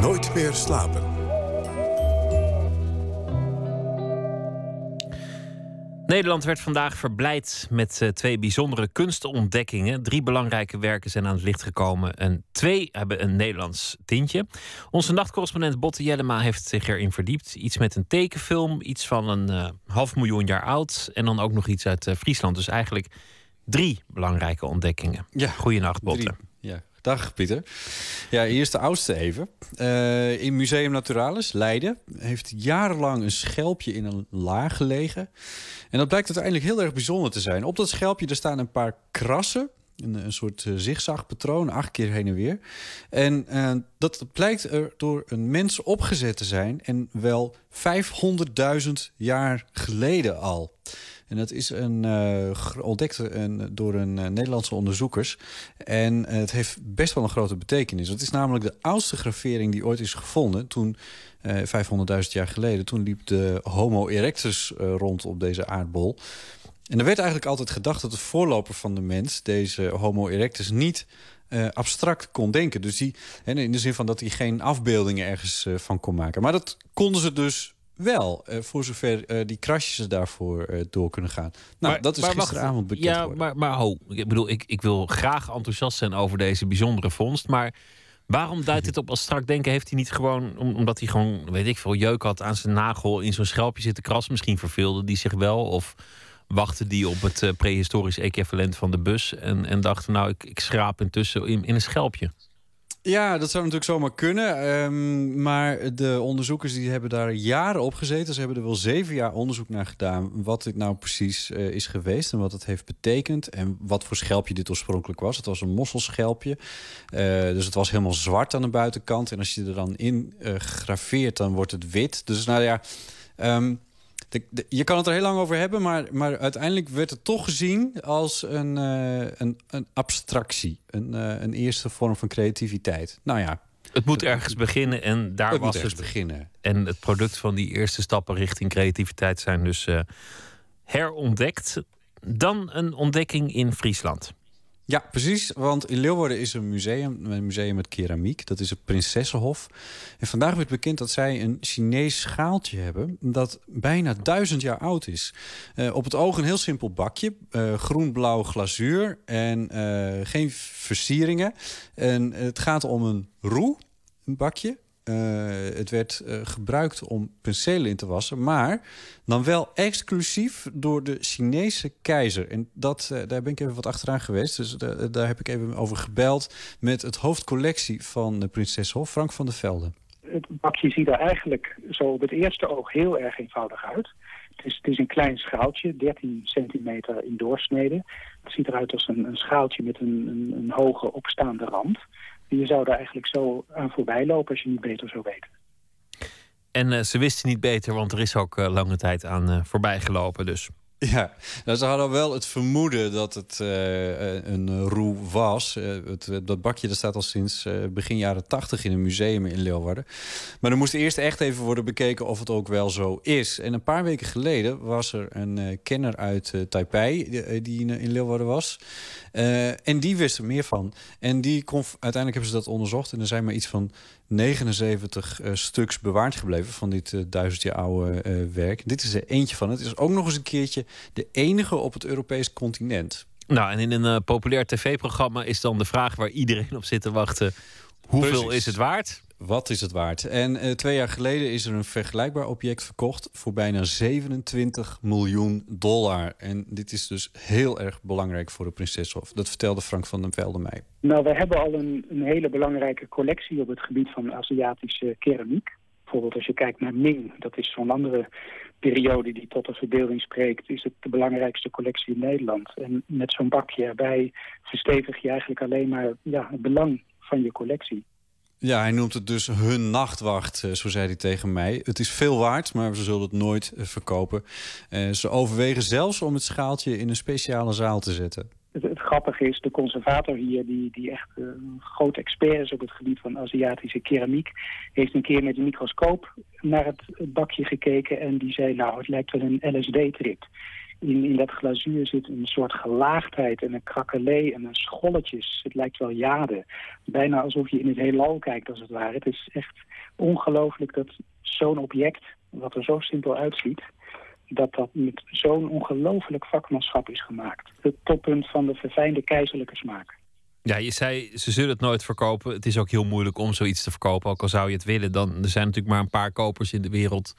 Nooit meer slapen. Nederland werd vandaag verblijd met uh, twee bijzondere kunstontdekkingen. Drie belangrijke werken zijn aan het licht gekomen en twee hebben een Nederlands tintje. Onze nachtcorrespondent Botte Jellema heeft zich erin verdiept. Iets met een tekenfilm, iets van een uh, half miljoen jaar oud en dan ook nog iets uit uh, Friesland. Dus eigenlijk drie belangrijke ontdekkingen. Ja, Goedenacht, Botte. Drie. Ja, Dag Pieter. Ja, hier de oudste even. Uh, in Museum Naturalis, Leiden, heeft jarenlang een schelpje in een laag gelegen. En dat blijkt uiteindelijk heel erg bijzonder te zijn. Op dat schelpje er staan een paar krassen. Een, een soort uh, zigzagpatroon, acht keer heen en weer. En uh, dat blijkt er door een mens opgezet te zijn. En wel 500.000 jaar geleden al. En dat is een, uh, ontdekt een, door een uh, Nederlandse onderzoekers. En uh, het heeft best wel een grote betekenis. Het is namelijk de oudste gravering die ooit is gevonden. Toen, 500.000 jaar geleden, toen liep de Homo erectus rond op deze aardbol. En er werd eigenlijk altijd gedacht dat de voorloper van de mens, deze Homo erectus, niet abstract kon denken. Dus die, in de zin van dat hij geen afbeeldingen ergens van kon maken. Maar dat konden ze dus wel, uh, voor zover uh, die krasjes daarvoor uh, door kunnen gaan. Nou, maar, dat is maar, gisteravond bekend Ja, maar, maar ho, ik bedoel, ik, ik wil graag enthousiast zijn over deze bijzondere vondst, maar waarom duidt dit op abstract denken? Heeft hij niet gewoon, om, omdat hij gewoon, weet ik veel, jeuk had aan zijn nagel in zo'n schelpje zitten krassen? Misschien verveelde die zich wel, of wachtte die op het prehistorisch equivalent van de bus en, en dacht, nou, ik, ik schraap intussen in, in een schelpje. Ja, dat zou natuurlijk zomaar kunnen. Um, maar de onderzoekers die hebben daar jaren op gezeten. Ze hebben er wel zeven jaar onderzoek naar gedaan... wat dit nou precies uh, is geweest en wat het heeft betekend... en wat voor schelpje dit oorspronkelijk was. Het was een mosselschelpje. Uh, dus het was helemaal zwart aan de buitenkant. En als je er dan in uh, graveert, dan wordt het wit. Dus nou ja... Um, de, de, je kan het er heel lang over hebben, maar, maar uiteindelijk werd het toch gezien als een, uh, een, een abstractie. Een, uh, een eerste vorm van creativiteit. Nou ja. Het moet ergens beginnen en daar het was het. beginnen. En het product van die eerste stappen richting creativiteit zijn dus uh, herontdekt. Dan een ontdekking in Friesland. Ja, precies. Want in Leeuwarden is een museum, een museum met keramiek. Dat is het Prinsessenhof. En vandaag werd bekend dat zij een Chinees schaaltje hebben... dat bijna duizend jaar oud is. Uh, op het oog een heel simpel bakje. Uh, Groen-blauw glazuur en uh, geen versieringen. En het gaat om een roe, een bakje. Uh, het werd uh, gebruikt om penselen in te wassen, maar dan wel exclusief door de Chinese keizer. En dat, uh, daar ben ik even wat achteraan geweest. Dus daar heb ik even over gebeld met het hoofdcollectie van de Prinseshof, Frank van der Velde. Het bakje ziet er eigenlijk zo op het eerste oog heel erg eenvoudig uit. Het is, het is een klein schaaltje, 13 centimeter in doorsnede. Het ziet eruit als een, schaaltje met een, een, een hoge opstaande rand je zou er eigenlijk zo aan voorbij lopen als je niet beter zou weten. En uh, ze wisten niet beter, want er is ook uh, lange tijd aan uh, voorbij gelopen dus. Ja, nou, ze hadden wel het vermoeden dat het uh, een roe was. Uh, het, dat bakje dat staat al sinds begin jaren tachtig in een museum in Leeuwarden. Maar er moest eerst echt even worden bekeken of het ook wel zo is. En een paar weken geleden was er een kenner uit Taipei die in, in Leeuwarden was. en die wist er meer van. En die kon, uiteindelijk hebben ze dat onderzocht. En er zijn maar iets van 79 uh, stuks bewaard gebleven van dit uh, duizend jaar oude uh, werk. Dit is er eentje van. Het is ook nog eens een keertje de enige op het Europese continent. Nou, en in een populair tv-programma is dan de vraag waar iedereen op zit te wachten: hoeveel Precies. is het waard? Wat is het waard? En uh, twee jaar geleden is er een vergelijkbaar object verkocht voor bijna 27 miljoen dollar. En dit is dus heel erg belangrijk voor de Prinseshof. Dat vertelde Frank van den Velde mij. Nou, we hebben al een, een hele belangrijke collectie op het gebied van Aziatische keramiek. Bijvoorbeeld als je kijkt naar Ming, dat is zo'n andere periode die tot de verbeelding spreekt, is het de belangrijkste collectie in Nederland. En met zo'n bakje erbij verstevig je eigenlijk alleen maar ja, het belang van je collectie. Ja, hij noemt het dus hun nachtwacht, zo zei hij tegen mij. Het is veel waard, maar ze zullen het nooit verkopen. Uh, ze overwegen zelfs om het schaaltje in een speciale zaal te zetten. Het, grappige is, de conservator hier, die, die echt een groot expert is op het gebied van Aziatische keramiek, heeft een keer met een microscoop naar het bakje gekeken en die zei, nou, het lijkt wel een LSD-trip. In, dat glazuur zit een soort gelaagdheid en een krakelee en een scholletjes. Het lijkt wel jade. Bijna alsof je in het heelal kijkt, als het ware. Het is echt ongelooflijk dat zo'n object, wat er zo simpel uitziet... dat dat met zo'n ongelooflijk vakmanschap is gemaakt. Het toppunt van de verfijnde keizerlijke smaak. Ja, je zei, ze zullen het nooit verkopen. Het is ook heel moeilijk om zoiets te verkopen. Ook al zou je het willen, dan er zijn natuurlijk maar een paar kopers in de wereld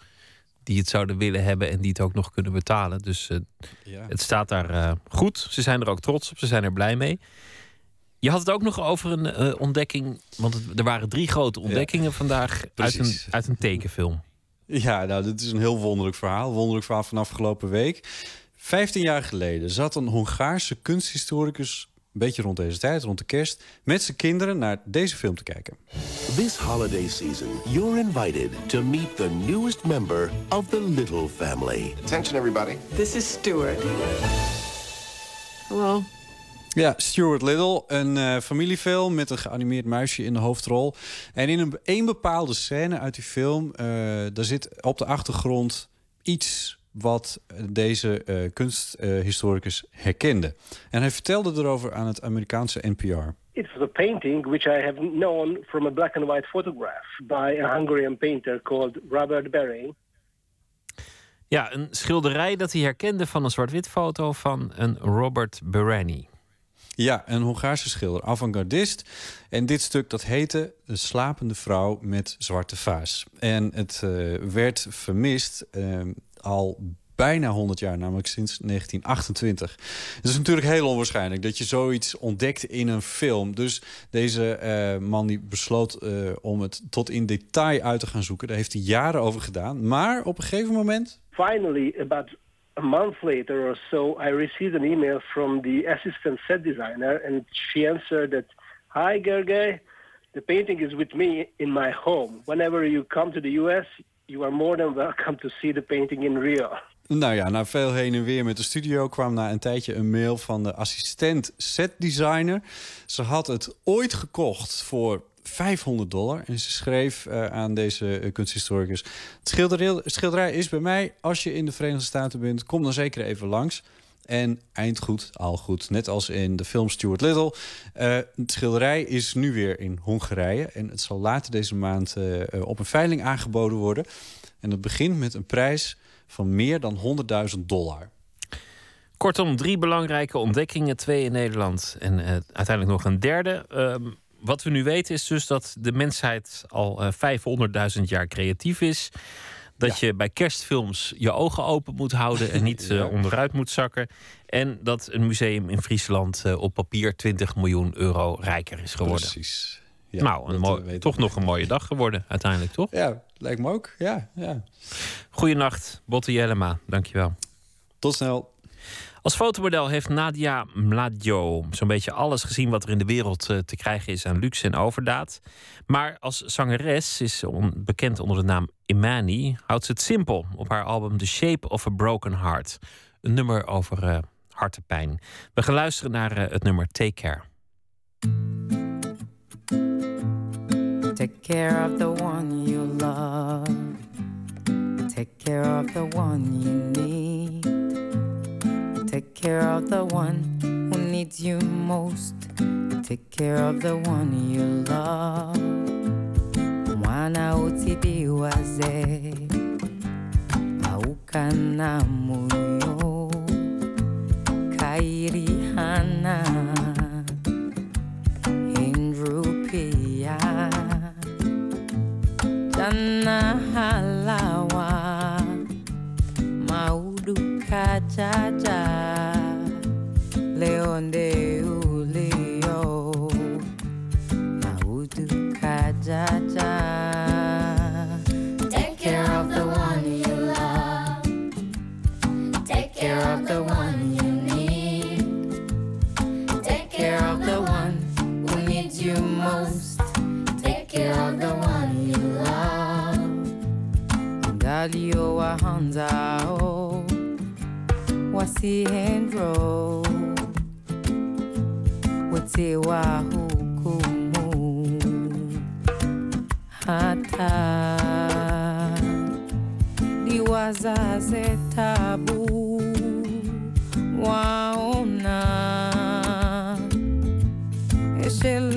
die het zouden willen hebben en die het ook nog kunnen betalen. Dus eh, Ja. het staat daar eh, goed. Ze zijn er ook trots op, ze zijn er blij mee. Je had het ook nog over een eh, ontdekking, want het- er waren drie grote ontdekkingen vandaag uit een, uit een tekenfilm. Ja, nou, dit is een heel wonderlijk verhaal. Wonderlijk verhaal van afgelopen week. Vijftien jaar geleden zat een Hongaarse kunsthistoricus... een beetje rond deze tijd, rond de kerst... met zijn kinderen naar deze film te kijken. This holiday season, you're invited to meet the newest member of the Little family. Attention, everybody. This is Stuart. Hello. Ja, Stuart Little, een eh, familiefilm met een geanimeerd muisje in de hoofdrol. En in een, een bepaalde scène uit die film, eh, daar zit op de achtergrond iets wat deze eh, kunsthistoricus herkende. En hij vertelde erover aan het Amerikaanse NPR. It was a painting which I have known from a black and white photograph by a Hungarian painter called Robert Bering. Ja, een schilderij dat hij herkende van een zwart-wit foto van een Robert Berani. Ja, een Hongaarse schilder, avant-gardist. En dit stuk dat heette De slapende vrouw met zwarte vaas. En het eh, werd vermist eh, al bijna 100 jaar, namelijk sinds 1928. Het is natuurlijk heel onwaarschijnlijk dat je zoiets ontdekt in een film. Dus deze eh, man die besloot eh, om het tot in detail uit te gaan zoeken. Daar heeft hij jaren over gedaan. Maar op een gegeven moment Finally, about a month later or so, I received an email from the assistant set designer, and she answered that, "Hi, Gergely, the painting is with me in my home. Whenever you come to the U.S., you are more than welcome to see the painting in real." Nou ja, na veel heen en weer met de studio kwam na een tijdje een mail van de assistent setdesigner. Ze had het ooit gekocht voor 500 dollar. En ze schreef eh, aan deze eh, kunsthistoricus... Het schilderij, het schilderij is bij mij. Als je in de Verenigde Staten bent, kom dan zeker even langs. En eind goed, al goed. Net als in de film Stuart Little. Eh, het schilderij is nu weer in Hongarije. En het zal later deze maand eh, eh, op een veiling aangeboden worden. En het begint met een prijs van meer dan 100.000 dollar. Kortom, drie belangrijke ontdekkingen, twee in Nederland en uiteindelijk nog een derde. Ehm, wat we nu weten is dus dat de mensheid al eh 500.000 jaar creatief is. Dat je bij kerstfilms je ogen open moet houden en niet eh, onderuit moet zakken. En dat een museum in Friesland eh, op papier 20 miljoen euro rijker is geworden. Precies. Ja, nou, mooi- eh, toch nog een mooie dag geworden uiteindelijk, toch? Ja, lijkt me ook. Ja, ja. Goedenacht, Botte Jellema. Dankjewel. Tot snel. Als fotomodel heeft Nadia Mladio zo'n beetje alles gezien wat er in de wereld eh, te krijgen is aan luxe en overdaad. Maar als zangeres is bekend onder de naam Imani, houdt ze het simpel op haar album The Shape of a Broken Heart. Een nummer over eh hartepijn. We gaan luisteren naar eh, het nummer Take Care. Take care of the one you love. Take care of the one you need. Take care of the one who needs you most. Take care of the one you love. Mwana utidiwaze aukana moyo kairihana Indrupia Jana halawa Leonde ulio Maudu Take care of the one you love. Take care of the one you need. Take care of the one who needs you most. Take care of the one you love. Galio wa wasi hendro wote wa hukumu hata diwazaze tabu waona eshele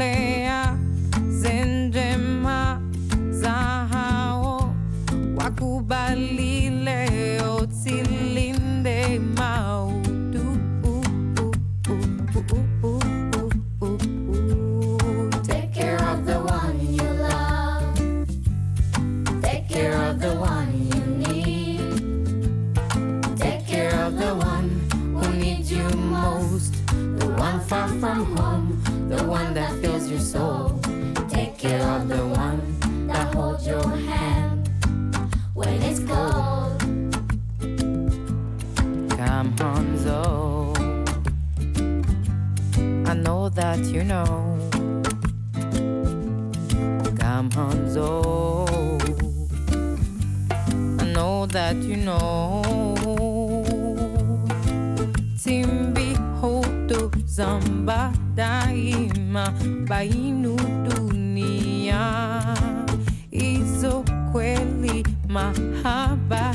home, the one that fills your soul. Take care of the one that holds your hand when it's cold. Come Hanzo, I know that you know. Come Hanzo, I know that you know. Zamba daima bainu dunia. Izo kweli mahaba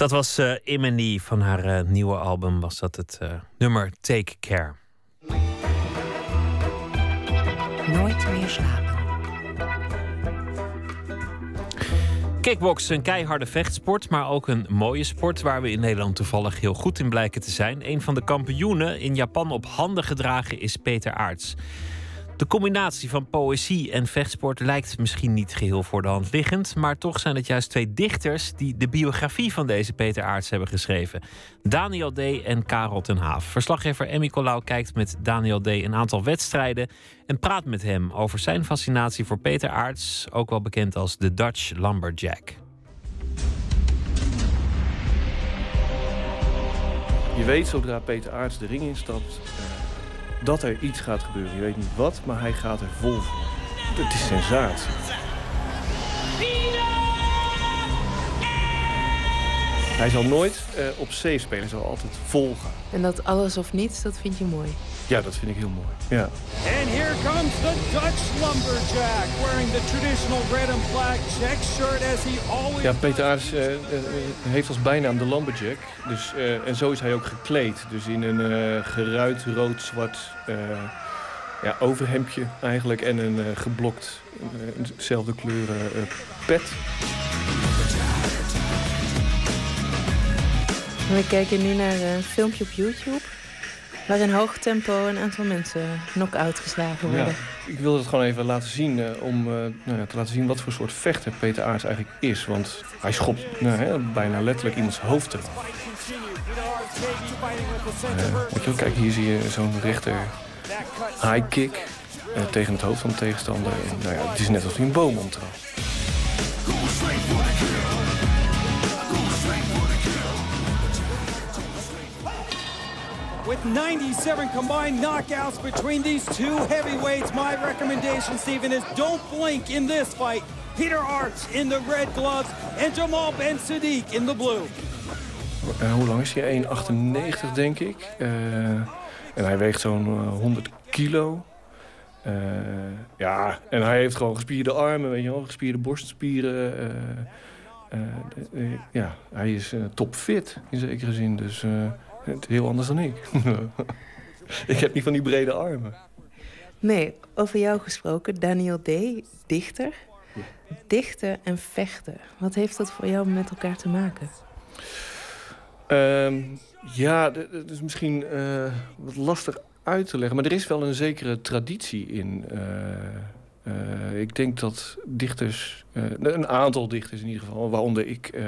Dat was eh Imani van haar eh, nieuwe album. Was dat het eh, nummer Take Care. Nooit meer slapen. Kickboksen, een keiharde vechtsport, maar ook een mooie sport waar we in Nederland toevallig heel goed in blijken te zijn. Een van de kampioenen in Japan op handen gedragen is Peter Aarts. De combinatie van poëzie en vechtsport lijkt misschien niet geheel voor de hand liggend, maar toch zijn het juist twee dichters die de biografie van deze Peter Aarts hebben geschreven. Daniel D. en Karel ten Haaf. Verslaggever Emmy Colau kijkt met Daniel D. een aantal wedstrijden en praat met hem over zijn fascinatie voor Peter Aarts, ook wel bekend als de Dutch Lumberjack. Je weet zodra Peter Aarts de ring instapt eh, dat er iets gaat gebeuren. Je weet niet wat, maar hij gaat er vol voor. Het is sensatie. Hij zal nooit eh, op safe spelen, hij zal altijd vol gaan. En dat alles of niets, dat vind je mooi. Ja, dat vind ik heel mooi. Ja. And here comes the Dutch lumberjack wearing the traditional red and black check shirt as he always Ja, Peter Aarts eh, eh, heeft als bijnaam de Lumberjack. Dus, eh, en zo is hij ook gekleed. Dus in een eh, geruit rood-zwart eh, ja, overhemdje eigenlijk. En een eh, geblokt, eh, dezelfde kleur eh, pet. We kijken nu naar een filmpje op YouTube... waar in hoog tempo een aantal mensen knock-out geslagen worden. Ja, ik wilde het gewoon even laten zien eh, om eh, nou ja, te laten zien wat voor soort vechter Peter Aarts eigenlijk is. Want hij schopt nou, hè, bijna letterlijk iemands hoofd eraf. Weet je wel, kijk, hier zie je zo'n rechter high kick eh, tegen het hoofd van de tegenstander. En, nou ja, het is net alsof hij een boom omtrapt. With 97 combined knockouts between these two heavyweights, my recommendation, Stephen, is don't blink in this fight. Peter Arts in the red gloves and Jamal Ben Sadiq in the blue. Eh, hoe lang is hij? 1,98 denk ik. Eh, en hij weegt zo'n eh, 100 kilo. Eh, ja, en hij heeft gewoon gespierde armen, weet je wel, gespierde borstspieren. ja, hij is topfit in zekere zin, dus heel anders dan ik. ik heb niet van die brede armen. Nee, over jou gesproken, Daniel D., dichter. Dichten en vechten, wat heeft dat voor jou met elkaar te maken? Ehm, ja, dat is misschien eh, wat lastig uit te leggen. Maar er is wel een zekere traditie in. eh, eh, ik denk dat dichters, een aantal dichters in ieder geval... waaronder ik,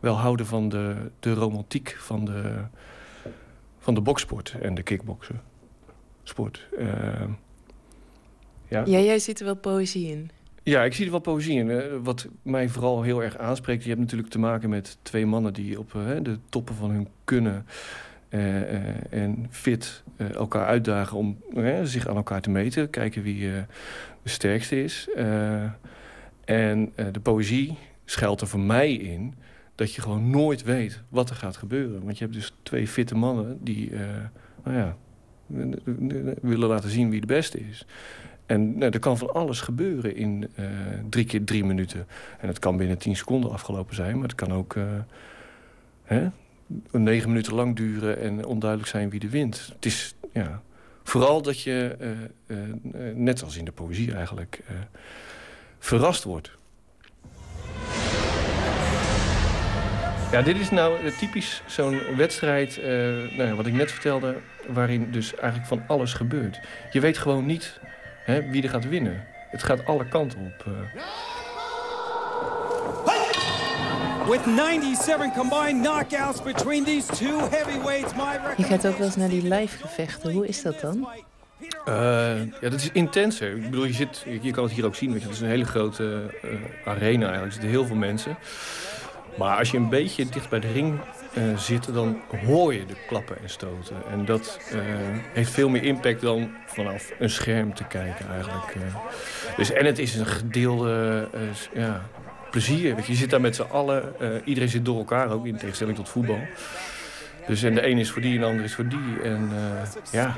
wel houden van de, de romantiek van de, van de boksport en de kickboksen. Sport. Ehm, ja. Ja, jij ziet er wel poëzie in. Ja, ik zie er wel poëzie in. Eh, Wat mij vooral heel erg aanspreekt... je hebt natuurlijk te maken met twee mannen... die op eh, de toppen van hun kunnen en fit elkaar uitdagen... om zich aan elkaar te meten. Kijken wie de sterkste is. En de poëzie schuilt er voor mij in... dat je gewoon nooit weet wat er gaat gebeuren. Want je hebt dus twee fitte mannen die... eh, nou ja, willen laten zien wie de beste is. En nou, er kan van alles gebeuren in eh, drie keer drie minuten. En het kan binnen tien seconden afgelopen zijn, maar het kan ook eh, hè, negen minuten lang duren en onduidelijk zijn wie de wint. Het is ja, vooral dat je, net als in de poëzie eigenlijk, verrast wordt. Ja, dit is nou eh, typisch zo'n wedstrijd, eh, nou ja, wat ik net vertelde, waarin dus eigenlijk van alles gebeurt. Je weet gewoon niet hè, wie er gaat winnen. Het gaat alle kanten op. eh. With 97 combined knockouts between these two heavyweights, my Je gaat ook wel eens naar die live gevechten. Hoe is dat dan? Eh, ja, dat is intenser. Ik bedoel, je, zit, je, kan het hier ook zien. Weet je, het is een hele grote eh, arena eigenlijk. Er zitten heel veel mensen. Maar als je een beetje dicht bij de ring eh, zit, dan hoor je de klappen en stoten. En dat eh, heeft veel meer impact dan vanaf een scherm te kijken eigenlijk. eh. Dus, en het is een gedeelde ja, plezier. Weet je. zit daar met z'n allen. iedereen zit door elkaar ook, in tegenstelling tot voetbal. Dus en de een is voor die en de ander is voor die. En ja,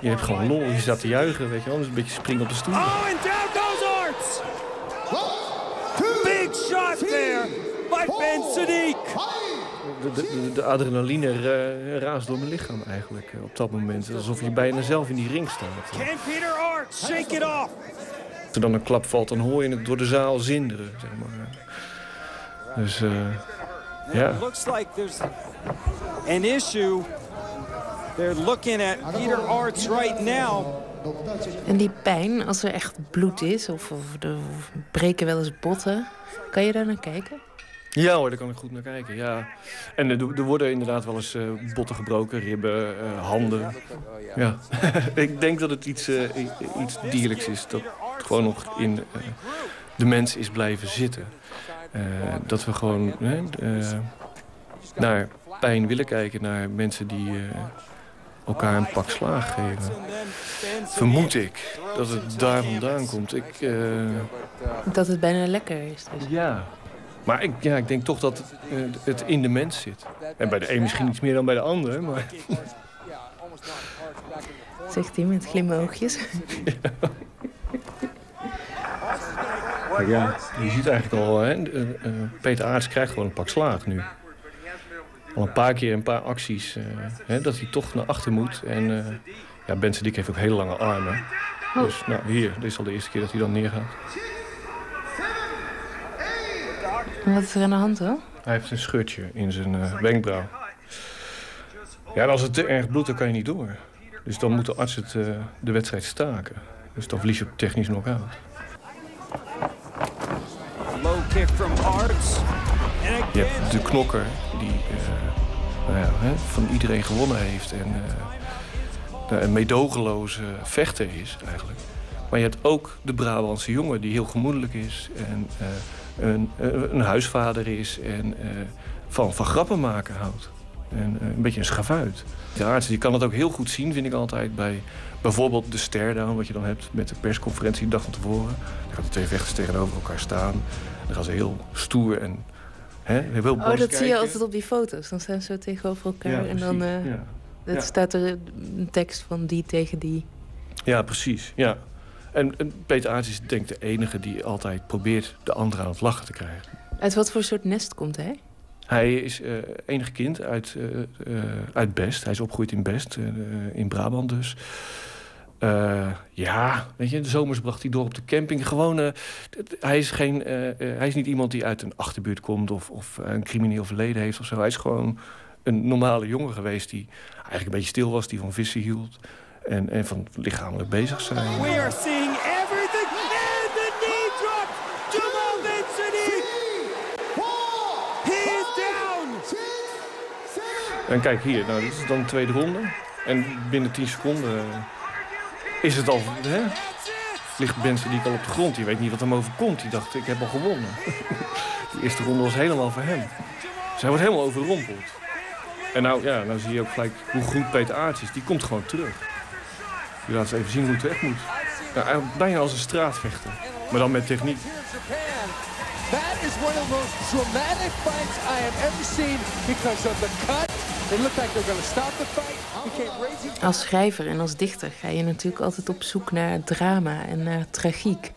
je hebt gewoon lol. Je staat te juichen, weet je wel. Dus een beetje springen op de stoel. Oh, and down goes Arts! Big shot there Ben Sadiq. De, de, de adrenaline eh, raast door mijn lichaam eigenlijk eh, op dat moment. Alsof je bijna zelf in die ring staat. Can Peter Arts shake it off? Als er dan een klap valt, dan hoor je het door de zaal zinderen. Zeg maar. Dus eh, ja. It looks like there's an issue. They're looking at Peter Arts right now. En die pijn, als er echt bloed is of, of er breken wel eens botten, kan je daar naar kijken? Ja hoor, daar kan ik goed naar kijken. Ja. En er, er worden inderdaad wel eens eh, botten gebroken, ribben, eh, handen. Ja. ik denk dat het iets, eh, iets dierlijks is. Dat het gewoon nog in de mens is blijven zitten. Dat we gewoon naar pijn willen kijken. Naar mensen die elkaar een pak slaag geven. Vermoed ik dat het daar vandaan komt. Ik, Dat het bijna lekker is. Dus. ja. Maar ik, ja, ik denk toch dat het, eh, het in de mens zit. En bij de een misschien iets meer dan bij de ander. Maar Zegt hij met glimoogjes. Maar ja, je ziet eigenlijk al, hè, eh, eh, Peter Aarts krijgt gewoon een pak slaag nu. Al een paar keer een paar acties, eh, hè, dat hij toch naar achter moet. En eh ja, Ben Sadik heeft ook hele lange armen. Dus nou, hier, dit is al de eerste keer dat hij dan neergaat. En wat is er aan de hand dan? Hij heeft een scheurtje in zijn eh, wenkbrauw. Ja, en als het te erg bloedt, dan kan je niet door. Dus dan moet de arts het, eh, de wedstrijd staken. Dus dan verlies je technisch knock-out. Low kick from Arts. And Je hebt de knokker die eh, nou ja, hè, van iedereen gewonnen heeft en eh, nou, een meedogenloze vechter is eigenlijk. Maar je hebt ook de Brabantse jongen die heel gemoedelijk is en eh, een, eh, een huisvader is en eh, van, van grappen maken houdt. En eh, een beetje een schavuit. De arts die kan het ook heel goed zien, vind ik altijd, bij bijvoorbeeld de stare-down, wat je dan hebt met de persconferentie de dag van tevoren. Dan gaan de twee vechters tegenover elkaar staan. Dan gaan ze heel stoer en hè, heel boos Oh, dat zie je altijd op die foto's. Dan staan ze zo tegenover elkaar Ja, en dan ja. Ja. staat er een tekst van die tegen die. Ja, precies. Ja. En, en Peter Aerts is denk ik de enige die altijd probeert de ander aan het lachen te krijgen. Uit wat voor soort nest komt hij? Hij is eh enig kind uit, eh, uit Best. Hij is opgegroeid in Best, in Brabant dus. Ja, weet je, de zomers bracht hij door op de camping. Gewoon, hij, is geen, hij is niet iemand die uit een achterbuurt komt... of, of een crimineel verleden heeft of zo. Hij is gewoon een normale jongen geweest die eigenlijk een beetje stil was... die van vissen hield en, en van lichamelijk bezig zijn. We are seeing everything. And the knee drop. Jamal Ben Sadiq. He is down. En kijk hier, nou, dit is dan de tweede ronde. En binnen 10 seconden eh, is het al... Hè? Ligt Benson die al op de grond. Die weet niet wat hem overkomt. Die dacht, ik heb al gewonnen. Die eerste ronde was helemaal voor hem. Dus hij wordt helemaal overrompeld. En nou, ja, nou zie je ook gelijk hoe goed Peter Aerts is. Die komt gewoon terug. Die laat eens even zien hoe het weg moet. Nou, eigenlijk bijna als een straatvechter. Maar dan met techniek. That is one of the most dramatic fights I have ever seen because of the cut. It looked like they're going to stop the fight. Als schrijver en als dichter ga je natuurlijk altijd op zoek naar drama en naar tragiek.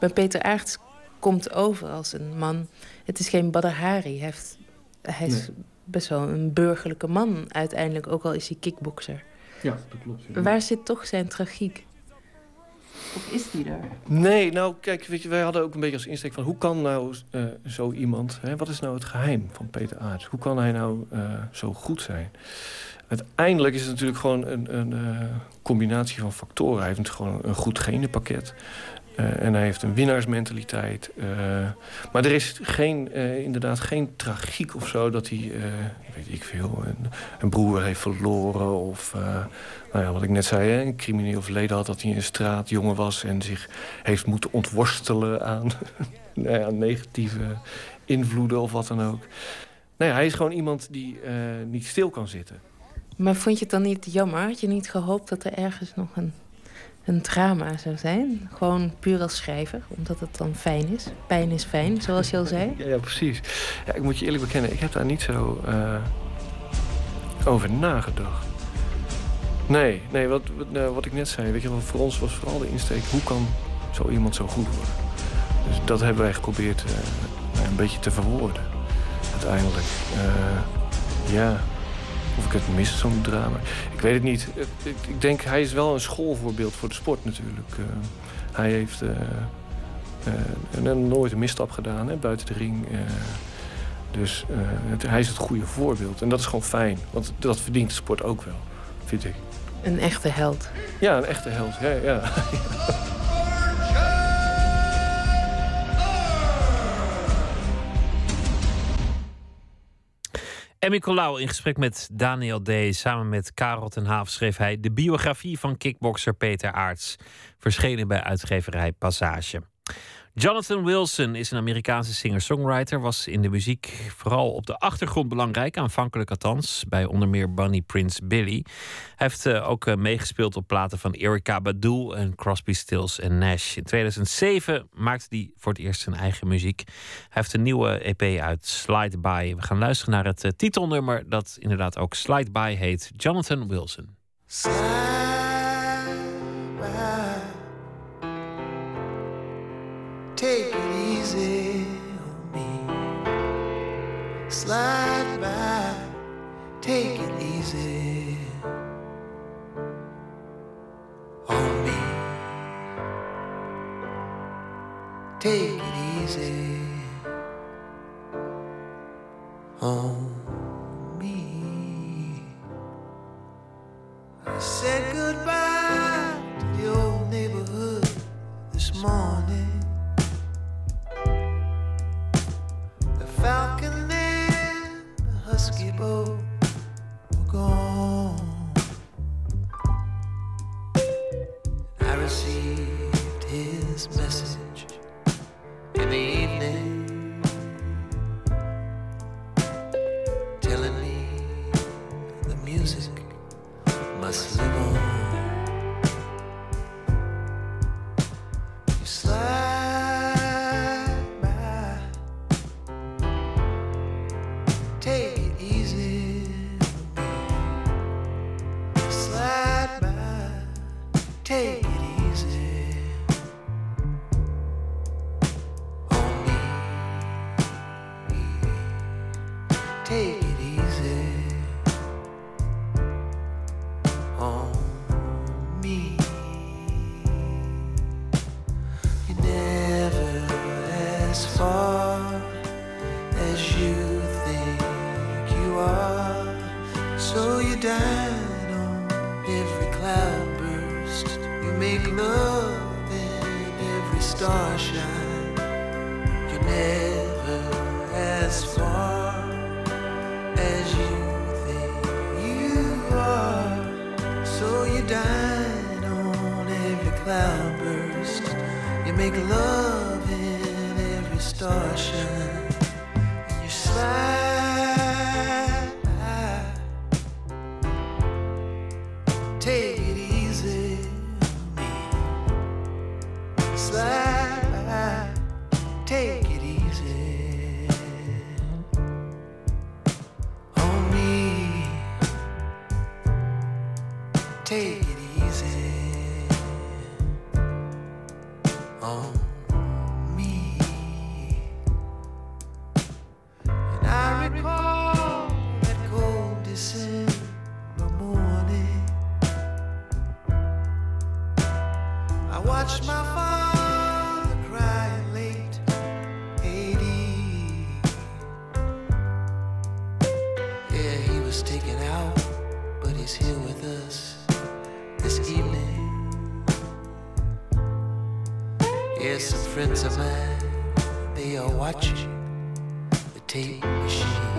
Maar Peter Aerts komt over als een man. Het is geen Badr Hari. Hij, heeft, hij is Nee. best wel een burgerlijke man uiteindelijk, ook al is hij kickbokser. Ja, dat klopt. Waar zit toch zijn tragiek? Of is die er? Nee, nou kijk, weet je, wij hadden ook een beetje als insteek van... hoe kan nou eh, zo iemand... Hè, wat is nou het geheim van Peter Aarts? Hoe kan hij nou eh, zo goed zijn? Uiteindelijk is het natuurlijk gewoon een, een eh, combinatie van factoren. Hij heeft gewoon een goed genenpakket. Eh, en hij heeft een winnaarsmentaliteit. Eh, maar er is geen, eh, inderdaad geen tragiek of zo dat hij, weet ik veel, een, een broer heeft verloren. Of nou ja, wat ik net zei, hè, een crimineel verleden had dat hij een straatjongen was en zich heeft moeten ontworstelen aan nou ja, negatieve invloeden of wat dan ook. Nou ja, hij is gewoon iemand die niet stil kan zitten. Maar vond je het dan niet jammer? Had je niet gehoopt dat er ergens nog een, een drama zou zijn? Gewoon puur als schrijver, omdat het dan fijn is. Pijn is fijn, zoals je al zei. Ja, precies. Ja, ik moet je eerlijk bekennen, ik heb daar niet zo eh, over nagedacht. Nee, nee wat, wat, nou, wat ik net zei, weet je wel, voor ons was vooral de insteek... hoe kan zo iemand zo goed worden? Dus dat hebben wij geprobeerd eh, een beetje te verwoorden, uiteindelijk. Eh, ja, of ik het mis, zo'n drama. Ik weet het niet. Ik, denk, hij is wel een schoolvoorbeeld voor de sport natuurlijk. Uh, hij heeft uh, uh, nooit een misstap gedaan hè, buiten de ring. dus het, hij is het goede voorbeeld. En dat is gewoon fijn. Want dat verdient de sport ook wel, vind ik. Een echte held. Ja, een echte held. Ja, ja. Emmy Colau in gesprek met Daniel D. Samen met Karel ten Haaf schreef hij de biografie van kickbokser Peter Aarts. Verschenen bij uitgeverij Passage. Jonathan Wilson is een Amerikaanse singer-songwriter. Was in de muziek vooral op de achtergrond belangrijk, aanvankelijk althans, bij onder meer Bunny Prince Billy. Hij heeft uh, ook uh, meegespeeld op platen van Erykah Badu en Crosby, Stills en Nash. In 2007 maakte hij voor het eerst zijn eigen muziek. Hij heeft een nieuwe EP uit, Slide By. We gaan luisteren naar het uh, titelnummer dat inderdaad ook Slide By heet, Jonathan Wilson. Take on me. Slide by, take it easy on me. Take it easy on me. I said goodbye to the old neighborhood this morning. The are watching the tape machine.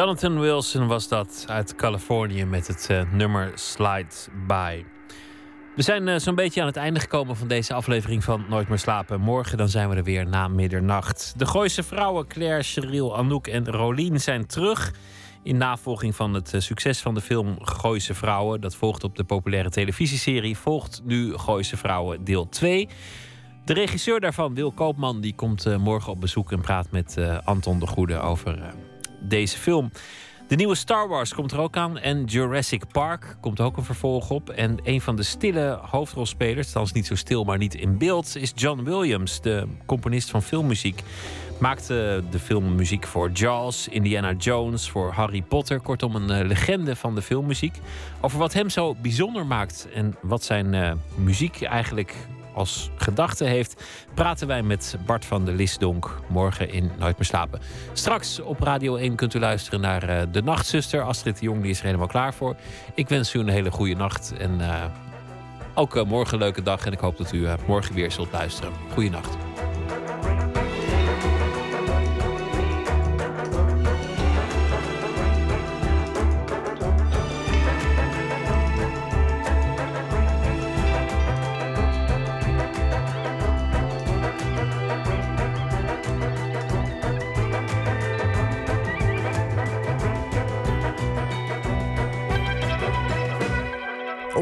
Jonathan Wilson was dat uit Californië met het eh, nummer Slide By. We zijn eh, zo'n beetje aan het einde gekomen van deze aflevering van Nooit meer slapen. Morgen dan zijn we er weer na middernacht. De Gooise vrouwen Claire, Cheryl, Anouk en Rolien zijn terug. In navolging van het eh, succes van de film Gooise Vrouwen. Dat volgt op de populaire televisieserie. Volgt nu Gooise Vrouwen deel 2. De regisseur daarvan, Wil Koopman, die komt morgen op bezoek en praat met Anton de Goede over deze film. De nieuwe Star Wars komt er ook aan en Jurassic Park komt ook een vervolg op. En een van de stille hoofdrolspelers, althans niet zo stil, maar niet in beeld, is John Williams, de componist van filmmuziek. Maakte de filmmuziek voor Jaws, Indiana Jones, voor Harry Potter. Kortom, een eh, legende van de filmmuziek. Over wat hem zo bijzonder maakt en wat zijn eh, muziek eigenlijk als gedachte heeft, praten wij met Bart van der Lisdonk morgen in Nooit meer slapen. Straks op Radio 1 kunt u luisteren naar eh, De Nachtzuster. Astrid de Jong die is er helemaal klaar voor. Ik wens u een hele goede nacht en eh, ook morgen een leuke dag. En ik hoop dat u eh, morgen weer zult luisteren. Goeienacht.